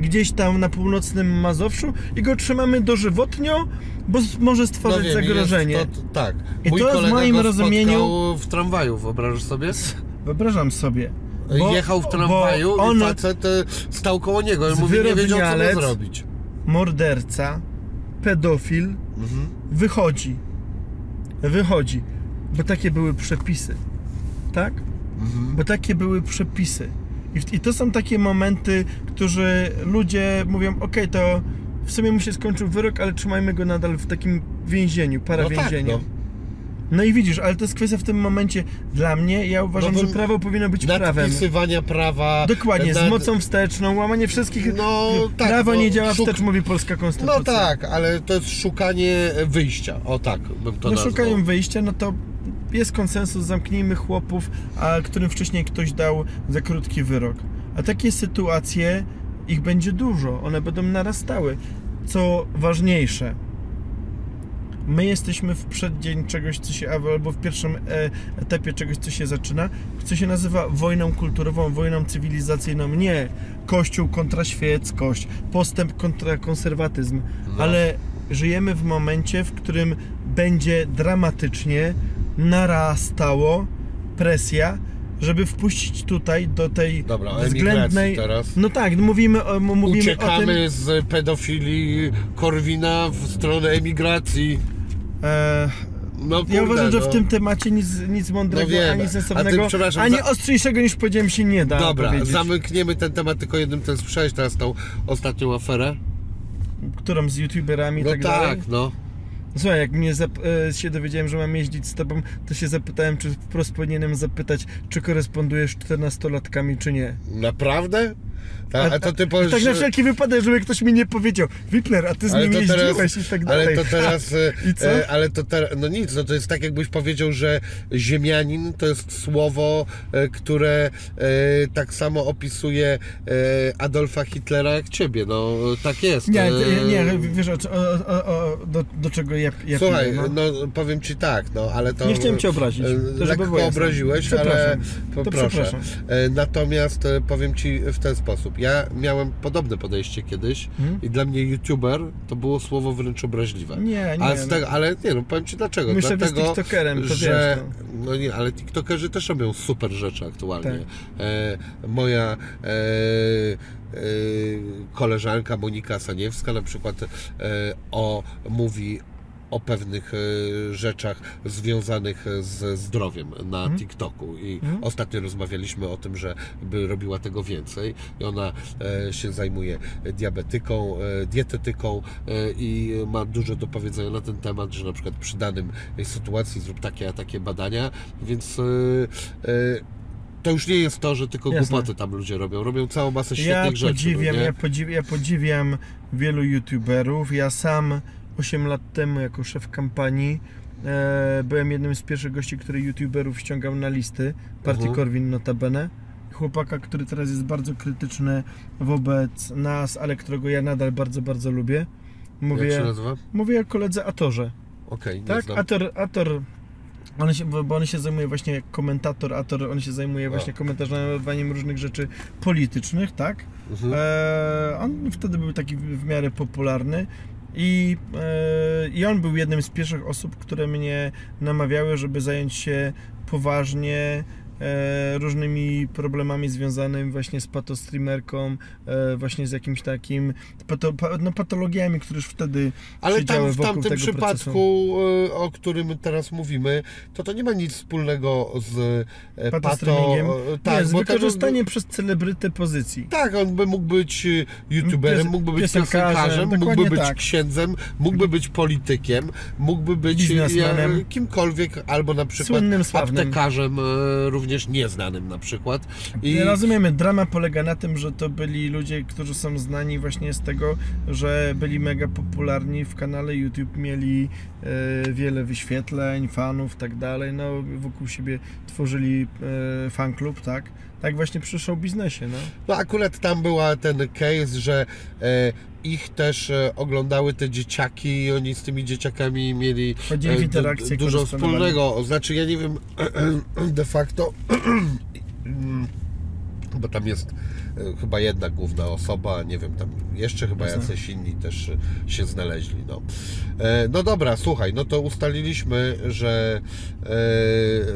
gdzieś tam na północnym Mazowszu i go trzymamy dożywotnio, bo może stworzyć wiem, zagrożenie. To, tak. I Mój to w moim rozumieniu- w tramwaju, wyobrażasz sobie? Wyobrażam sobie. Bo- Jechał w tramwaju on- i facet e, stał koło niego. On mówi, nie wiedział co zrobić. Morderca, pedofil Mhm. wychodzi. Wychodzi. Bo takie były przepisy. Tak? Mhm. Bo takie były przepisy. I, I to są takie momenty, którzy ludzie mówią, okej, to w sumie mu się skończył wyrok, ale trzymajmy go nadal w takim więzieniu, para No tak, więzieniu. no. no. i widzisz, ale to jest kwestia w tym momencie dla mnie, ja uważam, No że prawo powinno być prawem. Nadpisywania prawa. Dokładnie, z nad- mocą wsteczną, łamanie wszystkich. No, tak, prawo no, nie działa szuk- wstecz, mówi polska konstytucja. No tak, ale to jest szukanie wyjścia. O tak bym to no nazwał. szukają wyjścia, no to jest konsensus, zamknijmy chłopów, a którym wcześniej ktoś dał za krótki wyrok. A takie sytuacje, ich będzie dużo, one będą narastały. Co ważniejsze, my jesteśmy w przeddzień czegoś, co się, albo w pierwszym e, etapie czegoś, co się zaczyna, co się nazywa wojną kulturową, wojną cywilizacyjną. Nie kościół kontra świeckość, postęp kontra konserwatyzm, No. ale żyjemy w momencie, w którym będzie dramatycznie narastało presja, żeby wpuścić tutaj do tej Dobra, o względnej. teraz. No tak, mówimy o, mówimy o tym. Uciekamy z pedofilii Korwina w stronę emigracji. E, No, ja kurde, uważam, że no. w tym temacie nic, nic mądrego, No ani ty, sensownego, przepraszam, ani za- ostrzejszego niż powiedziałem się nie da Dobra, powiedzieć. zamykniemy ten temat tylko jednym, ten słyszałeś teraz tą ostatnią aferę? Którą z youtuberami No tak, tak, no. Słuchaj, jak mnie e, się dowiedziałem, że mam jeździć z tobą, to się zapytałem, czy wprost powinienem zapytać, czy korespondujesz z 14-latkami, czy nie. Naprawdę? Tak, a, to ty powiesz, tak na wszelki wypadek, żeby ktoś mi nie powiedział Wipner, a ty z nim jeździłeś teraz, i tak dalej. ale to teraz, e, I co? e, ale to teraz, no nic, no to jest tak jakbyś powiedział, że ziemianin to jest słowo, e, które e, tak samo opisuje e, Adolfa Hitlera jak ciebie, no tak jest. Nie, E, nie, nie, wiesz o, o, o, do, do czego ja, ja Słuchaj, piję, no. powiem ci tak, no ale to... Nie chciałem cię obrazić, e, to Lekko obraziłeś, ale Przepraszam. proszę. E, Natomiast e, powiem ci w ten sposób. Ja miałem podobne podejście kiedyś Mhm. i dla mnie youtuber to było słowo wręcz obraźliwe. Nie, nie. Ale, tego, ale nie, no powiem ci dlaczego. Myślę, że Dlatego, TikTokerem, to że, wiesz, no nie, ale TikTokerzy też robią super rzeczy aktualnie. Tak. E, moja e, e, koleżanka Monika Saniewska na przykład e, o, mówi o pewnych e, rzeczach związanych ze zdrowiem na Mhm. TikToku i Mhm. ostatnio rozmawialiśmy o tym, że by robiła tego więcej i ona e, się zajmuje diabetyką, e, dietetyką e, i ma dużo do powiedzenia na ten temat, że na przykład przy danym sytuacji zrób takie, a takie badania, więc e, e, to już nie jest to, że tylko Jasne. głupoty tam ludzie robią. Robią całą masę Ja świetnych rzeczy. podziwiam, no ja, podziwiam, ja podziwiam wielu youtuberów. Ja sam 8 lat temu jako szef kampanii e, byłem jednym z pierwszych gości, który youtuberów ściągał na listy. Partii Mhm. Korwin notabene. Chłopaka, który teraz jest bardzo krytyczny wobec nas, ale którego ja nadal bardzo, bardzo lubię. Jak się Mówię, nazywa? mówię o koledze Atorze. Okej, nie Tak. Ator, Ator on się, bo on się zajmuje właśnie komentator, Ator, on się zajmuje O. właśnie komentarzem różnych rzeczy politycznych, tak? Mhm. E, on wtedy był taki w miarę popularny i, e, i on był jednym z pierwszych osób, które mnie namawiały, żeby zająć się poważnie różnymi problemami związanymi właśnie z patostreamerką, e, właśnie z jakimś takim pato, pa, no, patologiami, które już wtedy Ale tam w tamtym przypadku, e, o którym teraz mówimy, to to nie ma nic wspólnego z e, pato... patostreamingiem. e, nie, Tak, z bo wykorzystaniem przez celebrytę pozycji. Tak, on by mógł być e, youtuberem, Pies- mógłby być piosenkarzem, mógłby być tak. księdzem, mógłby być politykiem, mógłby być e, kimkolwiek, albo na przykład Słynnym, aptekarzem e, również nieznanym na przykład. I Rozumiemy, drama polega na tym, że to byli ludzie, którzy są znani właśnie z tego, że byli mega popularni w kanale YouTube, mieli e, wiele wyświetleń, fanów, tak dalej, no wokół siebie tworzyli e, fanklub, tak? Tak właśnie przy show biznesie, no. No akurat tam była ten case, że e, ich też e, oglądały te dzieciaki i oni z tymi dzieciakami mieli e, du, dużo wspólnego. Znaczy ja nie wiem de facto, bo tam jest e, chyba jedna główna osoba, nie wiem, tam jeszcze chyba Jasne. jacyś inni też się znaleźli. No. No dobra, słuchaj, no to ustaliliśmy, że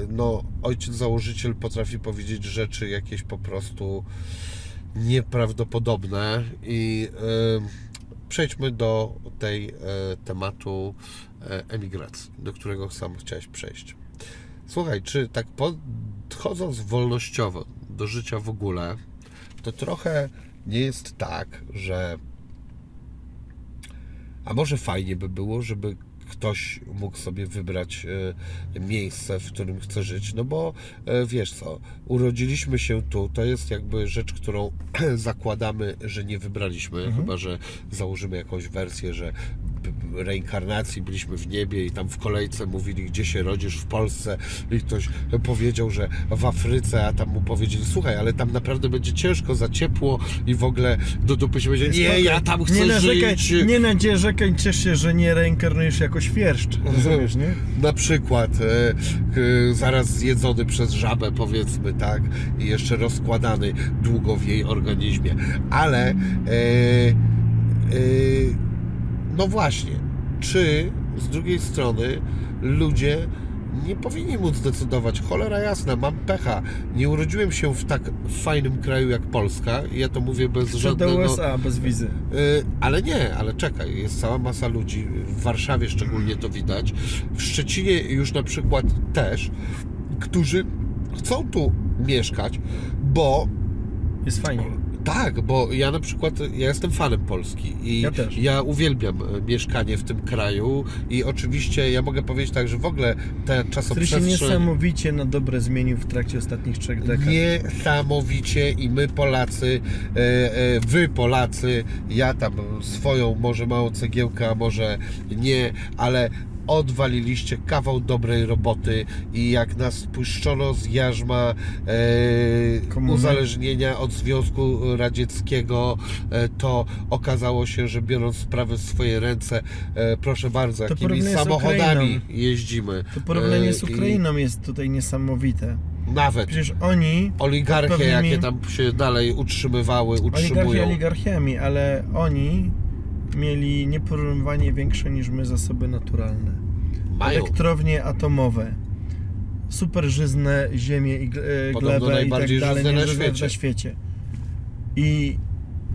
no, ojciec założyciel potrafi powiedzieć rzeczy jakieś po prostu nieprawdopodobne i e, przejdźmy do tej e, tematu e, emigracji, do którego sam chciałeś przejść. Słuchaj, czy tak podchodząc wolnościowo do życia w ogóle, to trochę nie jest tak, że a może fajnie by było, żeby ktoś mógł sobie wybrać e, miejsce, w którym chce żyć, no bo e, wiesz co, urodziliśmy się tu, to jest jakby rzecz, którą zakładamy, że nie wybraliśmy, chyba że założymy jakąś wersję, że reinkarnacji byliśmy w niebie i tam w kolejce mówili, gdzie się rodzisz w Polsce i ktoś powiedział, że w Afryce, a tam mu powiedzieli, słuchaj, ale tam naprawdę będzie ciężko, za ciepło i w ogóle do dupy się będzie, nie, ja tam chcę nie narzekaj, żyć. Nie narzekaj, ciesz się, że nie reinkarnujesz jako świerszcz, rozumiesz, nie? Na przykład e, e, zaraz zjedzony przez żabę, powiedzmy, tak, i jeszcze rozkładany długo w jej organizmie. Ale e, e, no właśnie, czy z drugiej strony ludzie nie powinni móc decydować, cholera jasna, mam pecha, nie urodziłem się w tak fajnym kraju jak Polska, ja to mówię bez Chcę do żadnego... USA bez wizy. Y, Ale nie, ale czekaj, jest cała masa ludzi, w Warszawie szczególnie to widać, w Szczecinie już na przykład też, którzy chcą tu mieszkać, bo Jest fajnie. Tak, bo ja na przykład, ja jestem fanem Polski i Ja też. uwielbiam e, mieszkanie w tym kraju i oczywiście ja mogę powiedzieć tak, że w ogóle ta Który się czasoprzestrzeń niesamowicie na dobre zmienił w trakcie ostatnich trzech dekad. niesamowicie i my Polacy, e, e, wy Polacy, ja tam swoją może małą cegiełkę, a może nie, ale odwaliliście kawał dobrej roboty i jak nas puszczono z jarzma e, uzależnienia od Związku Radzieckiego, e, to okazało się, że biorąc sprawę w swoje ręce, e, proszę bardzo, To jakimi samochodami Ukrainą. jeździmy. To porównanie E, z i Ukrainą jest tutaj niesamowite. Nawet Przecież oni, oligarchie, Pewnymi- jakie tam się dalej utrzymywały, utrzymują. oligarchiami, ale oni mieli nieporównywanie większe niż my zasoby naturalne. Mają. Elektrownie atomowe, super żyzne ziemie i e, glebę i tak dalej, na świecie. na świecie. I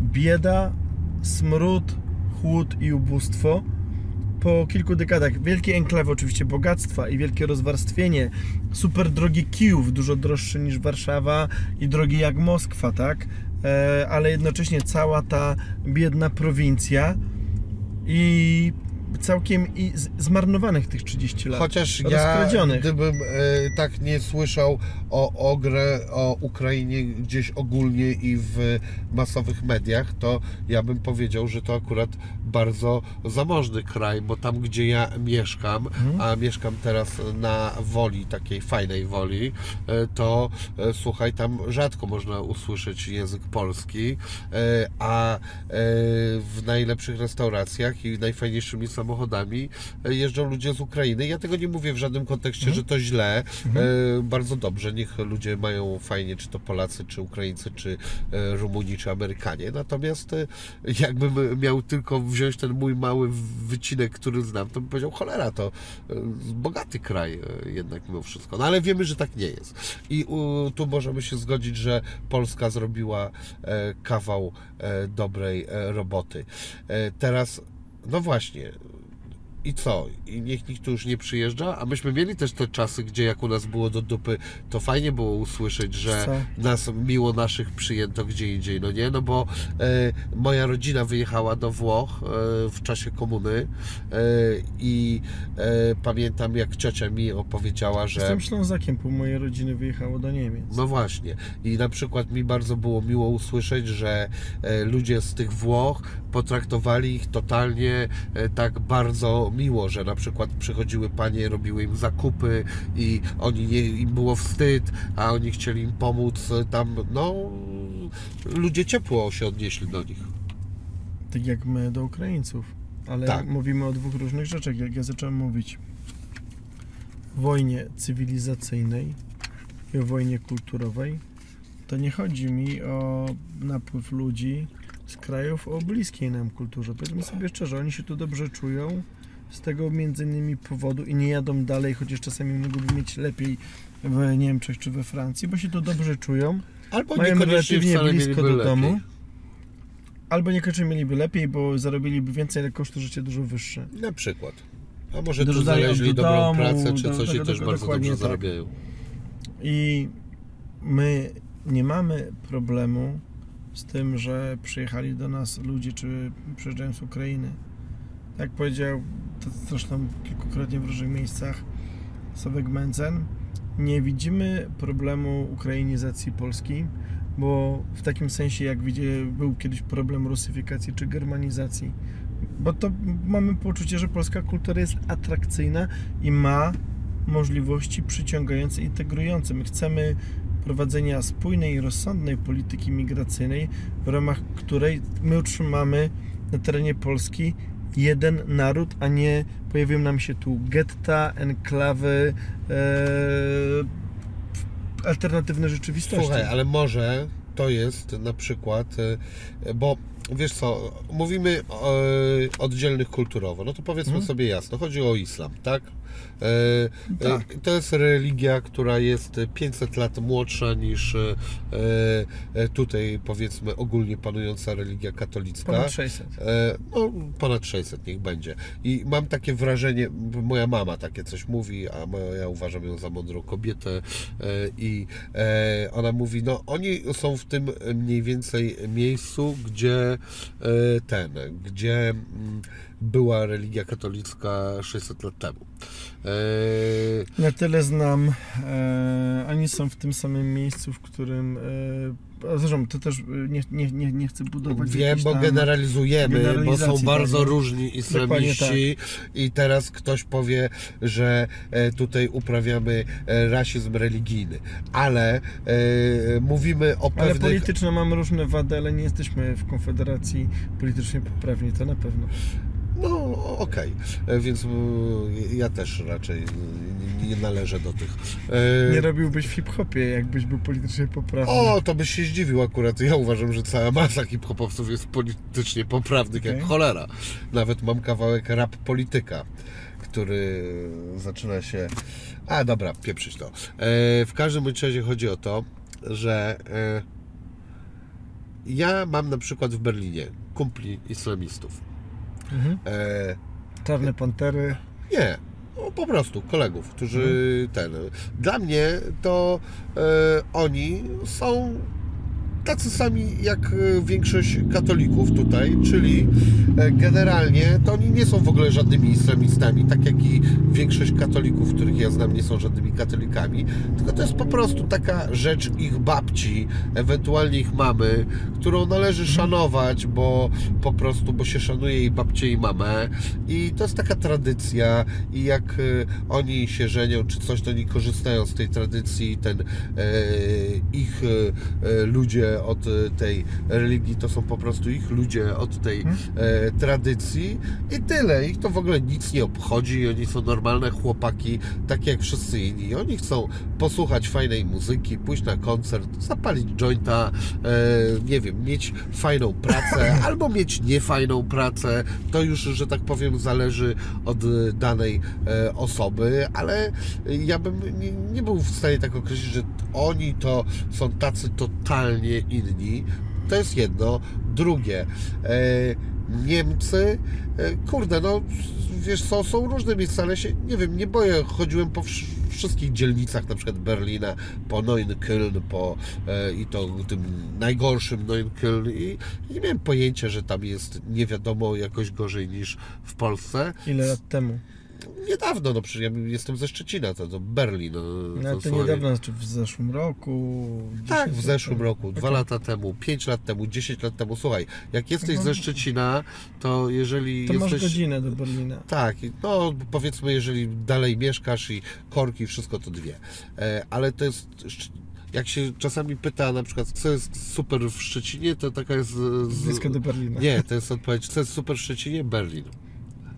bieda, smród, chłód i ubóstwo po kilku dekadach. Wielkie enklawy oczywiście bogactwa i wielkie rozwarstwienie. Super drogi Kijów, dużo droższy niż Warszawa i drogi jak Moskwa, tak? E, ale jednocześnie cała ta biedna prowincja i całkiem i zmarnowanych tych 30 lat. Chociaż ja, gdybym e, tak nie słyszał o Ogrę, o Ukrainie gdzieś ogólnie i w masowych mediach, to ja bym powiedział, że to akurat bardzo zamożny kraj, bo tam, gdzie ja mieszkam, Mhm. a mieszkam teraz na woli, takiej fajnej woli, e, to e, słuchaj, tam rzadko można usłyszeć język polski, e, a w najlepszych restauracjach i najfajniejszymi samochodami jeżdżą ludzie z Ukrainy. Ja tego nie mówię w żadnym kontekście, że to źle. E, Bardzo dobrze, niech ludzie mają fajnie, czy to Polacy, czy Ukraińcy, czy Rumuni, czy Amerykanie. Natomiast jakbym miał tylko wziąć ten mój mały wycinek, który znam, to bym powiedział, cholera, to e, bogaty kraj e, jednak mimo wszystko. No ale wiemy, że tak nie jest. I tu możemy się zgodzić, że Polska zrobiła e, kawał dobrej roboty. Teraz, no właśnie, i co? I niech nikt tu już nie przyjeżdża? A myśmy mieli też te czasy, gdzie jak u nas było do dupy, to fajnie było usłyszeć, że Co? nas miło naszych przyjęto gdzie indziej, no nie? No bo e, moja rodzina wyjechała do Włoch e, w czasie komuny e, i e, pamiętam jak ciocia mi opowiedziała, że... Jestem Ślązakiem, pół mojej rodziny wyjechało do Niemiec. No właśnie. I na przykład mi bardzo było miło usłyszeć, że e, ludzie z tych Włoch potraktowali ich totalnie e, tak bardzo miło, że na przykład przychodziły panie, robiły im zakupy i oni nie, im było wstyd, a oni chcieli im pomóc e, tam, no ludzie ciepło się odnieśli do nich. Tak jak my do Ukraińców. Ale Tak. mówimy o dwóch różnych rzeczach, jak ja zacząłem mówić. Wojnie cywilizacyjnej i o wojnie kulturowej. To nie chodzi mi o napływ ludzi z krajów o bliskiej nam kulturze. Powiedzmy sobie szczerze, oni się tu dobrze czują z tego między innymi powodu i nie jadą dalej, chociaż czasami mogłyby mieć lepiej w Niemczech czy we Francji, bo się tu dobrze czują. Albo Mają relatywnie blisko do lepiej. domu. Albo niekoniecznie mieliby lepiej, bo zarobiliby więcej, ale koszty życia dużo wyższe. Na przykład. A może tu Dorzucają znaleźli do dobrą domu, pracę, czy do- coś i też bardzo dobrze tak. zarabiają. I my nie mamy problemu z tym, że przyjechali do nas ludzie, czy przyjeżdżają z Ukrainy. Jak powiedział, to zresztą kilkukrotnie w różnych miejscach Sławek Mencen, nie widzimy problemu ukrainizacji Polski, bo w takim sensie, jak widzi, był kiedyś problem rusyfikacji czy germanizacji, bo to mamy poczucie, że polska kultura jest atrakcyjna i ma możliwości przyciągające, integrujące. My chcemy prowadzenia spójnej i rozsądnej polityki migracyjnej, w ramach której my utrzymamy na terenie Polski jeden naród, a nie pojawią nam się tu getta, enklawy, e, alternatywne rzeczywistości. Słuchaj, ale może to jest na przykład, e, bo wiesz co, mówimy o, oddzielnych kulturowo, no to powiedzmy Mhm. sobie jasno, chodzi o islam, tak? E, Tak. e, To jest religia, która jest 500 lat młodsza niż tutaj powiedzmy ogólnie panująca religia katolicka. Ponad 600. E, No, ponad 600 niech będzie. I mam takie wrażenie, moja mama takie coś mówi, a ja uważam ją za mądrą kobietę i ona mówi, no oni są w tym mniej więcej miejscu, gdzie ten, gdzie mm, była religia katolicka 600 lat temu. E, Na tyle znam, e, oni są w tym samym miejscu, w którym. E, zresztą to też e, nie, nie, nie, nie chcę budować. Wiem, bo generalizujemy, bo są generalizacji, bardzo tak. różni islamiści i teraz ktoś powie, że e, tutaj uprawiamy e, rasizm religijny, ale e, mówimy o Ale pewnych... polityczne mamy różne wady, ale nie jesteśmy w Konfederacji politycznie poprawni, to na pewno. No okej, E, więc mm, ja też raczej nie należę do tych. E, Nie robiłbyś w hip-hopie, jakbyś był politycznie poprawny. O, to byś się zdziwił akurat. Ja uważam, że cała masa hip-hopowców jest politycznie poprawnych jak Okej. cholera. Nawet mam kawałek rap polityka, który zaczyna się... A, dobra, pieprzyć to. E, w każdym bądź razie chodzi o to, że e, ja mam na przykład w Berlinie kumpli islamistów. Mhm. E, Czarne pantery. nie, no, po prostu kolegów, którzy ten. Dla mnie to e, oni są tacy sami jak e, większość katolików tutaj, czyli e, generalnie to oni nie są w ogóle żadnymi islamistami, tak jak i większość katolików, których ja znam, nie są żadnymi katolikami, tylko to jest po prostu taka rzecz ich babci, ewentualnie ich mamy, którą należy szanować, bo po prostu, bo się szanuje jej babcię i mamę. I to jest taka tradycja i jak e, oni się żenią czy coś, to oni korzystają z tej tradycji ten e, ich e, e, ludzie od e, tej religii to są po prostu ich ludzie od tej e, tradycji i tyle. Ich to w ogóle nic nie obchodzi, oni są normalne chłopaki, takie jak wszyscy inni. Oni chcą posłuchać fajnej muzyki, pójść na koncert, zapalić jointa, e, nie wiem, mieć fajną pracę albo mieć niefajną pracę. To już, że tak powiem, zależy od danej e, osoby, ale ja bym nie, nie był w stanie tak określić, że oni to są tacy totalnie inni. To jest jedno. Drugie, e, Niemcy, e, kurde, no wiesz co, są różne miejsca, ale się, nie wiem, nie boję, chodziłem po wsz- wszystkich dzielnicach, na przykład Berlina, po Neukölln, po e, i to tym najgorszym Neukölln i i nie miałem pojęcia, że tam jest nie wiadomo jakoś gorzej niż w Polsce. Ile lat temu? Niedawno, no przecież ja jestem ze Szczecina, to, to Berlin. No, No to niedawno, znaczy w zeszłym roku. Tak, 10 w zeszłym roku, dwa Okej. lata temu, pięć lat temu, 10 lat temu. Słuchaj, jak jesteś No. ze Szczecina, to jeżeli To masz jesteś... godzinę do Berlina. Tak, no powiedzmy, jeżeli dalej mieszkasz i korki, wszystko to dwie. E, ale to jest. Jak się czasami pyta na przykład, co jest super w Szczecinie, to taka jest. Z... Blisko do Berlina. Nie, to jest odpowiedź, co jest super w Szczecinie? Berlin.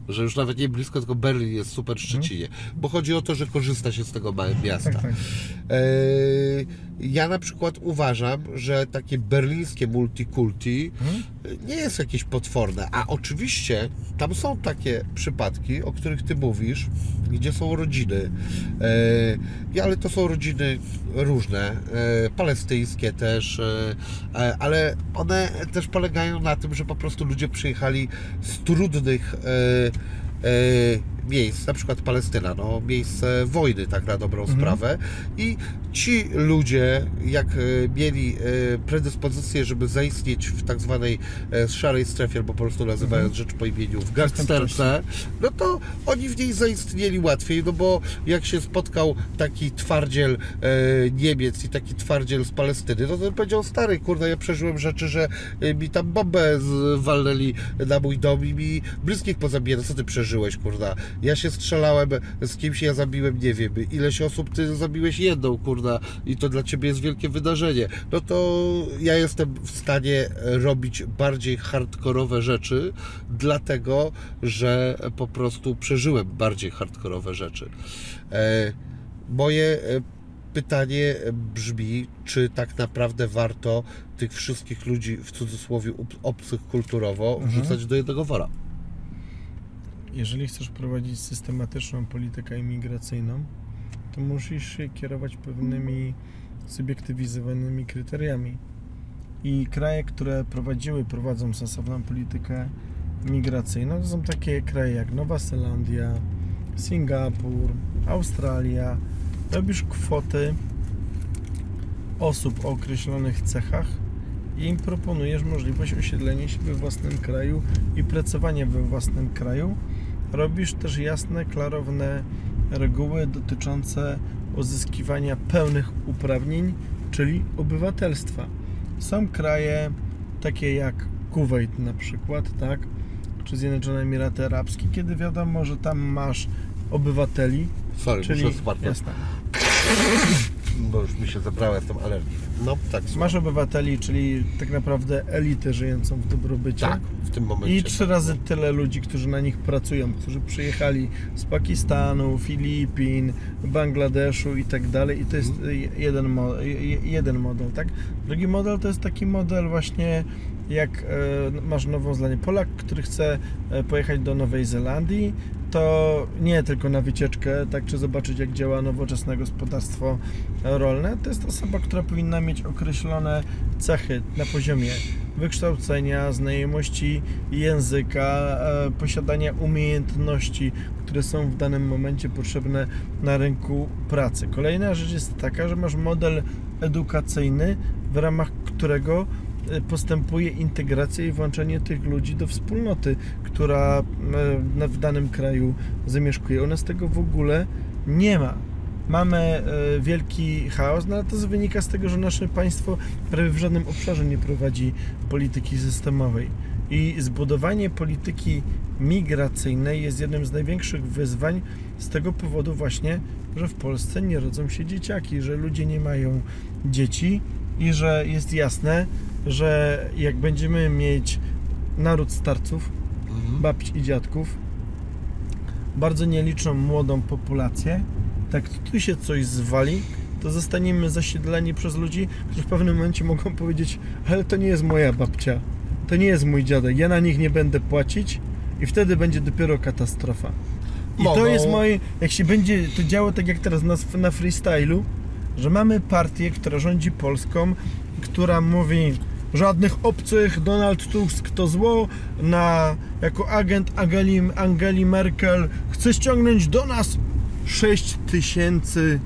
Że już nawet nie blisko, tylko Berlin jest super w Szczecinie. Bo chodzi o to, że korzysta się z tego małego miasta. Tak, tak. E, Ja na przykład uważam, że takie berlińskie multikulti Mhm. nie jest jakieś potworne. A oczywiście tam są takie przypadki, o których ty mówisz, gdzie są rodziny. E, Ale to są rodziny różne, e, palestyńskie też, e, e, ale one też polegają na tym, że po prostu ludzie przyjechali z trudnych e, e, miejsc, na przykład Palestyna, no, miejsce wojny, tak na dobrą sprawę. I ci ludzie, jak e, mieli e, predyspozycję, żeby zaistnieć w tak zwanej e, szarej strefie, albo po prostu nazywając rzecz po imieniu, w gangsterce, no to oni w niej zaistnieli łatwiej, no bo jak się spotkał taki twardziel Niemiec i taki twardziel z Palestyny, no to on powiedział, stary, kurde, ja przeżyłem rzeczy, że mi tam bombę zwalnęli na mój dom i mi bliskich pozabijano. Co ty przeżyłeś, kurda? Ja się strzelałem z kimś, ja zabiłem, nie wiem, ileś osób ty zabiłeś jedną, kurda, i to dla ciebie jest wielkie wydarzenie. No to ja jestem w stanie robić bardziej hardkorowe rzeczy, dlatego, że po prostu przeżyłem bardziej hardkorowe rzeczy. E, moje e, pytanie brzmi, czy tak naprawdę warto tych wszystkich ludzi w cudzysłowie ob- obcych kulturowo Mhm. wrzucać do jednego wora. Jeżeli chcesz prowadzić systematyczną politykę imigracyjną, to musisz się kierować pewnymi subiektywizowanymi kryteriami. I kraje, które prowadziły, prowadzą sensowną politykę migracyjną, to są takie kraje jak Nowa Zelandia, Singapur, Australia. Robisz kwoty osób o określonych cechach i im proponujesz możliwość osiedlenia się we własnym kraju i pracowania we własnym kraju. Robisz też jasne, klarowne reguły dotyczące uzyskiwania pełnych uprawnień, czyli obywatelstwa. Są kraje takie jak Kuwait na przykład, tak? Czy Zjednoczone Emiraty Arabskie, kiedy wiadomo, że tam masz obywateli, Sorry, czyli muszę jasne, bo już mi się zebrała, jestem alergiczny. No, tak. masz obywateli, czyli tak naprawdę elitę żyjącą w dobrobycie. Tak, w tym momencie. I trzy razy tyle ludzi, którzy na nich pracują, którzy przyjechali z Pakistanu, Filipin, Bangladeszu i tak dalej. I to jest jeden, mo- je- jeden model, tak? Drugi model to jest taki model właśnie jak e, masz Nową Zelandię. Polak, który chce e, pojechać do Nowej Zelandii, to nie tylko na wycieczkę, tak, czy zobaczyć jak działa nowoczesne gospodarstwo rolne, to jest osoba, która powinna mieć określone cechy na poziomie wykształcenia, znajomości języka, e, posiadania umiejętności, które są w danym momencie potrzebne na rynku pracy. Kolejna rzecz jest taka, że masz model edukacyjny, w ramach którego postępuje integracja i włączenie tych ludzi do wspólnoty, która na- w danym kraju zamieszkuje. U nas tego w ogóle nie ma. Mamy e, wielki chaos, no ale to wynika z tego, że nasze państwo prawie w żadnym obszarze nie prowadzi polityki systemowej. I zbudowanie polityki migracyjnej jest jednym z największych wyzwań z tego powodu właśnie, że w Polsce nie rodzą się dzieciaki, że ludzie nie mają dzieci i że jest jasne, że jak będziemy mieć naród starców, Mhm. babci i dziadków, bardzo nieliczną młodą populację, tak tu się coś zwali, to zostaniemy zasiedleni przez ludzi, którzy w pewnym momencie mogą powiedzieć, ale to nie jest moja babcia, to nie jest mój dziadek, ja na nich nie będę płacić i wtedy będzie dopiero katastrofa. I to Mogą. jest moje, jak się będzie to działo tak jak teraz na, na freestylu, że mamy partię, która rządzi Polską, która mówi żadnych obcych, Donald Tusk to zło, na, jako agent Angeli, Angeli Merkel chce ściągnąć do nas 6 tysięcy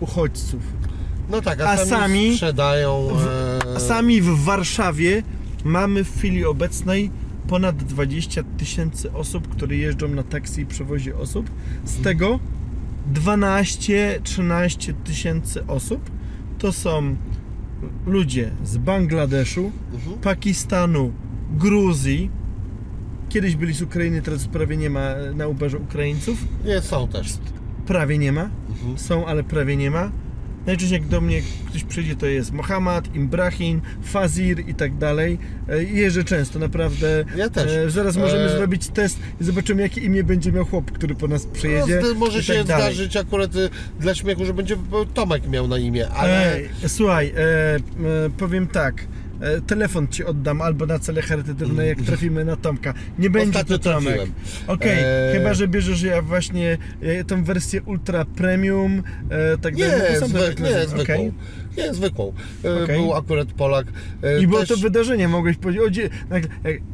uchodźców. No tak, a, A sami, sami- sprzedają. e, A sami w Warszawie mamy w chwili obecnej ponad 20 tysięcy osób, które jeżdżą na taksi i przewozi osób. Z tego 12-13 tysięcy osób to są ludzie z Bangladeszu, Mhm. Pakistanu, Gruzji. Kiedyś byli z Ukrainy, teraz prawie nie ma na Uberze Ukraińców. Nie, są też. Prawie nie ma. Mhm. Są, ale prawie nie ma. Najczęściej jak do mnie ktoś przyjdzie, to jest Mohammad, Ibrahim, Fazir i tak dalej. E, Jeżdżę często, naprawdę. Ja też. E, Zaraz możemy E, zrobić test i zobaczymy, jakie imię będzie miał chłop, który po nas przyjedzie. No, może i się tak dalej. zdarzyć akurat y, dla śmiechu, że będzie Tomek miał na imię, ale. Ej, słuchaj, e, e, powiem tak. E, telefon ci oddam albo na cele charytatywne, jak trafimy na Tomka. Nie będzie Ostatnio to Tomek. Okej, E, chyba że bierzesz ja właśnie e, tą wersję ultra premium, e, tak dalej. Nie, zwy, te nie zwykłą. Okej. Nie, zwykłą. E, Okej. Był akurat Polak. e, I było też- to wydarzenie, mogłeś powiedzieć. O, dzie- tak,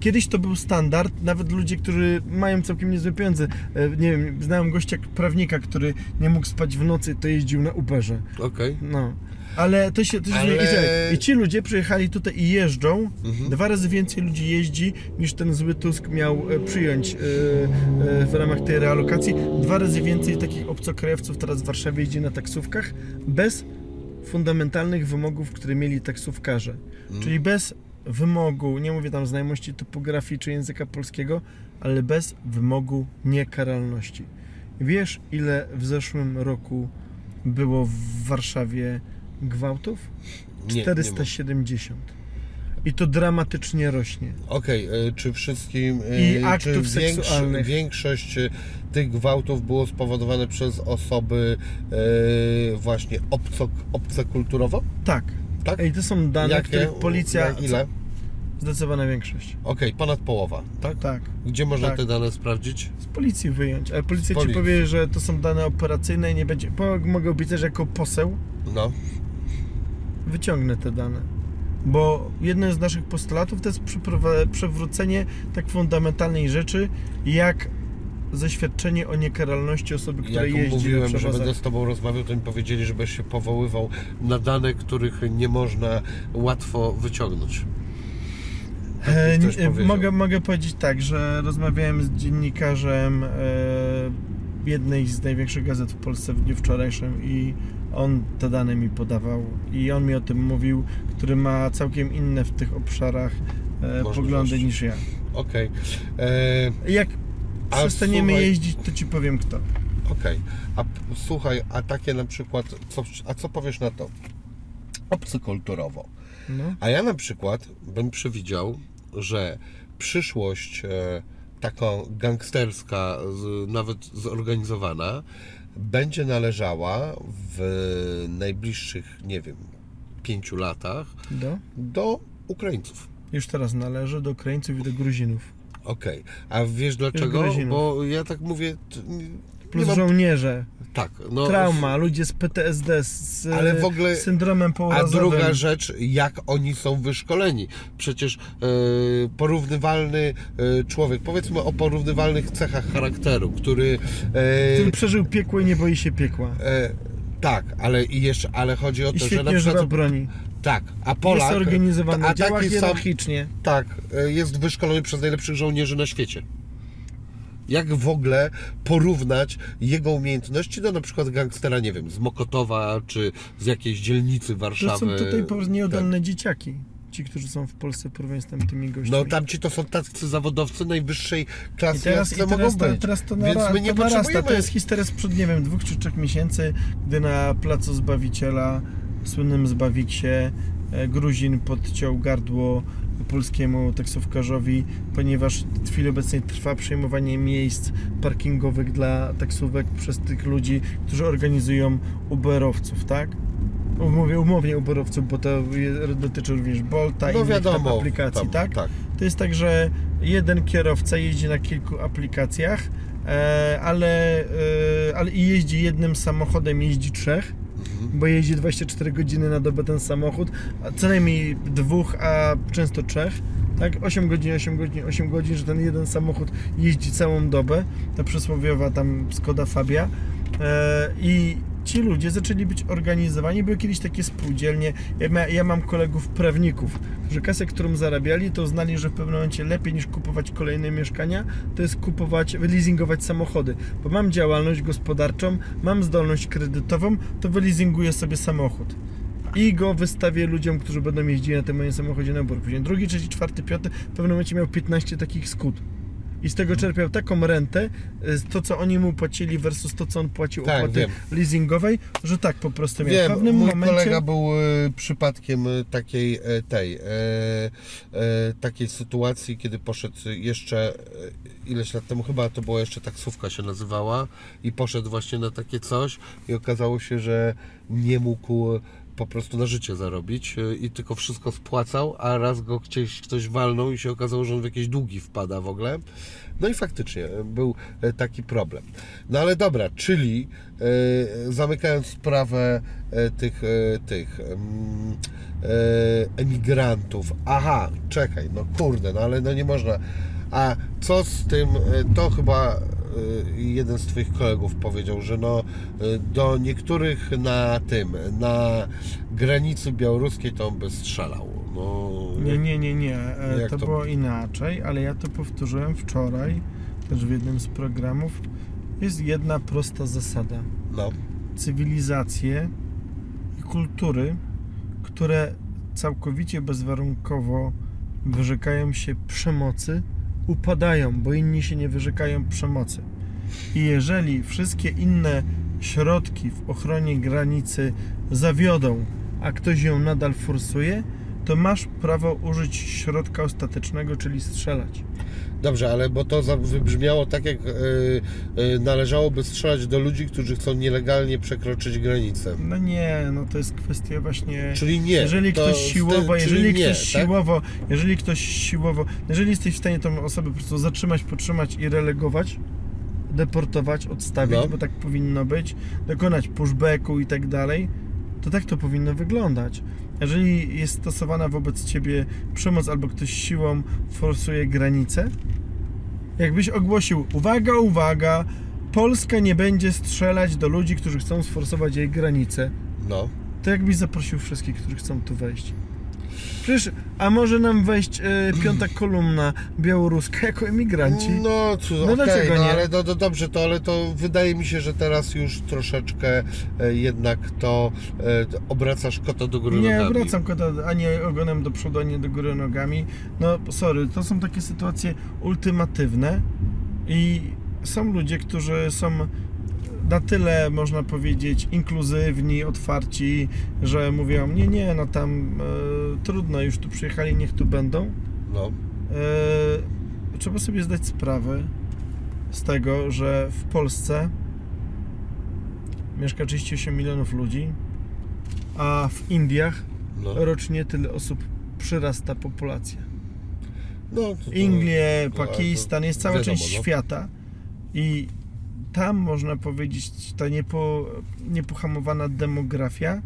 Kiedyś to był standard, nawet ludzie, którzy mają całkiem niezłe pieniądze. e, Nie wiem, znałem gościa prawnika, który nie mógł spać w nocy, to jeździł na Uberze. Okej. No. Ale to się, to się Ale-. I, ci ludzie przyjechali tutaj i jeżdżą. Mhm. Dwa razy więcej ludzi jeździ niż ten zły Tusk miał e, przyjąć e, e, w ramach tej realokacji. Dwa razy więcej takich obcokrajowców teraz w Warszawie jeździ na taksówkach bez fundamentalnych wymogów, które mieli taksówkarze. Czyli bez wymogu, nie mówię tam znajomości topografii czy języka polskiego, ale bez wymogu niekaralności. Wiesz, ile w zeszłym roku było w Warszawie gwałtów? Nie, nie 470. I to dramatycznie rośnie. Okej, e, czy wszystkim. e, I czy aktów większy- seksualnych. Większość e, tych gwałtów było spowodowane przez osoby e, właśnie obco, obcekulturowo? Tak. Tak? Ej, to są dane, Jakie? których policja... Jak ile? Zdecydowana większość. Okej, ponad połowa, tak? Tak. Gdzie można Tak. te dane sprawdzić? Z policji wyjąć. Ale policja ci powie, że to są dane operacyjne i nie będzie... Mogę obiecać, że jako poseł No. Wyciągnę te dane. Bo jednym z naszych postulatów to jest przywrócenie tak fundamentalnej rzeczy, jak zaświadczenie o niekaralności osoby, która Jak jeździ mówiłem, że będę z Tobą rozmawiał, to mi powiedzieli, żebyś się powoływał na dane, których nie można łatwo wyciągnąć. Tak E, powiedział. mogę, mogę powiedzieć tak, że rozmawiałem z dziennikarzem e, jednej z największych gazet w Polsce w dniu wczorajszym i on te dane mi podawał i on mi o tym mówił, który ma całkiem inne w tych obszarach e, poglądy niż ja. Okej. E, Jak A przestaniemy słuchaj- jeździć, to ci powiem kto. Okej. A p- słuchaj, a takie na przykład, co, a co powiesz na to? Obcykulturowo. No. A ja na przykład bym przewidział, że przyszłość e, taką gangsterska, z, nawet zorganizowana, będzie należała w najbliższych, nie wiem, pięciu latach Do? do Ukraińców. Już teraz należy do Ukraińców i do Gruzinów. Okej. A wiesz dlaczego? Bo ja tak mówię. Plus mam, żołnierze, tak, no, trauma, ludzie z PTSD, z Ale w ogóle- syndromem A pourazowym. druga rzecz, jak oni są wyszkoleni. Przecież e, porównywalny e, człowiek, powiedzmy o porównywalnych cechach charakteru, który. E, który przeżył piekło i nie boi się piekła. tak, ale i jeszcze, ale chodzi o I to, że na przykład. broni. Tak, a Polak. jest organizowany, a działa taki sam, hierarchicznie. tak, jest wyszkolony przez najlepszych żołnierzy na świecie. Jak w ogóle porównać jego umiejętności do na przykład gangstera, nie wiem, z Mokotowa czy z jakiejś dzielnicy To Warszawy? są tutaj po prostu tak. nieudolne dzieciaki. Ci, którzy są w Polsce w porównaniu z tamtymi gośćmi. No tamci to są tacy zawodowcy najwyższej klasy, I teraz, i teraz, mogą to, być. teraz to, Więc nara, my nie to narasta. To jest historia sprzed, nie wiem, dwóch czy trzech miesięcy, gdy na placu Zbawiciela, słynnym Zbawiksie, e, Gruzin podciął gardło polskiemu taksówkarzowi, ponieważ w chwili obecnej trwa przejmowanie miejsc parkingowych dla taksówek przez tych ludzi, którzy organizują Uberowców, tak? Mówię umownie Uberowców, bo to dotyczy również Bolta i No innych tam wiadomo, aplikacji, tam, tak? tak. To jest tak, że jeden kierowca jeździ na kilku aplikacjach, e, ale, e, ale i jeździ jednym samochodem, jeździ trzech, Bo jeździ 24 godziny na dobę ten samochód, a co najmniej dwóch, a często trzech. Tak, 8 godzin, 8 godzin, 8 godzin, że ten jeden samochód jeździ całą dobę, ta przysłowiowa tam Skoda Fabia e, i ci ludzie zaczęli być organizowani, były kiedyś takie spółdzielnie, ja, ma, ja mam kolegów prawników, że kasę, którą zarabiali, to uznali, że w pewnym momencie lepiej niż kupować kolejne mieszkania, to jest kupować, wyleasingować samochody, bo mam działalność gospodarczą, mam zdolność kredytową, to wyleasinguję sobie samochód i go wystawię ludziom, którzy będą jeździli na tym moim samochodzie na bór. Później drugi, trzeci, czwarty, piąty, w pewnym momencie miał 15 takich skut. I z tego czerpiał taką rentę, y, to co oni mu płacili versus to co on płacił Tak, opłaty wiem. leasingowej, że tak po prostu miał. w Wiem, pewnym mój momencie kolega był e, przypadkiem e, takiej e, tej e, e, takiej sytuacji, kiedy poszedł jeszcze e, ileś lat temu, chyba to była jeszcze taksówka się nazywała i poszedł właśnie na takie coś i okazało się, że nie mógł po prostu na życie zarobić e, i tylko wszystko spłacał, a raz go gdzieś ktoś walnął i się okazało, że on w jakieś długi wpada w ogóle. No i faktycznie e, był e, taki problem. No ale dobra, czyli zamykając sprawę tych, tych e, emigrantów. Aha, czekaj, no kurde, no ale no nie można. A co z tym, e, to chyba e, jeden z Twoich kolegów powiedział, że no e, do niektórych na tym, na granicy białoruskiej to on by strzelał. No, Nie, nie, nie, nie. To, to- było inaczej, ale ja to powtórzyłem wczoraj, też w jednym z programów. Jest jedna prosta zasada. no, Cywilizacje i kultury, które całkowicie bezwarunkowo wyrzekają się przemocy, upadają, bo inni się nie wyrzekają przemocy. I jeżeli wszystkie inne środki w ochronie granicy zawiodą, a ktoś ją nadal forsuje, to masz prawo użyć środka ostatecznego, czyli strzelać. Dobrze, ale bo to wybrzmiało tak, jak e, e, należałoby strzelać do ludzi, którzy chcą nielegalnie przekroczyć granicę. No nie, no to jest kwestia właśnie... Czyli nie. Jeżeli to ktoś siłowo, jeżeli nie, ktoś tak? siłowo, jeżeli ktoś siłowo, jeżeli jesteś w stanie tą osobę po prostu zatrzymać, potrzymać i relegować, deportować, odstawić, No. bo tak powinno być, dokonać pushbacku i tak dalej, to tak to powinno wyglądać. Jeżeli jest stosowana wobec ciebie przemoc albo ktoś siłą forsuje granicę, jakbyś ogłosił, uwaga, uwaga, Polska nie będzie strzelać do ludzi, którzy chcą sforsować jej granicę, No. to jakbyś zaprosił wszystkich, którzy chcą tu wejść. Przecież, a może nam wejść e, piąta kolumna białoruska jako emigranci? No, co, No dlaczego no, nie? ale no, no dobrze, to, ale to wydaje mi się, że teraz już troszeczkę e, jednak to e, obracasz kota do góry Nie nogami. wracam kota ani ogonem do przodu, ani do góry nogami. No sorry, to są takie sytuacje ultimatywne i są ludzie, którzy są na tyle, można powiedzieć, inkluzywni, otwarci, że mówią, nie, nie, no tam e, trudno, już tu przyjechali, niech tu będą. No. E, trzeba sobie zdać sprawę z tego, że w Polsce mieszka 38 milionów ludzi, a w Indiach No. rocznie tyle osób przyrasta populacja. No, to, to, Indie, Pakistan, jest cała wiadomo, część no. świata i tam można powiedzieć ta niepo, niepohamowana demografia,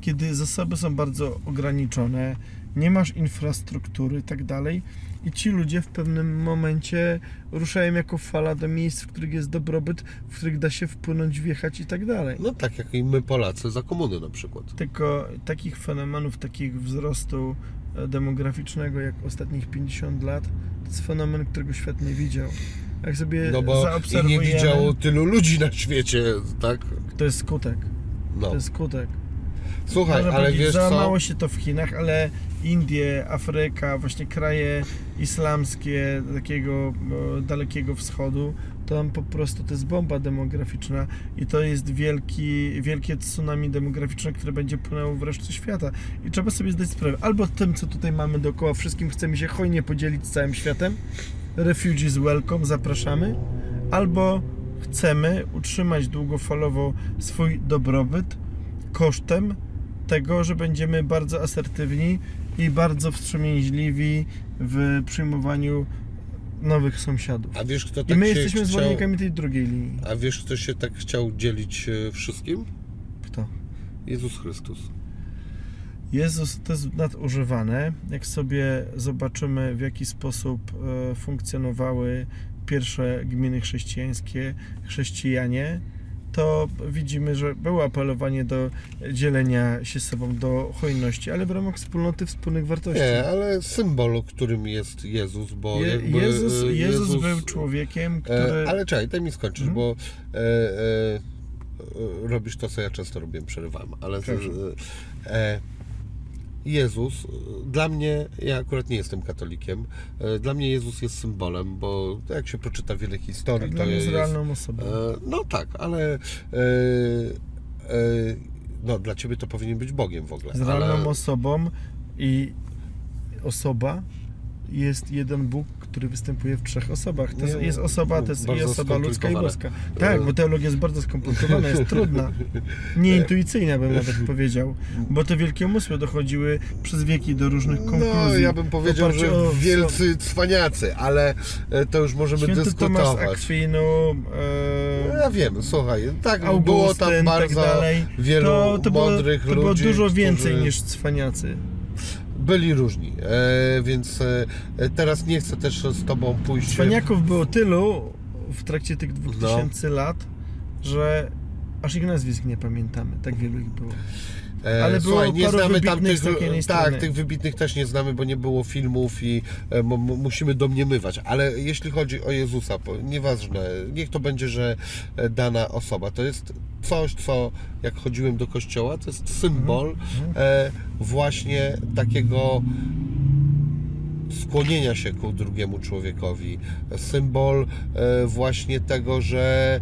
kiedy zasoby są bardzo ograniczone, nie masz infrastruktury i tak dalej i ci ludzie w pewnym momencie ruszają jako fala do miejsc, w których jest dobrobyt, w których da się wpłynąć, wjechać i tak dalej. No tak jak i my Polacy za komuny na przykład. Tylko takich fenomenów, takich wzrostu e, demograficznego jak ostatnich 50 lat, to jest fenomen, którego świat nie widział. Jak sobie No bo i nie widziało tylu ludzi na świecie, tak? to jest skutek. No. To jest skutek. Słuchaj, Można ale wiesz załamało co? się to w Chinach, ale Indie, Afryka, właśnie kraje islamskie takiego e, dalekiego wschodu, to tam po prostu to jest bomba demograficzna i to jest wielki, wielkie tsunami demograficzne, które będzie płynęło w resztę świata. I trzeba sobie zdać sprawę, albo tym, co tutaj mamy dookoła, wszystkim chcemy się hojnie podzielić z całym światem, refugees welcome, zapraszamy, albo chcemy utrzymać długofalowo swój dobrobyt kosztem tego, że będziemy bardzo asertywni i bardzo wstrzemięźliwi w przyjmowaniu nowych sąsiadów. A wiesz kto I tak my się jesteśmy chciał... zwolennikami tej drugiej linii. A wiesz kto się tak chciał dzielić e, wszystkim? Kto? Jezus Chrystus. Jezus to jest nadużywane. Jak sobie zobaczymy, w jaki sposób e, funkcjonowały pierwsze gminy chrześcijańskie, chrześcijanie, to widzimy, że było apelowanie do dzielenia się sobą, do hojności, ale w ramach wspólnoty wspólnych wartości. Nie, ale symbolu, którym jest Jezus, bo Je, jakby, Jezus, e, Jezus był człowiekiem, który... E, ale czekaj, daj mi skończyć, Mhm. bo e, e, robisz to, co ja często robię, przerywam, ale e, Jezus, e, dla mnie, ja akurat nie jestem katolikiem, e, dla mnie Jezus jest symbolem, bo jak się przeczyta wiele historii, tak, to jest realną osobą. E, no tak, ale no, dla Ciebie to powinien być Bogiem w ogóle. Z realną ale, osobą i osoba jest jeden Bóg, który występuje w trzech osobach. To Nie, jest osoba, to jest i osoba ludzka i boska. Tak, bo teologia jest bardzo skomplikowana, jest trudna. Nieintuicyjna bym nawet powiedział, bo te wielkie umysły dochodziły przez wieki do różnych konkluzji. No, ja bym powiedział, że o- wielcy cwaniacy, ale e, to już możemy Święty Tomasz dyskutować. Akwinu, No, e, Ja wiem, słuchaj, tak było Augustyn, tam tak bardzo dalej. wielu to, to było, mądrych to było ludzi, dużo więcej którzy niż cwaniacy. Byli różni, e, więc e, teraz nie chcę też z Tobą pójść... Cwaniaków było tylu w trakcie tych dwóch No. tysięcy lat, że aż ich nazwisk nie pamiętamy. Tak wielu ich było. E, Ale było Słuchaj, nie znamy tamtych, tak, tych wybitnych też nie znamy, bo nie było filmów i e, musimy domniemywać, ale jeśli chodzi o Jezusa, nieważne, niech to będzie, że e, dana osoba, to jest coś, co jak chodziłem do kościoła, to jest symbol Mhm. e, właśnie takiego skłonienia się ku drugiemu człowiekowi, symbol e, właśnie tego, że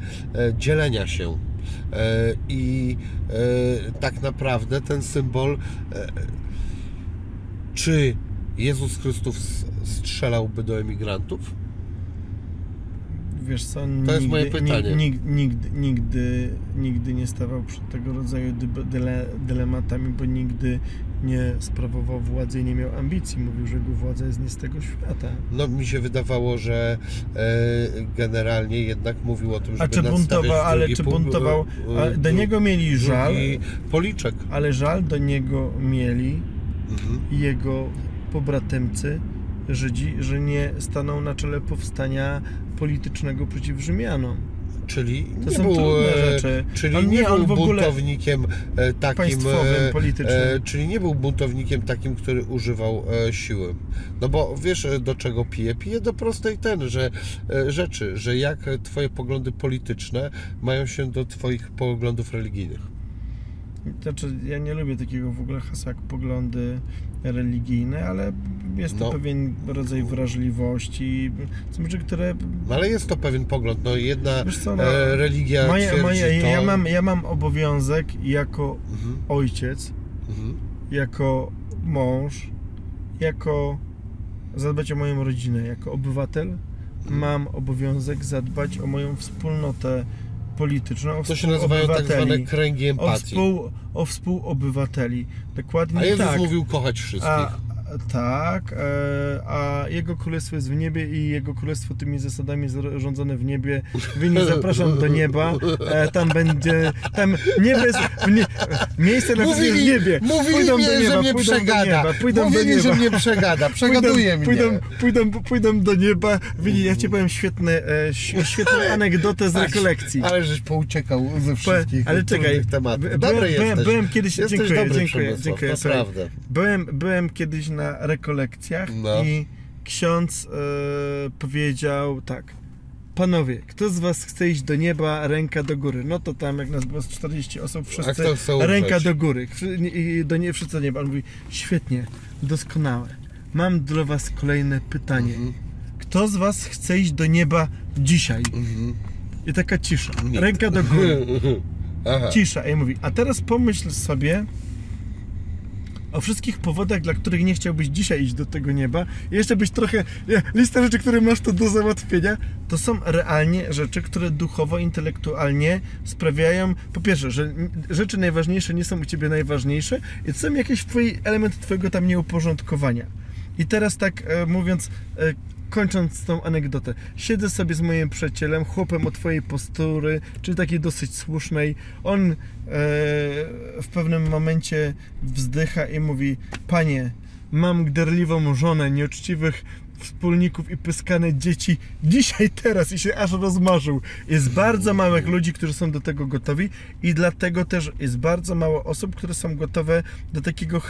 dzielenia się. E, I e, tak naprawdę ten symbol e, Czy Jezus Chrystus strzelałby do emigrantów? Wiesz co, To jest nigdy, moje pytanie. Nigdy, nigdy, nigdy, nigdy nie stawał przed tego rodzaju dylematami, bo nigdy nie sprawował władzy i nie miał ambicji. Mówił, że jego władza jest nie z tego świata. No mi się wydawało, że e, generalnie jednak mówił o tym, żeby A czy buntował, ale czy pu- buntował? e, do niego mieli żal, policzek. ale żal do niego mieli Mhm. jego pobratymcy Żydzi, że nie stanął na czele powstania politycznego przeciw Rzymianom. Czyli To nie był, rzeczy. Czyli On nie, nie, był buntownikiem e, takim. e. E, czyli nie był buntownikiem takim, który używał e, siły. No bo wiesz do czego pije? Pije do prostej ten, że e, rzeczy, że jak twoje poglądy polityczne mają się do twoich poglądów religijnych. Znaczy, ja nie lubię takiego w ogóle hasła jak poglądy religijne, ale jest to No. pewien rodzaj wrażliwości, rzeczy, które... Ale jest to pewien pogląd. No jedna co, no, e, religia moje, twierdzi moje, to... ja, mam, ja mam obowiązek jako Mhm, ojciec, mhm. jako mąż, jako zadbać o moją rodzinę, jako obywatel Mhm. mam obowiązek zadbać o moją wspólnotę polityczną, o To się nazywają tak zwane kręgi o, empatii. współ, o współobywateli. Dokładnie A Jezus tak. mówił kochać wszystkich. A, tak, e, a Jego Królestwo jest w niebie i Jego Królestwo tymi zasadami zarządzone w niebie. Nie zapraszam do nieba, e, tam będzie, tam niebie nie, miejsce na jest w niebie. mówili pójdą mnie, do nieba, że mnie pójdą przegada. do nieba, pójdą mówili, do nieba. że mnie przegada. Przegaduje pójdą, mnie. Pójdą, pójdą, pójdą do nieba. Widzi, ja ci powiem świetne, e, świetną anegdotę z rekolekcji. Ale żeś pouciekał ze wszystkich ale czekaj, tematów. Dobry byłem, jesteś. byłem kiedyś, Jesteś dziękuję, dobry dziękuję, dziękuję. Naprawdę. Byłem, byłem kiedyś na rekolekcjach No. i ksiądz e, powiedział tak. Panowie, kto z was chce iść do nieba, ręka do góry. No to tam jak nas było z 40 osób, wszyscy ręka do góry. I do nie wszyscy do nieba. On mówi, świetnie, doskonałe. Mam dla was kolejne pytanie. Mhm. Kto z was chce iść do nieba dzisiaj? Mhm. I taka cisza. Ręka do góry. Cisza. I mówi, a teraz pomyśl sobie o wszystkich powodach, dla których nie chciałbyś dzisiaj iść do tego nieba. I jeszcze byś trochę, lista rzeczy, które masz tu do załatwienia, to są realnie rzeczy, które duchowo, intelektualnie sprawiają, po pierwsze, że rzeczy najważniejsze nie są u Ciebie najważniejsze i to są jakieś twoi, element Twojego tam nieuporządkowania. I teraz tak e, mówiąc, e, kończąc tą anegdotę, siedzę sobie z moim przyjacielem, chłopem o twojej postury, czyli takiej dosyć słusznej. On e, w pewnym momencie wzdycha i mówi: Panie, mam gderliwą żonę, nieuczciwych wspólników i pyskane dzieci dzisiaj, teraz i się aż rozmarzył. Jest bardzo małych ludzi, którzy są do tego gotowi i dlatego też jest bardzo mało osób, które są gotowe do takiego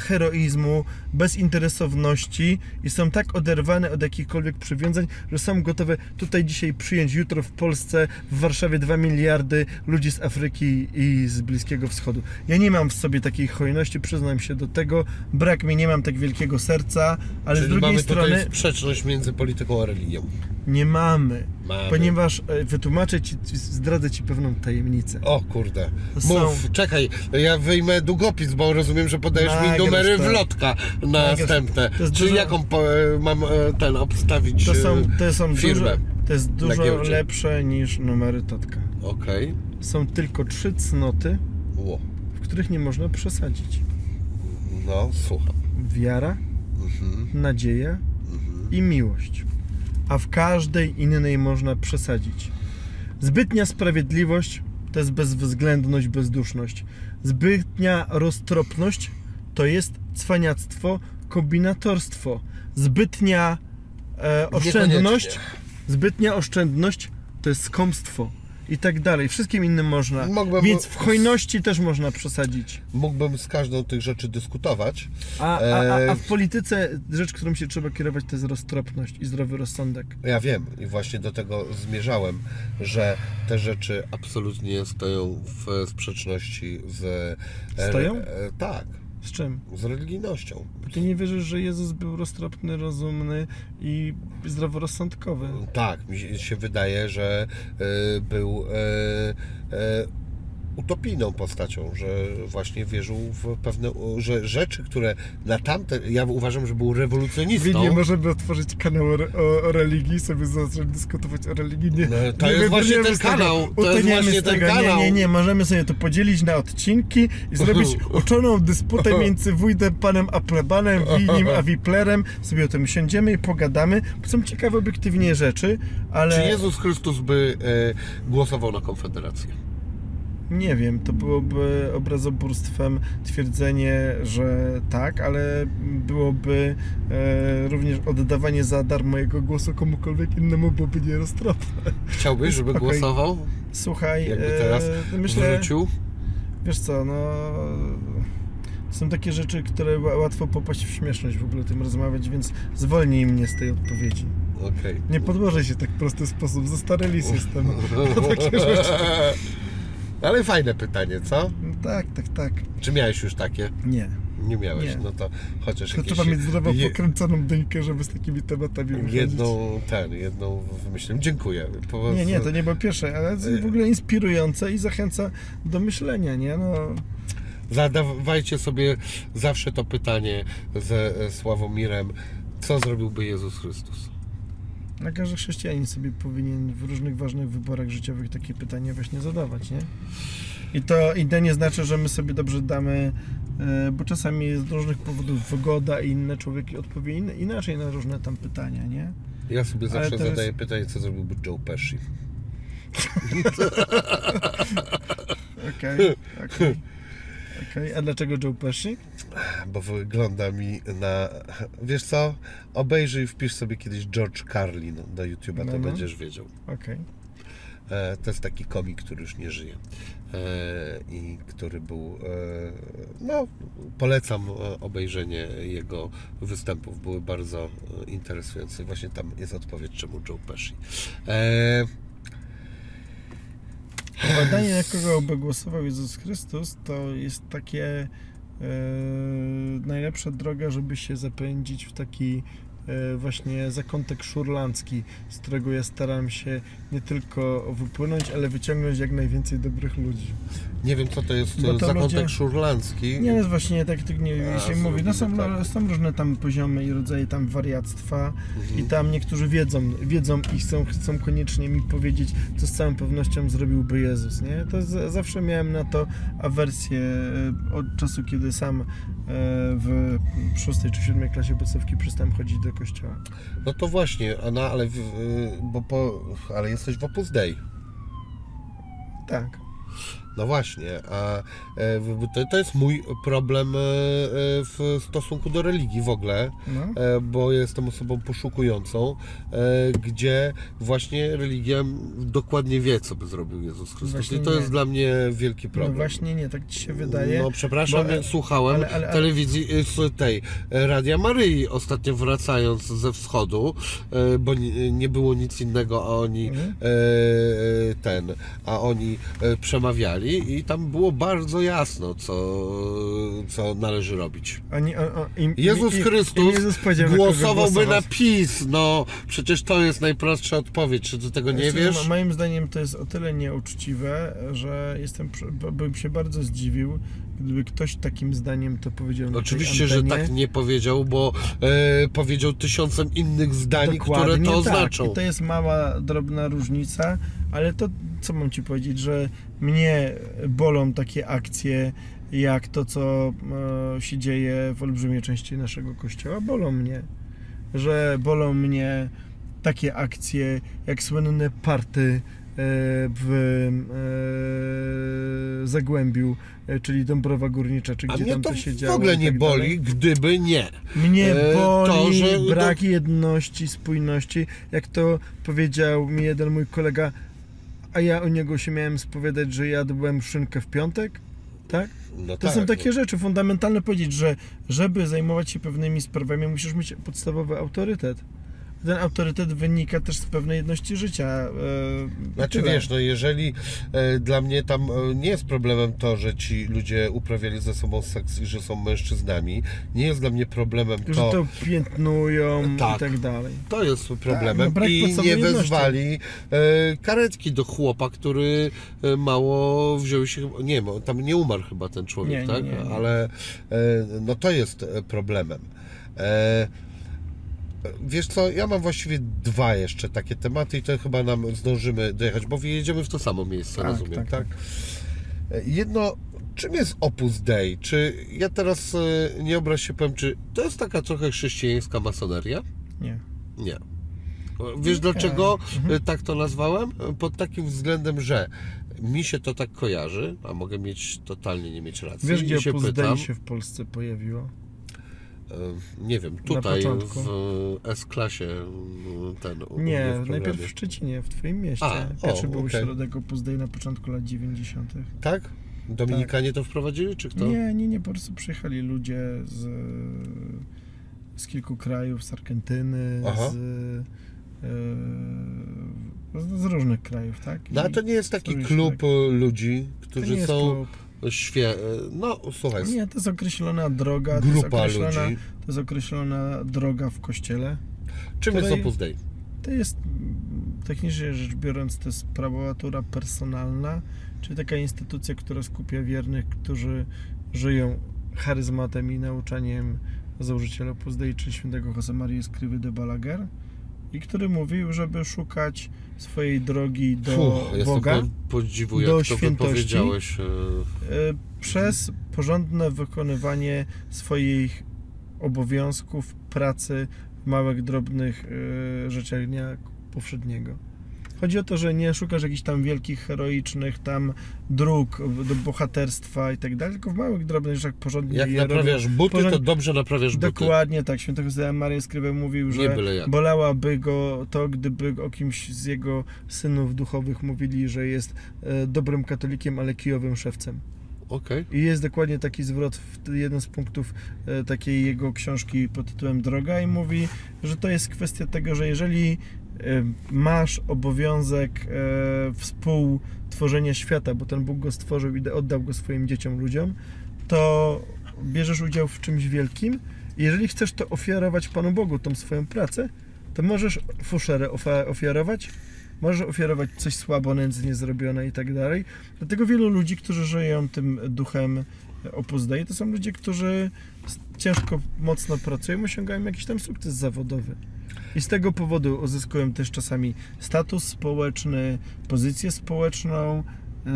heroizmu, bezinteresowności i są tak oderwane od jakichkolwiek przywiązań, że są gotowe tutaj dzisiaj przyjąć, jutro w Polsce, w Warszawie 2 miliardy ludzi z Afryki i z Bliskiego Wschodu. Ja nie mam w sobie takiej hojności, przyznam się do tego, brak mi, nie mam tak wielkiego serca, ale Czyli z drugiej strony sprzeczność między polityką a religią. nie mamy, Mamy. ponieważ e, wytłumaczę Ci, zdradzę Ci pewną tajemnicę. O kurde. Są- Mów, czekaj, ja wyjmę długopis, bo rozumiem, że podajesz mi Nagrasz numery to. wlotka następne. to Czyli dużo- jaką po, mam e, ten obstawić To są, e, to są firmę? dużo, to jest dużo lepsze niż numery Totka. Okej. Są tylko trzy cnoty, w których nie można przesadzić. No, słucham. Wiara, Mhm. nadzieja. I miłość. A w każdej innej można przesadzić. Zbytnia sprawiedliwość to jest bezwzględność, bezduszność. Zbytnia roztropność to jest cwaniactwo, kombinatorstwo. Zbytnia e, oszczędność, zbytnia oszczędność to jest skąpstwo. I tak dalej. Wszystkim innym można. Mógłbym- Więc w hojności też można przesadzić. Mógłbym z każdą tych rzeczy dyskutować. A, a, a, a E, w polityce rzecz, którą się trzeba kierować, to jest roztropność i zdrowy rozsądek. Ja wiem i właśnie do tego zmierzałem, że te rzeczy absolutnie stoją w sprzeczności z... e, Stoją? E, tak, Z czym? z religijnością. Ty nie wierzysz, że Jezus był roztropny, rozumny i zdroworozsądkowy. Tak, mi się- się wydaje, że e, był e, e, utopijną postacią, że właśnie wierzył w pewne, że rzeczy, które na tamte, ja uważam, że był rewolucjonistą. Nie możemy otworzyć kanał o, o, religii sobie zacząć dyskutować o religii. Nie, No, to nie jest właśnie ten kanał, to jest właśnie ten kanał. Nie, nie, nie, możemy sobie to podzielić na odcinki i zrobić uczoną dysputę między wójtem panem Applebanem, Winim a Wiplerem. Sobie o tym siądziemy i pogadamy, bo są ciekawe obiektywnie rzeczy, ale... Czy Jezus Chrystus by e, głosował na Konfederację? Nie wiem, to byłoby obrazobórstwem twierdzenie, że tak, ale byłoby e, również oddawanie za darmo jego głosu komukolwiek innemu, byłoby nieroztropne. Chciałbyś, żeby Spokojnie. głosował? Słuchaj, Jakby e, teraz myślę, Wrócił? wiesz co, no są takie rzeczy, które ła- łatwo popaść w śmieszność w ogóle tym rozmawiać, więc zwolnij mnie z tej odpowiedzi. Okej. Nie podłożę się tak w prosty sposób, za stary lis jestem takie rzeczy. Ale fajne pytanie, co? No tak, tak, tak. Czy miałeś już takie? Nie. Nie miałeś, Nie. no to chociaż To jakieś... trzeba mieć zdrowo je- pokręconą dyńkę, żeby z takimi tematami wychodzić. Jedną, ten, jedną wymyśliłem. Dziękuję. Po, Nie, nie, to nie było pierwsze, ale w ogóle inspirujące i zachęca do myślenia, nie? No, Zadawajcie sobie zawsze to pytanie ze e, Sławomirem, co zrobiłby Jezus Chrystus? Na każdy chrześcijanin sobie powinien w różnych ważnych wyborach życiowych takie pytanie właśnie zadawać, nie? I to, i to nie znaczy, że my sobie dobrze damy, e, bo czasami jest z różnych powodów wygoda i inne człowieki odpowie in, inaczej na różne tam pytania, nie? Ja sobie zawsze jest- zadaję pytanie, co zrobiłby Joe Pesci. Okej, okej. Okej, a dlaczego Joe Pesci? Bo wygląda mi na... Wiesz co? Obejrzyj, wpisz sobie kiedyś George Carlin do YouTube'a, No, to no. będziesz wiedział. Okej. E, To jest taki komik, który już nie żyje E, i który był, e, no polecam obejrzenie jego występów, były bardzo interesujące. Właśnie tam jest odpowiedź, czemu Joe Pesci. Badanie, na kogo by głosował Jezus Chrystus, to jest takie e, najlepsza droga, żeby się zapędzić w taki właśnie zakątek szurlandzki, z którego ja staram się nie tylko wypłynąć, ale wyciągnąć jak najwięcej dobrych ludzi. Nie wiem, co to jest to zakątek ludzie- szurlandzki. Nie, no jest właśnie tak, tak nie A, się mówi. No są, tak. są różne tam poziomy i rodzaje tam wariactwa Mhm. i tam niektórzy wiedzą, wiedzą i chcą, chcą koniecznie mi powiedzieć, co z całą pewnością zrobiłby Jezus, nie? To z, zawsze miałem na to awersję e, od czasu, kiedy sam e, w szóstej czy siódmej klasie podstawki przestałem chodzić do kościoła. No to właśnie, na, ale, w, bo po, ale jesteś w Opus Dei. Tak. No właśnie, a e, to, jest mój problem e, e, w stosunku do religii w ogóle, No. bo jestem osobą poszukującą, gdzie właśnie religia dokładnie wie, co by zrobił Jezus Chrystus. Właśnie I to nie. jest dla mnie wielki no problem. właśnie nie, tak ci się wydaje. No przepraszam, bo- słuchałem ale- ale- ale- telewizji y, z tej Radia Maryi ostatnio wracając ze wschodu, bo nie, było nic innego, a oni Mhm. ten, a oni e, przemawiali i tam było bardzo jasno, co, co należy robić. Oni, im, Jezus im- Chrystus im Jezus Głosowałby na. PiS, no przecież to jest najprostsza odpowiedź, czy ty tego nie Znaczy, wiesz? mo- Moim zdaniem to jest o tyle nieuczciwe, że jestem, bym się bardzo zdziwił, gdyby ktoś takim zdaniem to powiedział na Oczywiście, że tak nie powiedział, bo e, powiedział tysiącem innych zdań, które Dokładnie to tak. oznaczą. I to jest mała, drobna różnica, ale to co mam Ci powiedzieć, że mnie bolą takie akcje, jak to, co e, się dzieje w olbrzymiej części naszego kościoła, bolą mnie. Że bolą mnie takie akcje, jak słynne party e, w e, Zagłębiu, czyli Dąbrowa Górnicza, czy gdzie tam to się w działo. ogóle i nie tak boli, gdyby nie. Mnie boli to, że- brak jedności, spójności, jak to powiedział mi jeden mój kolega, a ja o niego się miałem spowiadać, że jadłem szynkę w piątek, tak? No To tak, są takie no. rzeczy fundamentalne powiedzieć, że żeby zajmować się pewnymi sprawami, musisz mieć podstawowy autorytet. Ten autorytet wynika też z pewnej jedności życia. e, Znaczy tyle. wiesz, no jeżeli e, dla mnie tam e, nie jest problemem to, że ci ludzie uprawiali ze sobą seks i że są mężczyznami, nie jest dla mnie problemem Że to, to piętnują Tak. i tak dalej. to jest problemem no brak i nie wezwali karetki do chłopa, który mało wziął się, nie wiem, tam nie umarł chyba ten człowiek, Nie, tak? nie, nie. Ale no to jest problemem. E, Wiesz co, ja mam właściwie dwa jeszcze takie tematy i to chyba nam zdążymy dojechać, bo jedziemy w to samo miejsce, Tak, rozumiem, tak, tak? Jedno, czym jest Opus Dei? Czy ja teraz e, nie obraź się powiem, czy to jest taka trochę chrześcijańska masoneria? Nie. Nie. Wiesz dlaczego Mhm. e, tak to nazwałem? Pod takim względem, że mi się to tak kojarzy, a mogę mieć totalnie nie mieć racji. Wiesz, gdzie się Opus pytam, Dei się w Polsce pojawiło? Nie wiem, tutaj w S-klasie m, ten Nie, najpierw w Szczecinie, w Twoim mieście. A, Pierwszy o, był okej. środek Opus Dei na początku lat 90. Tak? Dominikanie to wprowadzili, czy kto? Nie, nie, nie, po prostu przyjechali ludzie z, z kilku krajów, z Argentyny, Aha. z, e, z, z różnych krajów, tak? No a to nie jest taki klub e, ludzi, którzy są klub. Świe... No, słuchaj, Nie, to jest określona droga, to jest grupa określona, ludzi. to jest określona droga w kościele. Czym jest Opus Dei? To jest technicznie rzecz biorąc, to jest prabolatura personalna, czyli taka instytucja, która skupia wiernych, którzy żyją charyzmatem i nauczaniem założyciela Opus Dei, czyli świętego Josemarii Escrivy de Balaguer i który mówił, żeby szukać swojej drogi do Fuh, jestem Boga powiem, podziwu, do jak to świętości. e, y, przez porządne wykonywanie swoich obowiązków, pracy w małych, drobnych y, rzeczach dnia powszedniego. Chodzi o to, że nie szukasz jakichś tam wielkich, heroicznych tam dróg do bohaterstwa i tak dalej, tylko w małych, drobnych rzeczach porządnie Jak naprawiasz buty, to porząd- dobrze naprawiasz buty. Dokładnie tak. Święty Jose Maria Escrivá mówił, że bolałaby go to, gdyby o kimś z jego synów duchowych mówili, że jest e, dobrym katolikiem, ale kijowym szewcem. Okej. I jest dokładnie taki zwrot w jeden z punktów e, takiej jego książki pod tytułem Droga i mówi, że to jest kwestia tego, że jeżeli masz obowiązek e, współtworzenia świata, bo ten Bóg go stworzył i oddał go swoim dzieciom, ludziom, to bierzesz udział w czymś wielkim jeżeli chcesz to ofiarować Panu Bogu, tą swoją pracę, to możesz fuszerę ofiarować, możesz ofiarować coś słabo, nędznie zrobione i tak dalej. Dlatego wielu ludzi, którzy żyją tym duchem Opus Dei, to są ludzie, którzy ciężko, mocno pracują, osiągają jakiś tam sukces zawodowy. I z tego powodu uzyskują też czasami status społeczny, pozycję społeczną yy,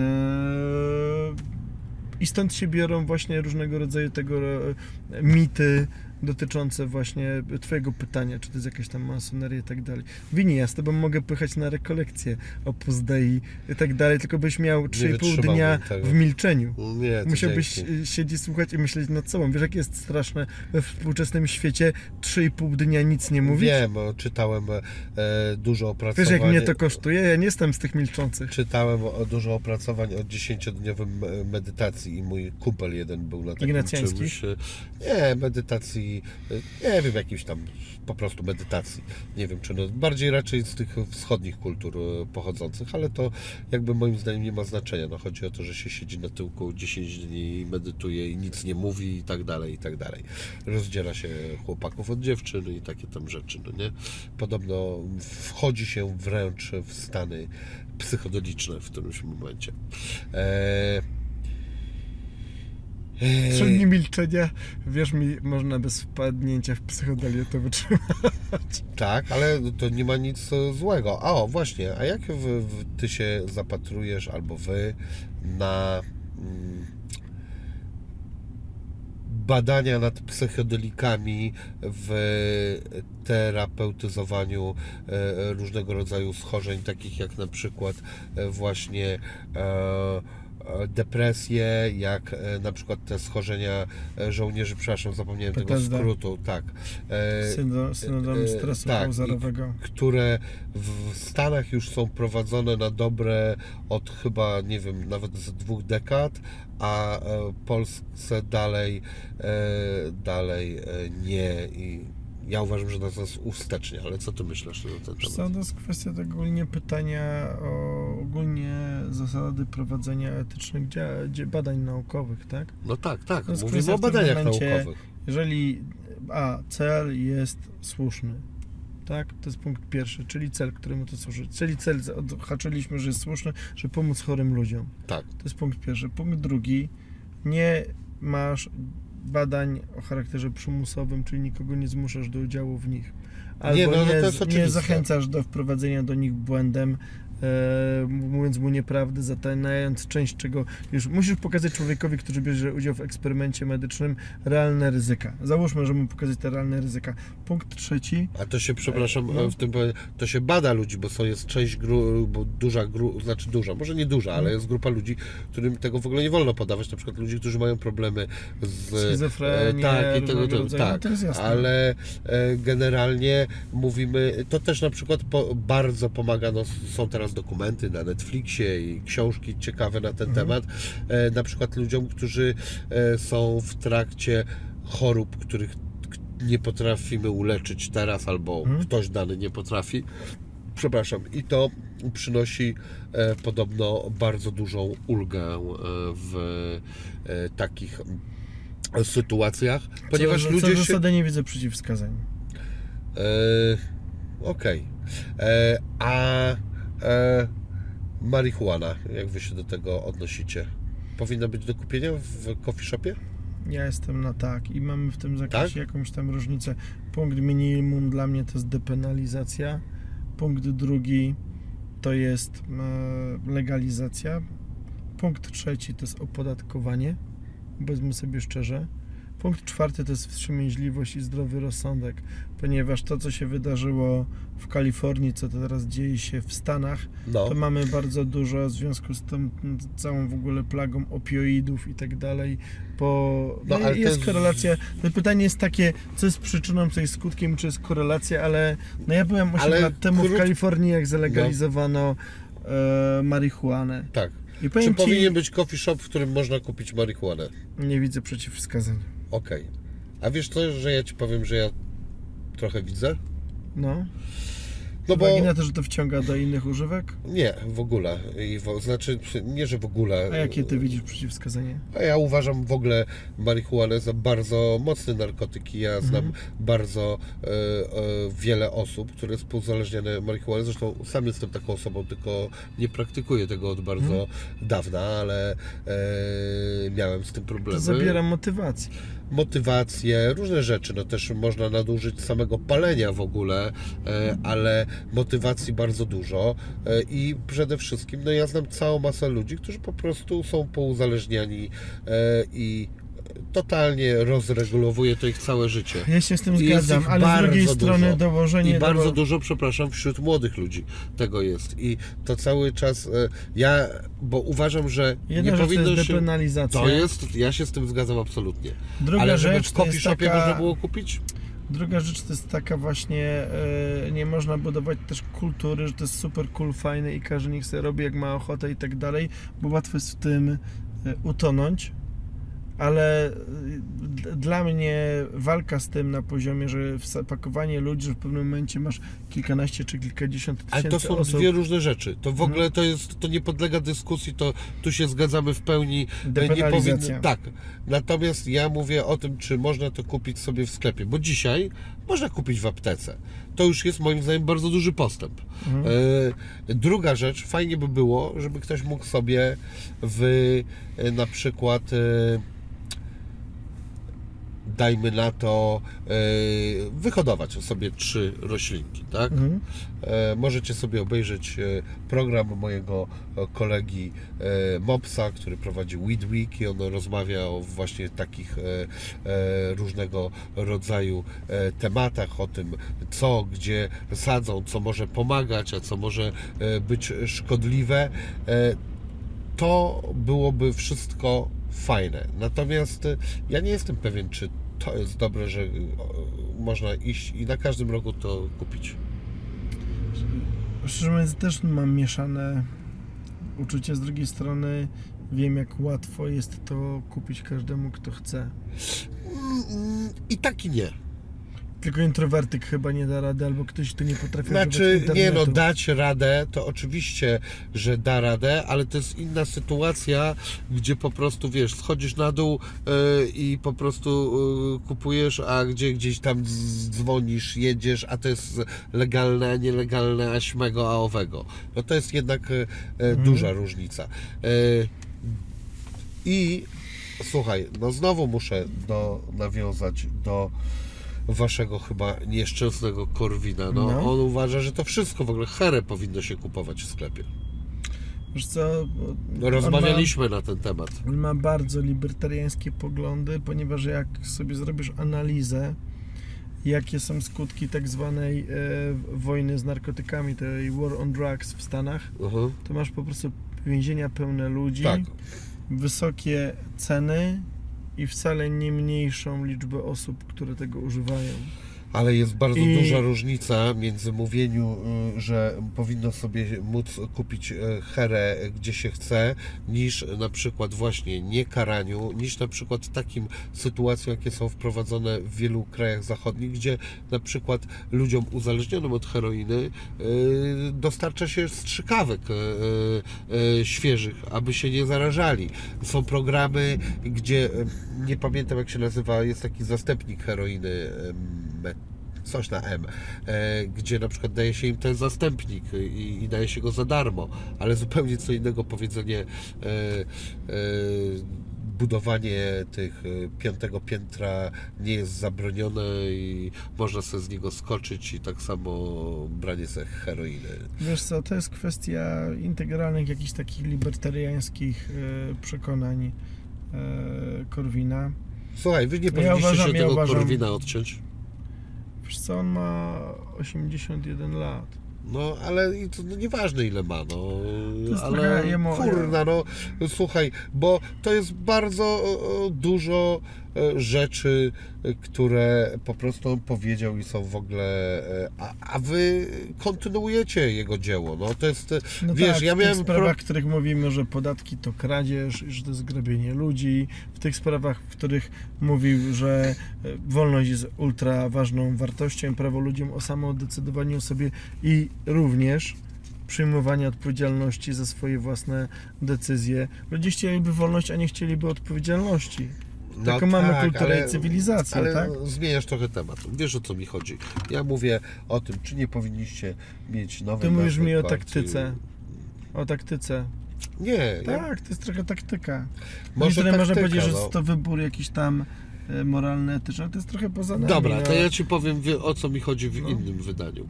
i stąd się biorą właśnie różnego rodzaju tego e, mity dotyczące właśnie Twojego pytania, czy to jest jakaś tam masoneria i tak dalej. Wini, ja z Tobą mogę pychać na rekolekcję Opus Dei i tak dalej, tylko byś miał 3,5 wytrzymałbym dnia tego. w milczeniu. Nie, to Musiałbyś dzięki. y, siedzieć, słuchać i myśleć nad sobą. Wiesz, jak jest straszne we współczesnym świecie 3,5 dnia nic nie mówić? Wiem, bo czytałem e, dużo opracowań. Wiesz, jak mnie to kosztuje? Ja nie jestem z tych milczących. Czytałem o, dużo opracowań o 10-dniowym e, medytacji i mój kumpel jeden był na takim Ignacjańskich? czymś. e, Nie, medytacji, nie wiem, jakimś tam po prostu medytacji. Nie wiem, czy no, bardziej raczej z tych wschodnich kultur e, pochodzących, ale to jakby moim zdaniem nie ma znaczenia. No, chodzi o to, że się siedzi na tyłku 10 dni, medytuje i nic nie mówi i tak dalej, i tak dalej. Rozdziela się chłopaków od dziewczyn i takie tam rzeczy, no nie? Podobno wchodzi się wręcz w stany psychodeliczne w którymś momencie. Eee, Trzy dni milczenia, wierz mi, można bez wpadnięcia w psychodelię to wytrzymać. Tak, ale to nie ma nic złego. A o, właśnie, a jak w, w, ty się zapatrujesz, albo wy, na mm, badania nad psychodelikami w terapeutyzowaniu e, różnego rodzaju schorzeń, takich jak na przykład e, właśnie e, depresje, jak e, na przykład te schorzenia e, żołnierzy, przepraszam, zapomniałem tego PTSD. skrótu, tak. E, Syndrom, syndrom stresu tak, które w Stanach już są prowadzone na dobre od chyba, nie wiem, nawet z dwóch dekad, a Polsce dalej, dalej nie i Ja uważam, że nas nas uwstecznia, ale co ty myślisz na ten Wiesz co, temat? to jest kwestia tego ogólnie pytania o ogólnie zasady prowadzenia etycznych badań naukowych, tak? No tak, tak, To jest mówimy o badaniach momencie- naukowych. Jeżeli a cel jest słuszny, tak? To jest punkt pierwszy, czyli cel, któremu to służy. Czyli cel odhaczyliśmy, że jest słuszny, żeby pomóc chorym ludziom. Tak, To jest punkt pierwszy. Punkt drugi, nie masz badań o charakterze przymusowym, czyli nikogo nie zmuszasz do udziału w nich. Albo Nie, nie, no, no nie, oczywiste. zachęcasz do wprowadzenia do nich błędem, e, mówiąc mu nieprawdy, zatajniając część czego już musisz pokazać człowiekowi, który bierze udział w eksperymencie medycznym, realne ryzyka. Załóżmy, że mu pokazać te realne ryzyka. Punkt trzeci, a to się, przepraszam, No. w tym to się bada ludzi, bo są, jest część, gru, bo duża, gru, znaczy duża, może nie duża, ale Mhm. jest grupa ludzi, którym tego w ogóle nie wolno podawać, na przykład ludzi, którzy mają problemy z... schizofrenia, e, tak, i tego, to, no tak, to jasne. ale e, generalnie mówimy, to też na przykład po, bardzo pomaga, no, są teraz dokumenty na Netflixie i książki ciekawe na ten Mhm. temat, e, na przykład ludziom, którzy e, są w trakcie chorób, których nie potrafimy uleczyć teraz, albo Mhm. ktoś dany nie potrafi. Przepraszam, i to przynosi e, podobno bardzo dużą ulgę w takich sytuacjach, ponieważ co, co ludzie się. zasady nie widzę przeciwwskazań. E, Okej. E, A e, marihuana, jak wy się do tego odnosicie? Powinna być do kupienia w coffee shopie? Ja jestem na tak i mamy w tym zakresie Tak? jakąś tam różnicę. Punkt minimum dla mnie to jest depenalizacja. Punkt drugi to jest e, legalizacja. Punkt trzeci to jest opodatkowanie. Powiedzmy sobie szczerze. Punkt czwarty to jest wstrzemięźliwość i zdrowy rozsądek, ponieważ to, co się wydarzyło w Kalifornii, co teraz dzieje się w Stanach, No. to mamy bardzo dużo w związku z tą całą w ogóle plagą opioidów i tak dalej. Po, No, no, to jest korelacja. To pytanie jest takie, co jest przyczyną, co jest skutkiem, czy jest korelacja, ale no ja byłem 8 Ale lat temu w Kalifornii, jak zalegalizowano e, marihuanę. Tak. I Czy ci, powinien być coffee shop, w którym można kupić marihuanę? nie widzę przeciwwskazań. Okej. A wiesz co, że ja ci powiem, że ja trochę widzę? No. No bo na to, że to wciąga do innych używek? nie, w ogóle. I w, znaczy, nie, że w ogóle. A jakie ty widzisz przeciwwskazanie? A ja uważam w ogóle marihuanę za bardzo mocny narkotyk i ja znam Mhm. bardzo e, e, wiele osób, które jest uzależnione marihuaną. Zresztą sam jestem taką osobą, tylko nie praktykuję tego od bardzo Mhm. dawna, ale e, miałem z tym To problemy. zabiera motywację. Motywacje, różne rzeczy, no też można nadużyć samego palenia w ogóle, e, ale motywacji bardzo dużo. E, i przede wszystkim, no ja znam całą masę ludzi, którzy po prostu są pouzależniani e, i totalnie rozregulowuje to ich całe życie. Ja się z tym I zgadzam, ale z drugiej strony dużo. dołożenie I bardzo do... dużo, przepraszam, wśród młodych ludzi tego jest. I to cały czas e, ja, bo uważam, że Jedna nie rzecz to powinno jest się... depenalizacja. To jest, ja się z tym zgadzam absolutnie. Druga Ale żeby rzecz w jest shopie taka... można było kupić? Druga rzecz to jest taka właśnie, e, nie można budować też kultury, że to jest super cool, fajne i każdy niech sobie robi jak ma ochotę i tak dalej, bo łatwo jest w tym e, utonąć, ale d- dla mnie walka z tym na poziomie, że pakowanie ludzi, że w pewnym momencie masz kilkanaście czy kilkadziesiąt Ale tysięcy to są osób, dwie różne rzeczy. To w Mhm. ogóle to jest, to nie podlega dyskusji, to tu się zgadzamy w pełni. E, Nie powinno, tak. Natomiast ja mówię o tym, czy można to kupić sobie w sklepie, bo dzisiaj można kupić w aptece. To już jest moim zdaniem bardzo duży postęp. Mhm. E, druga rzecz, fajnie by było, żeby ktoś mógł sobie w e, na przykład dajmy na to e, wyhodować sobie trzy roślinki, tak? Mhm. E, Możecie sobie obejrzeć e, program mojego kolegi Mopsa, który prowadzi Weed Week i on rozmawia o właśnie takich różnego rodzaju tematach, o tym co, gdzie sadzą, co może pomagać, a co może być szkodliwe. To byłoby wszystko fajne. Natomiast ja nie jestem pewien, czy to jest dobre, że e, można iść i na każdym rogu to kupić. Szczerze mówiąc, też mam mieszane uczucia. Z drugiej strony wiem, jak łatwo jest to kupić każdemu, kto chce. I tak i nie. Tylko introwertyk chyba nie da rady, albo ktoś, kto nie potrafi Znaczy, nie no, dać radę, to oczywiście, że da radę, ale to jest inna sytuacja, gdzie po prostu, wiesz, schodzisz na dół yy, i po prostu yy, kupujesz, a gdzie gdzieś tam dzwonisz, jedziesz, a to jest legalne, a nielegalne, a śmego, a owego. No to jest jednak yy, yy, duża różnica. I słuchaj, no znowu muszę do, nawiązać do waszego chyba nieszczęsnego Korwina. No, No. On uważa, że to wszystko w ogóle herę powinno się kupować w sklepie. Wiesz co, No, rozmawialiśmy na ten temat. Ma, on ma bardzo libertariańskie poglądy, ponieważ jak sobie zrobisz analizę, jakie są skutki tak zwanej e, wojny z narkotykami, tej war on drugs w Stanach, Mhm. to masz po prostu więzienia pełne ludzi, Tak. wysokie ceny i wcale nie mniejszą liczbę osób, które tego używają. Ale jest bardzo I- duża różnica między mówieniu, y, że powinno sobie móc kupić y, herę gdzie się chce, niż na przykład właśnie nie karaniu, niż na przykład takim sytuacjom, jakie są wprowadzone w wielu krajach zachodnich, gdzie na przykład ludziom uzależnionym od heroiny y, dostarcza się strzykawek y, y, y, świeżych, aby się nie zarażali. Są programy, gdzie y, nie pamiętam jak się nazywa, jest taki zastępnik heroiny. y, me- coś na M, e, gdzie na przykład daje się im ten zastępnik i, i daje się go za darmo, ale zupełnie co innego powiedzenie e, e, budowanie tych piątego piętra nie jest zabronione i można sobie z niego skoczyć i tak samo branie sobie heroiny. Wiesz co, to jest kwestia integralnych jakichś takich libertariańskich przekonań Korwina. Słuchaj, wy nie Ja powinniście uważam- się ja tego uważam- Korwina odciąć. Wiesz co, on ma 81 lat. No, ale i to no, nieważne ile ma, no. ale jemu- kurna, no słuchaj, bo to jest bardzo dużo rzeczy, e, które po prostu on powiedział i są w ogóle, e, a, a wy kontynuujecie jego dzieło, no to jest, e, No wiesz, tak, ja w miałem tych pro- sprawach, w których mówimy, że podatki to kradzież, że to jest grabienie ludzi, w tych sprawach, w których mówił, że e, wolność jest ultra ważną wartością, prawo ludziom o samodecydowaniu o sobie i również przyjmowania odpowiedzialności za swoje własne decyzje. Ludzie chcieliby wolność, a nie chcieliby odpowiedzialności. Taką mamy kulturę i cywilizację, No ale tak? zmieniasz trochę temat. Wiesz o co mi chodzi. Ja mówię o tym, czy nie powinniście mieć nowej Ty mówisz mi o partii. taktyce. O taktyce. Nie, ja, Tak, to jest trochę taktyka. może Może można taktyka, powiedzieć, że no. jest to wybór jakiś tam e, moralny, etyczny, ale to jest trochę poza nami. Dobra, to no. ja Ci powiem wie- o co mi chodzi w No. innym wydaniu.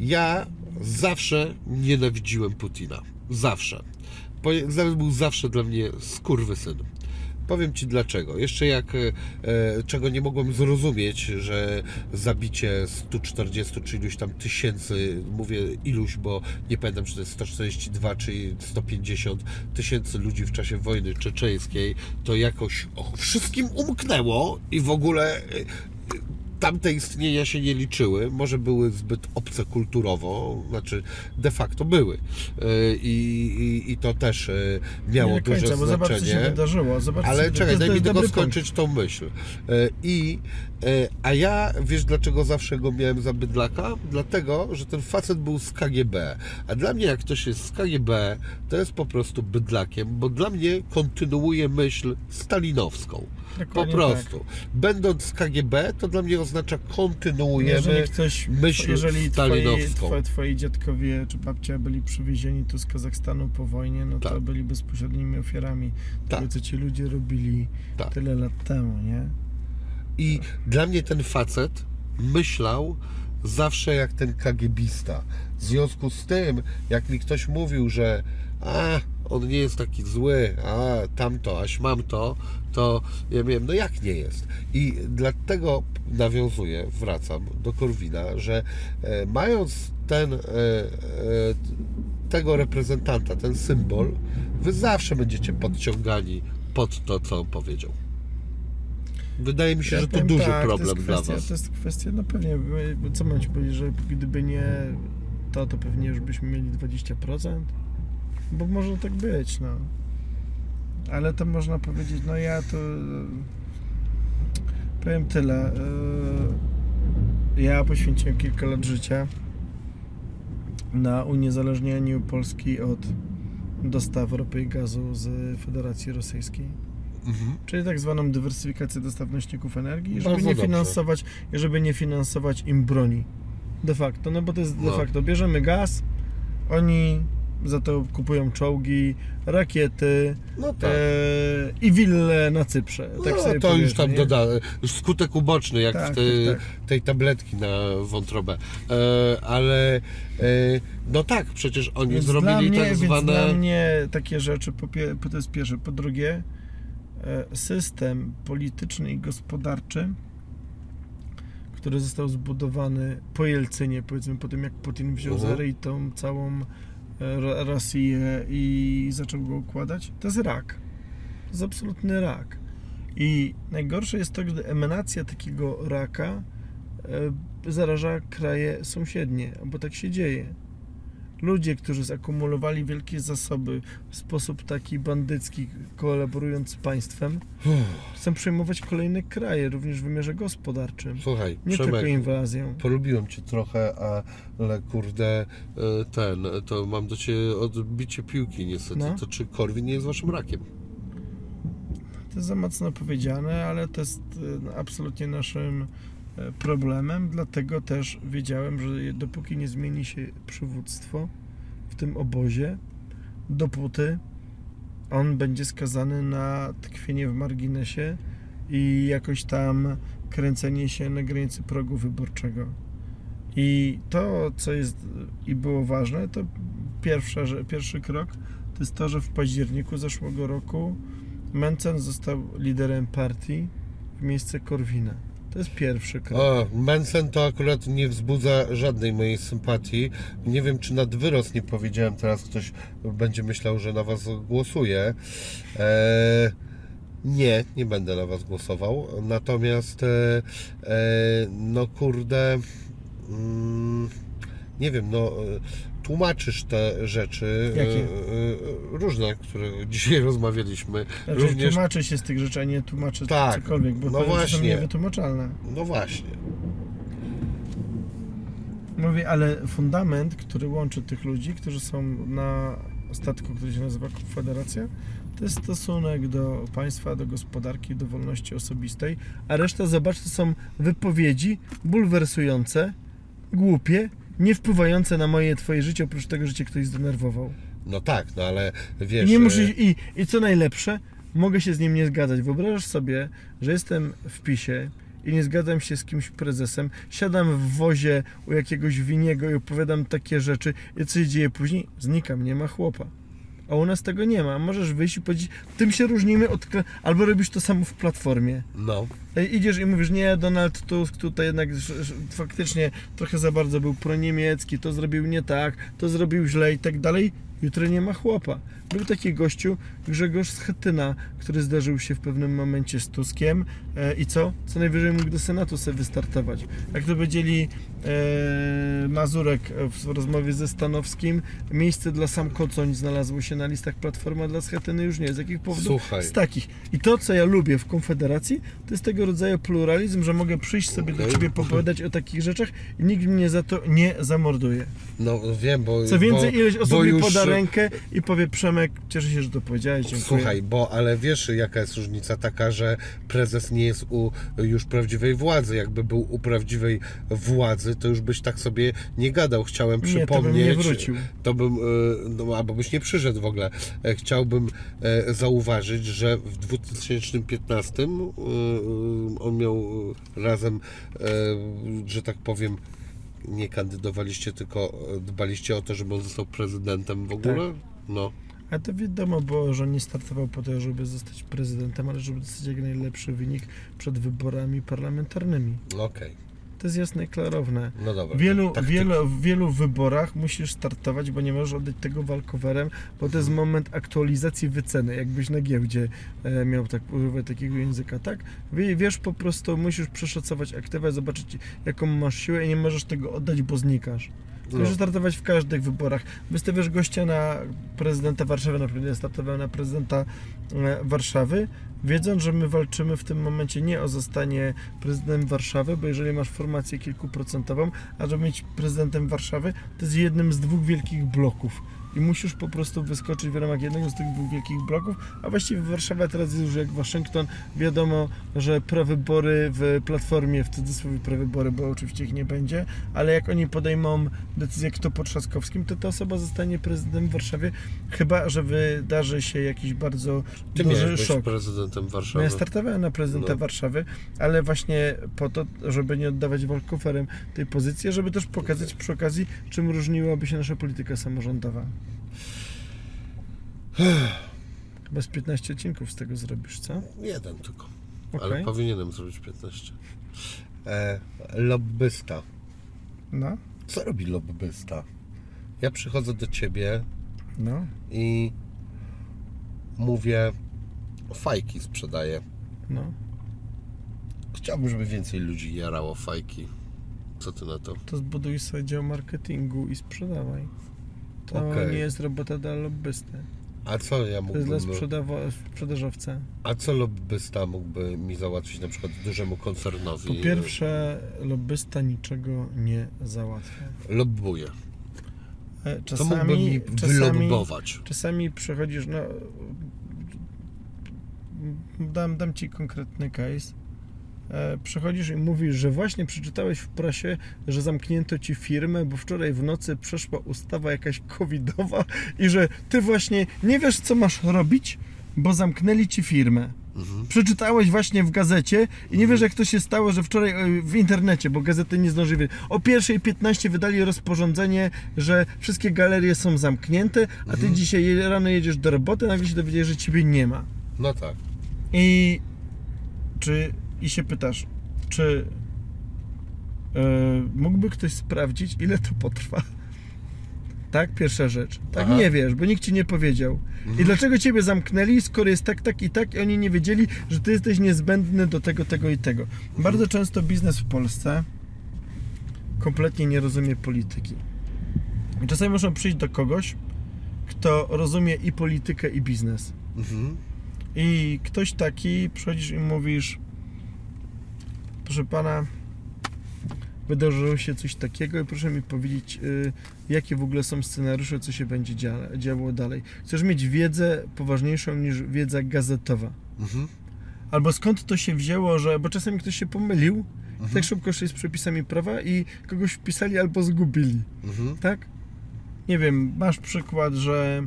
Ja zawsze nienawidziłem Putina. Zawsze. Zaraz był zawsze dla mnie skurwysyn. Powiem Ci dlaczego. Jeszcze jak, e, e, czego nie mogłem zrozumieć, że zabicie 140 czy iluś tam tysięcy, mówię iluś, bo nie pamiętam, czy to jest 142 czy 150 tysięcy ludzi w czasie wojny czeczeńskiej, to jakoś wszystkim umknęło i w ogóle e, tamte istnienia się nie liczyły, może były zbyt obce kulturowo, znaczy de facto były. E, I, i, i to też e, miało nie końca, duże bo zobacz, co się znaczenie. wydarzyło. Zobacz, Ale czekaj, daj mi tylko punkt. skończyć tą myśl. E, I, a ja, wiesz dlaczego zawsze go miałem za bydlaka? Dlatego, że ten facet był z KGB. A dla mnie, jak ktoś jest z KGB, to jest po prostu bydlakiem, bo dla mnie kontynuuje myśl stalinowską. Po Dokładnie prostu. Będąc z KGB, to dla mnie oznacza kontynuujemy Jeżeli ktoś, myśl jeżeli stalinowską. twoi, twoi dziadkowie czy babcia byli przywiezieni tu z Kazachstanu po wojnie, no to Tak. byli bezpośrednimi ofiarami Tak. tego, co ci ludzie robili Tak. tyle lat temu, nie? I dla mnie ten facet myślał zawsze jak ten kagiebista. W związku z tym, jak mi ktoś mówił, że a, on nie jest taki zły, a tamto, aś mam to, to ja miałem, no jak nie jest? I dlatego nawiązuję, wracam do Korwina, że e, mając ten, e, e, tego reprezentanta, ten symbol, wy zawsze będziecie podciągani pod to, co on powiedział. Wydaje mi się, że to powiem duży tak, to problem dla kwestia, Was. To jest kwestia, no pewnie, co mam ci powiedzieć, że gdyby nie to, to pewnie już byśmy mieli 20%? Bo może tak być, no. Ale to można powiedzieć, no ja to e, powiem tyle. e, Ja poświęciłem kilka lat życia na uniezależnianiu Polski od dostaw ropy i gazu z Federacji Rosyjskiej. Mhm. Czyli tak zwaną dywersyfikację dostaw nośników energii, żeby Bardzo nie dobrze. finansować, żeby nie finansować im broni. De facto, no bo to jest de No. facto, bierzemy gaz, oni za to kupują czołgi, rakiety No tak. e, i wille na Cyprze. Tak no, to już tam nie? doda, już skutek uboczny, jak Tak, w tej, tak, tej tabletki na wątrobę. E, ale e, no tak, przecież oni Więc zrobili mnie, tak zwane. dla mnie takie rzeczy, po, to jest pierwsze. Po drugie, system polityczny i gospodarczy, który został zbudowany po Jelcynie, powiedzmy po tym jak Putin wziął Mhm. za ryj tą całą e, Ro- Rosję i zaczął go układać, to jest rak. To jest absolutny rak. I najgorsze jest to, gdy emanacja takiego raka e, zaraża kraje sąsiednie, bo tak się dzieje. Ludzie, którzy zakumulowali wielkie zasoby w sposób taki bandycki, kolaborując z państwem, chcą przejmować kolejne kraje, również w wymiarze gospodarczym. Słuchaj, Nie Przemek, tylko inwazją. polubiłem cię trochę, ale kurde, e, ten, to mam do ciebie odbicie piłki niestety. No. To czy Korwin nie jest waszym rakiem? To jest za mocno powiedziane, ale to jest e, absolutnie naszym problemem, dlatego też wiedziałem, że dopóki nie zmieni się przywództwo w tym obozie, dopóty on będzie skazany na tkwienie w marginesie i jakoś tam kręcenie się na granicy progu wyborczego. I to, co jest i było ważne, to pierwszy krok to jest to, że w październiku zeszłego roku Mencen został liderem partii w miejsce Korwina. To jest pierwszy krok. O, Mensen to akurat nie wzbudza żadnej mojej sympatii. Nie wiem, czy nad wyrost nie powiedziałem, teraz ktoś będzie myślał, że na was głosuję. E, nie, nie będę na was głosował. Natomiast, e, e, no kurde, mm, nie wiem, no tłumaczysz te rzeczy e, Jakie? e, różne, które dzisiaj rozmawialiśmy. Znaczy, Również, tłumaczy się z tych rzeczy, a nie tłumaczy Tak, cokolwiek, bo no to właśnie. są niewytłumaczalne. no właśnie. Mówię, ale fundament, który łączy tych ludzi, którzy są na statku, który się nazywa Konfederacja, to jest stosunek do państwa, do gospodarki, do wolności osobistej, a reszta, zobacz, to są wypowiedzi bulwersujące, głupie, nie wpływające na moje, twoje życie, oprócz tego, że cię ktoś zdenerwował. No tak, no ale I, wiesz... nie e, i, I co najlepsze, mogę się z nim nie zgadzać. Wyobrażasz sobie, że jestem w PiSie i nie zgadzam się z kimś prezesem, siadam w wozie u jakiegoś winiego i opowiadam takie rzeczy i co się dzieje później? Znikam, nie ma chłopa. A u nas tego nie ma. Możesz wyjść i powiedzieć, tym się różnimy od... Albo robisz to samo w Platformie. No, Idziesz i mówisz, nie, Donald Tusk tutaj jednak faktycznie trochę za bardzo był proniemiecki, to zrobił nie tak, to zrobił źle i tak dalej. Jutro nie ma chłopa. Był taki gościu, Grzegorz Schetyna, który zdarzył się w pewnym momencie z Tuskiem e, i co? Co najwyżej mógł do Senatu sobie wystartować. Jak to powiedzieli e, Mazurek w rozmowie ze Stanowskim, miejsce dla sam Kocoń znalazło się na listach Platforma dla Schetyny już nie. Z jakich powodów? Słuchaj. Z takich. I to, co ja lubię w Konfederacji, to jest tego rodzaju pluralizm, że mogę przyjść sobie do Okej. ciebie popowiadać o takich rzeczach i nikt mnie za to nie zamorduje. no wiem, bo... Co więcej, bo, ileś osób mi poda rękę i powie Przemek, cieszę się, że to powiedziałeś, dziękuję. Słuchaj, bo ale wiesz jaka jest różnica taka, że prezes nie jest u już prawdziwej władzy. Jakby był u prawdziwej władzy, to już byś tak sobie nie gadał. Chciałem Nie, to bym przypomnieć. nie wrócił. To bym, e, no, albo byś nie przyszedł w ogóle. E, Chciałbym e, zauważyć, że w 2015 e, on miał razem, że tak powiem, nie kandydowaliście, tylko dbaliście o to, żeby on został prezydentem w ogóle. No. A to wiadomo było, że on nie startował po to, żeby zostać prezydentem, ale żeby dostać jak najlepszy wynik przed wyborami parlamentarnymi. Okej, To jest jasne i klarowne. no dobra. W wielu, Tak, wielu, w wielu wyborach musisz startować, bo nie możesz oddać tego walkowerem, bo to jest moment aktualizacji wyceny, jakbyś na giełdzie e, miał tak używać takiego języka, tak? Wie, wiesz, po prostu musisz przeszacować aktywę, zobaczyć jaką masz siłę i nie możesz tego oddać, bo znikasz. Możesz No. startować w każdych wyborach. Wystawiasz gościa na prezydenta Warszawy, na przykład ja startowałem na prezydenta e, Warszawy, wiedząc, że my walczymy w tym momencie nie o zostanie prezydentem Warszawy, bo jeżeli masz formację kilkuprocentową, a żeby być prezydentem Warszawy, to jest jednym z dwóch wielkich bloków. I musisz po prostu wyskoczyć w ramach jednego z tych dwóch wielkich bloków, a właściwie Warszawa teraz jest już jak Waszyngton. Wiadomo, że prawybory w Platformie, w cudzysłowie prawybory, bo oczywiście ich nie będzie, ale jak oni podejmą decyzję, kto po Trzaskowskim, to ta osoba zostanie prezydentem w Warszawie, chyba, że wydarzy się jakiś bardzo Ty duży być szok. prezydentem No Warszawy. ja startowałem na prezydenta No. Warszawy, ale właśnie po to, żeby nie oddawać walkoferem tej pozycji, żeby też pokazać przy okazji, czym różniłaby się nasza polityka samorządowa. Chyba z 15 odcinków z tego zrobisz, co? Jeden tylko. Okej. Ale powinienem zrobić 15. E, lobbysta. No, Co robi lobbysta? Ja przychodzę do ciebie no, i mówię, fajki sprzedaję. no. Chciałbym, żeby więcej ludzi jarało fajki. Co ty na to? To zbuduj sobie dział marketingu i sprzedawaj. To Okej. nie jest robota dla lobbysty. A co ja To jest dla mógłbym... sprzedawa- sprzedażowca. A co lobbysta mógłby mi załatwić na przykład dużemu koncernowi? Po pierwsze, lobbysta niczego nie załatwia. Lobbuję. E, Co mógłby mi Czasami, czasami, wylobbować? czasami przechodzisz, no. Dam, dam ci konkretny case. E, Przychodzisz i mówisz, że właśnie przeczytałeś w prasie, że zamknięto ci firmę, bo wczoraj w nocy przeszła ustawa jakaś covidowa i że ty właśnie nie wiesz, co masz robić, bo zamknęli ci firmę. Mhm. Przeczytałeś właśnie w gazecie i nie wiesz, jak to się stało, że wczoraj e, w internecie, bo gazety nie zdążyły. O 1.15 wydali rozporządzenie, że wszystkie galerie są zamknięte, a ty Mhm. dzisiaj rano jedziesz do roboty, nagle się dowiedziałeś, że ciebie nie ma. No tak. I czy i się pytasz, czy e, mógłby ktoś sprawdzić, ile to potrwa? Tak, pierwsza rzecz. Tak, Aha. nie wiesz, bo nikt ci nie powiedział. I Mhm. dlaczego ciebie zamknęli, skoro jest tak, tak i tak, i oni nie wiedzieli, że ty jesteś niezbędny do tego, tego i tego. Bardzo często biznes w Polsce kompletnie nie rozumie polityki. I czasami można przyjść do kogoś, kto rozumie i politykę, i biznes. Mhm. I ktoś taki, przychodzisz i mówisz proszę pana wydarzyło się coś takiego i proszę mi powiedzieć y, jakie w ogóle są scenariusze, co się będzie dzia- działo dalej. Chcesz mieć wiedzę poważniejszą niż wiedza gazetowa. Mhm. Albo skąd to się wzięło, że, bo czasami ktoś się pomylił, Mhm. tak szybko szli z przepisami prawa i kogoś wpisali albo zgubili Mhm. tak? Nie wiem, masz przykład, że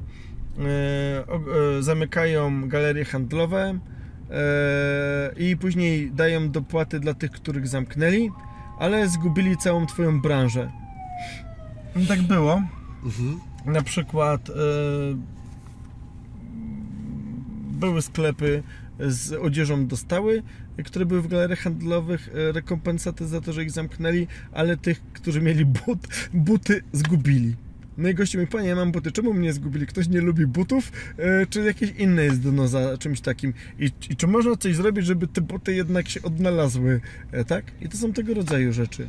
o- e, zamykają galerie handlowe i później dają dopłaty dla tych, których zamknęli, ale zgubili całą twoją branżę. No tak było. Mhm. Na przykład e, były sklepy z odzieżą dostały, które były w galeriach handlowych e, rekompensaty za to, że ich zamknęli, ale tych, którzy mieli but, buty zgubili. No i gościu mi, panie, ja mam buty, czemu mnie zgubili? Ktoś nie lubi butów? E, czy jakieś inne jest dno za czymś takim? I, I czy można coś zrobić, żeby te buty jednak się odnalazły? E, tak? I to są tego rodzaju rzeczy.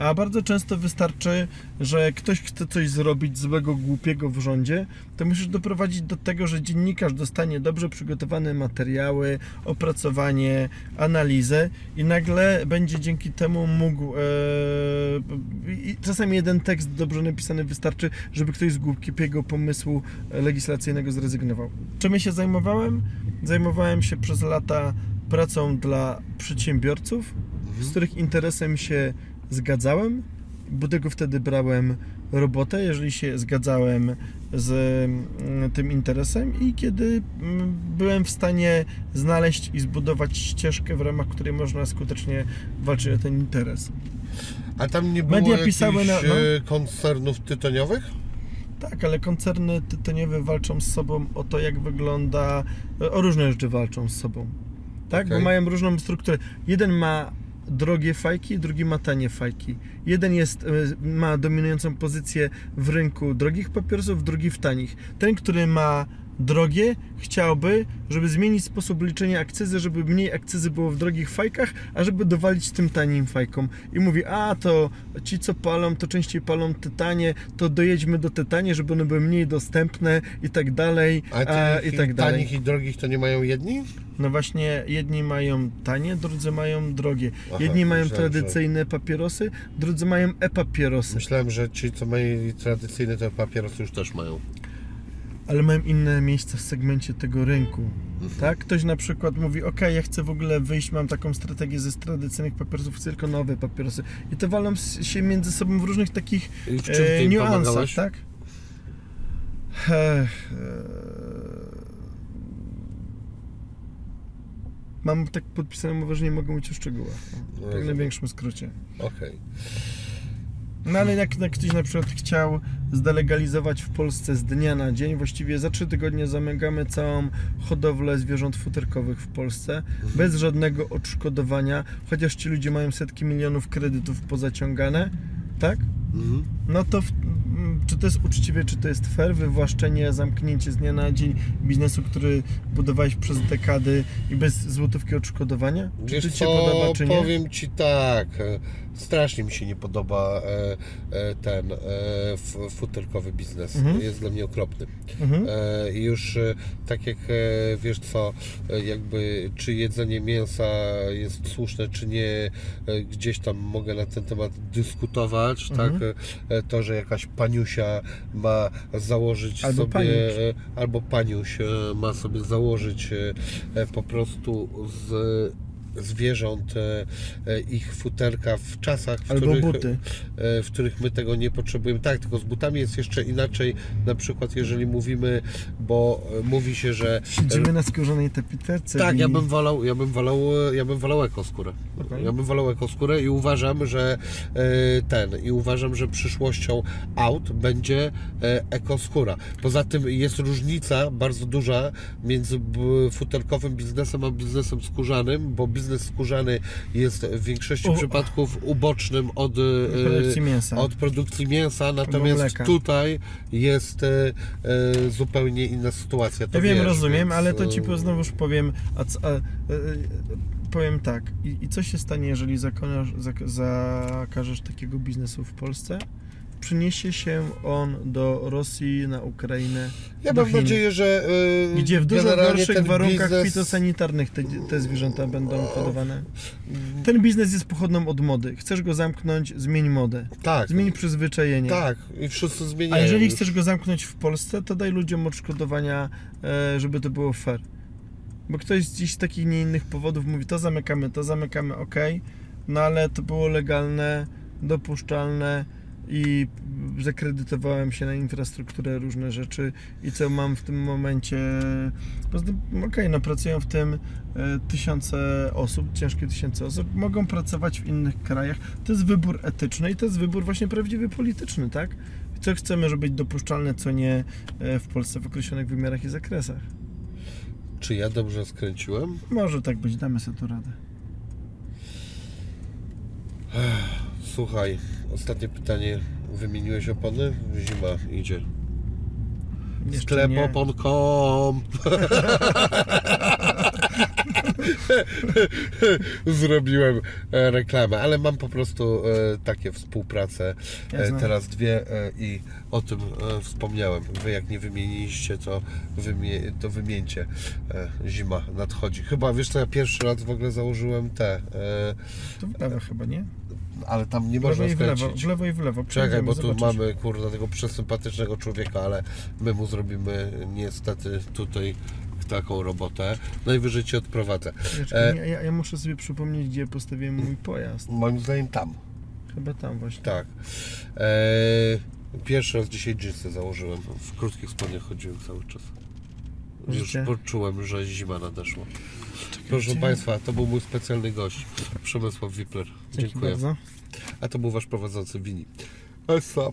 A bardzo często wystarczy, że ktoś chce coś zrobić złego, głupiego w rządzie, to musisz doprowadzić do tego, że dziennikarz dostanie dobrze przygotowane materiały, opracowanie, analizę i nagle będzie dzięki temu mógł. I czasami jeden tekst dobrze napisany wystarczy, żeby ktoś z głupiego pomysłu legislacyjnego zrezygnował. Czym ja się zajmowałem? Zajmowałem się przez lata pracą dla przedsiębiorców, z których interesem się zgadzałem, bo tego wtedy brałem robotę, jeżeli się zgadzałem z mm, tym interesem i kiedy mm, byłem w stanie znaleźć i zbudować ścieżkę, w ramach której można skutecznie walczyć o ten interes. A tam nie było Media pisały na- no. e, koncernów tytoniowych? Tak, ale koncerny tytoniowe walczą z sobą o to, jak wygląda, o różne rzeczy walczą z sobą. Tak, Okej. bo mają różną strukturę. Jeden ma drogie fajki, drugi ma tanie fajki. Jeden jest, e, ma dominującą pozycję w rynku drogich papierosów, drugi w tanich. Ten, który ma drogie, chciałby, żeby zmienić sposób liczenia akcyzy, żeby mniej akcyzy było w drogich fajkach, a żeby dowalić tym tanim fajkom. I mówi, a to ci co palą, to częściej palą te tanie, to dojedźmy do te tanie, żeby one były mniej dostępne i tak dalej, A a, i tak dalej. tanich i drogich to nie mają jedni? No właśnie, jedni mają tanie, drudzy mają drogie. Aha, Jedni mają myślałem, że- tradycyjne papierosy, drudzy mają e-papierosy. Myślałem, że ci, co mają tradycyjne, te papierosy już też mają. Ale mają inne miejsca w segmencie tego rynku. Mhm. Tak? Ktoś na przykład mówi, ok, ja chcę w ogóle wyjść, mam taką strategię ze tradycyjnych papierosów, chcę tylko nowe papierosy. I to walą się między sobą w różnych takich w e, niuansach, tak? E, Mam tak podpisane umowę, że nie mogę mówić o szczegółach. No. No, Tak w największym skrócie. Okej. No ale jak, jak ktoś na przykład chciał zdelegalizować w Polsce z dnia na dzień, właściwie za trzy tygodnie zamykamy całą hodowlę zwierząt futerkowych w Polsce bez żadnego odszkodowania, chociaż ci ludzie mają setki milionów kredytów pozaciągane, tak? Mhm. No to w, m, czy to jest uczciwe, czy to jest fair, wywłaszczenie, zamknięcie z dnia na dzień biznesu, który budowałeś przez dekady i bez złotówki odszkodowania? Czy Wiesz to ci co, podoba, czy nie? powiem Ci tak, strasznie mi się nie podoba e, e, ten e, futerkowy biznes. Mhm. Jest dla mnie okropny. Mhm. Już tak jak wiesz co, jakby czy jedzenie mięsa jest słuszne, czy nie, gdzieś tam mogę na ten temat dyskutować, Mhm. tak? To, że jakaś paniusia ma założyć Albo sobie, paniuś. albo paniuś ma sobie założyć po prostu z zwierząt, e, e, ich futerka w czasach, w Albo których, buty. e, w których my tego nie potrzebujemy. Tak, tylko z butami jest jeszcze inaczej, na przykład jeżeli mówimy, bo mówi się, że Siedzimy na skórzanej tapiterce. tak, i- ja bym wolał, ja bym wolał, ja bym wolał ekoskórę. Okej. Ja bym wolał ekoskórę i uważam, że ten, i uważam, że przyszłością aut będzie ekoskóra. Poza tym jest różnica bardzo duża między futerkowym biznesem a biznesem skórzanym, bo biznes skórzany jest w większości U- przypadków ubocznym od e, produkcji mięsa. od produkcji mięsa, natomiast tutaj jest e, e, zupełnie inna sytuacja. To Ja wiem, wiesz, rozumiem, więc, ale to ci znowuż powiem, a, a, e, powiem tak. I, I co się stanie, jeżeli zakonasz, zak, zakażesz takiego biznesu w Polsce? Przyniesie się on do Rosji, na Ukrainę, Ja mam Chin, nadzieję, że e, gdzie w dużo gorszych warunkach biznes- fitosanitarnych te, te zwierzęta będą hodowane. Ten biznes jest pochodną od mody. Chcesz go zamknąć, zmień modę. Tak, Zmień przyzwyczajenie. tak i wszyscy A zmieniają. jeżeli już. chcesz go zamknąć w Polsce, to daj ludziom odszkodowania, e, żeby to było fair. Bo ktoś gdzieś z takich nie innych powodów mówi, to zamykamy, to zamykamy, ok, no ale to było legalne, dopuszczalne i zakredytowałem się na infrastrukturę, różne rzeczy i co mam w tym momencie. Poza tym, okej, no pracują w tym e, tysiące osób, ciężkie tysiące osób, mogą pracować w innych krajach. To jest wybór etyczny i to jest wybór właśnie prawdziwy polityczny, tak? Co chcemy, żeby być dopuszczalne, co nie e, w Polsce w określonych wymiarach i zakresach. Czy ja dobrze skręciłem? Może tak być, damy sobie tu radę. Słuchaj, ostatnie pytanie. Wymieniłeś opony? Zima idzie. Jeszcze Sklep nie. opon.com Zrobiłem e, reklamę, ale mam po prostu e, takie współprace. Ja E, znam. teraz dwie i o tym wspomniałem. Wy jak nie wymieniliście, to, wymie, to wymieńcie. Zima nadchodzi. Chyba wiesz co, ja pierwszy raz w ogóle założyłem te, To w lewo chyba, nie? Ale tam nie W można i w lewo, skręcić. w lewo i w lewo. Czekaj, Przejdziemy, bo tu zobaczysz. mamy kurde tego przesympatycznego człowieka, ale my mu zrobimy niestety tutaj taką robotę. Najwyżej cię odprowadzę. Czekaj, E, nie, ja, ja muszę sobie przypomnieć, gdzie postawiłem mój pojazd. Moim zdaniem tam. Chyba tam właśnie. Tak. E, pierwszy raz dzisiaj jeansy założyłem. W krótkich spodniach chodziłem cały czas. Już Życie. poczułem, że zima nadeszła. Proszę Państwa, to był mój specjalny gość, Przemysław Wipler. Dziękuję. Bardzo. A to był Wasz prowadzący Wini. Essa.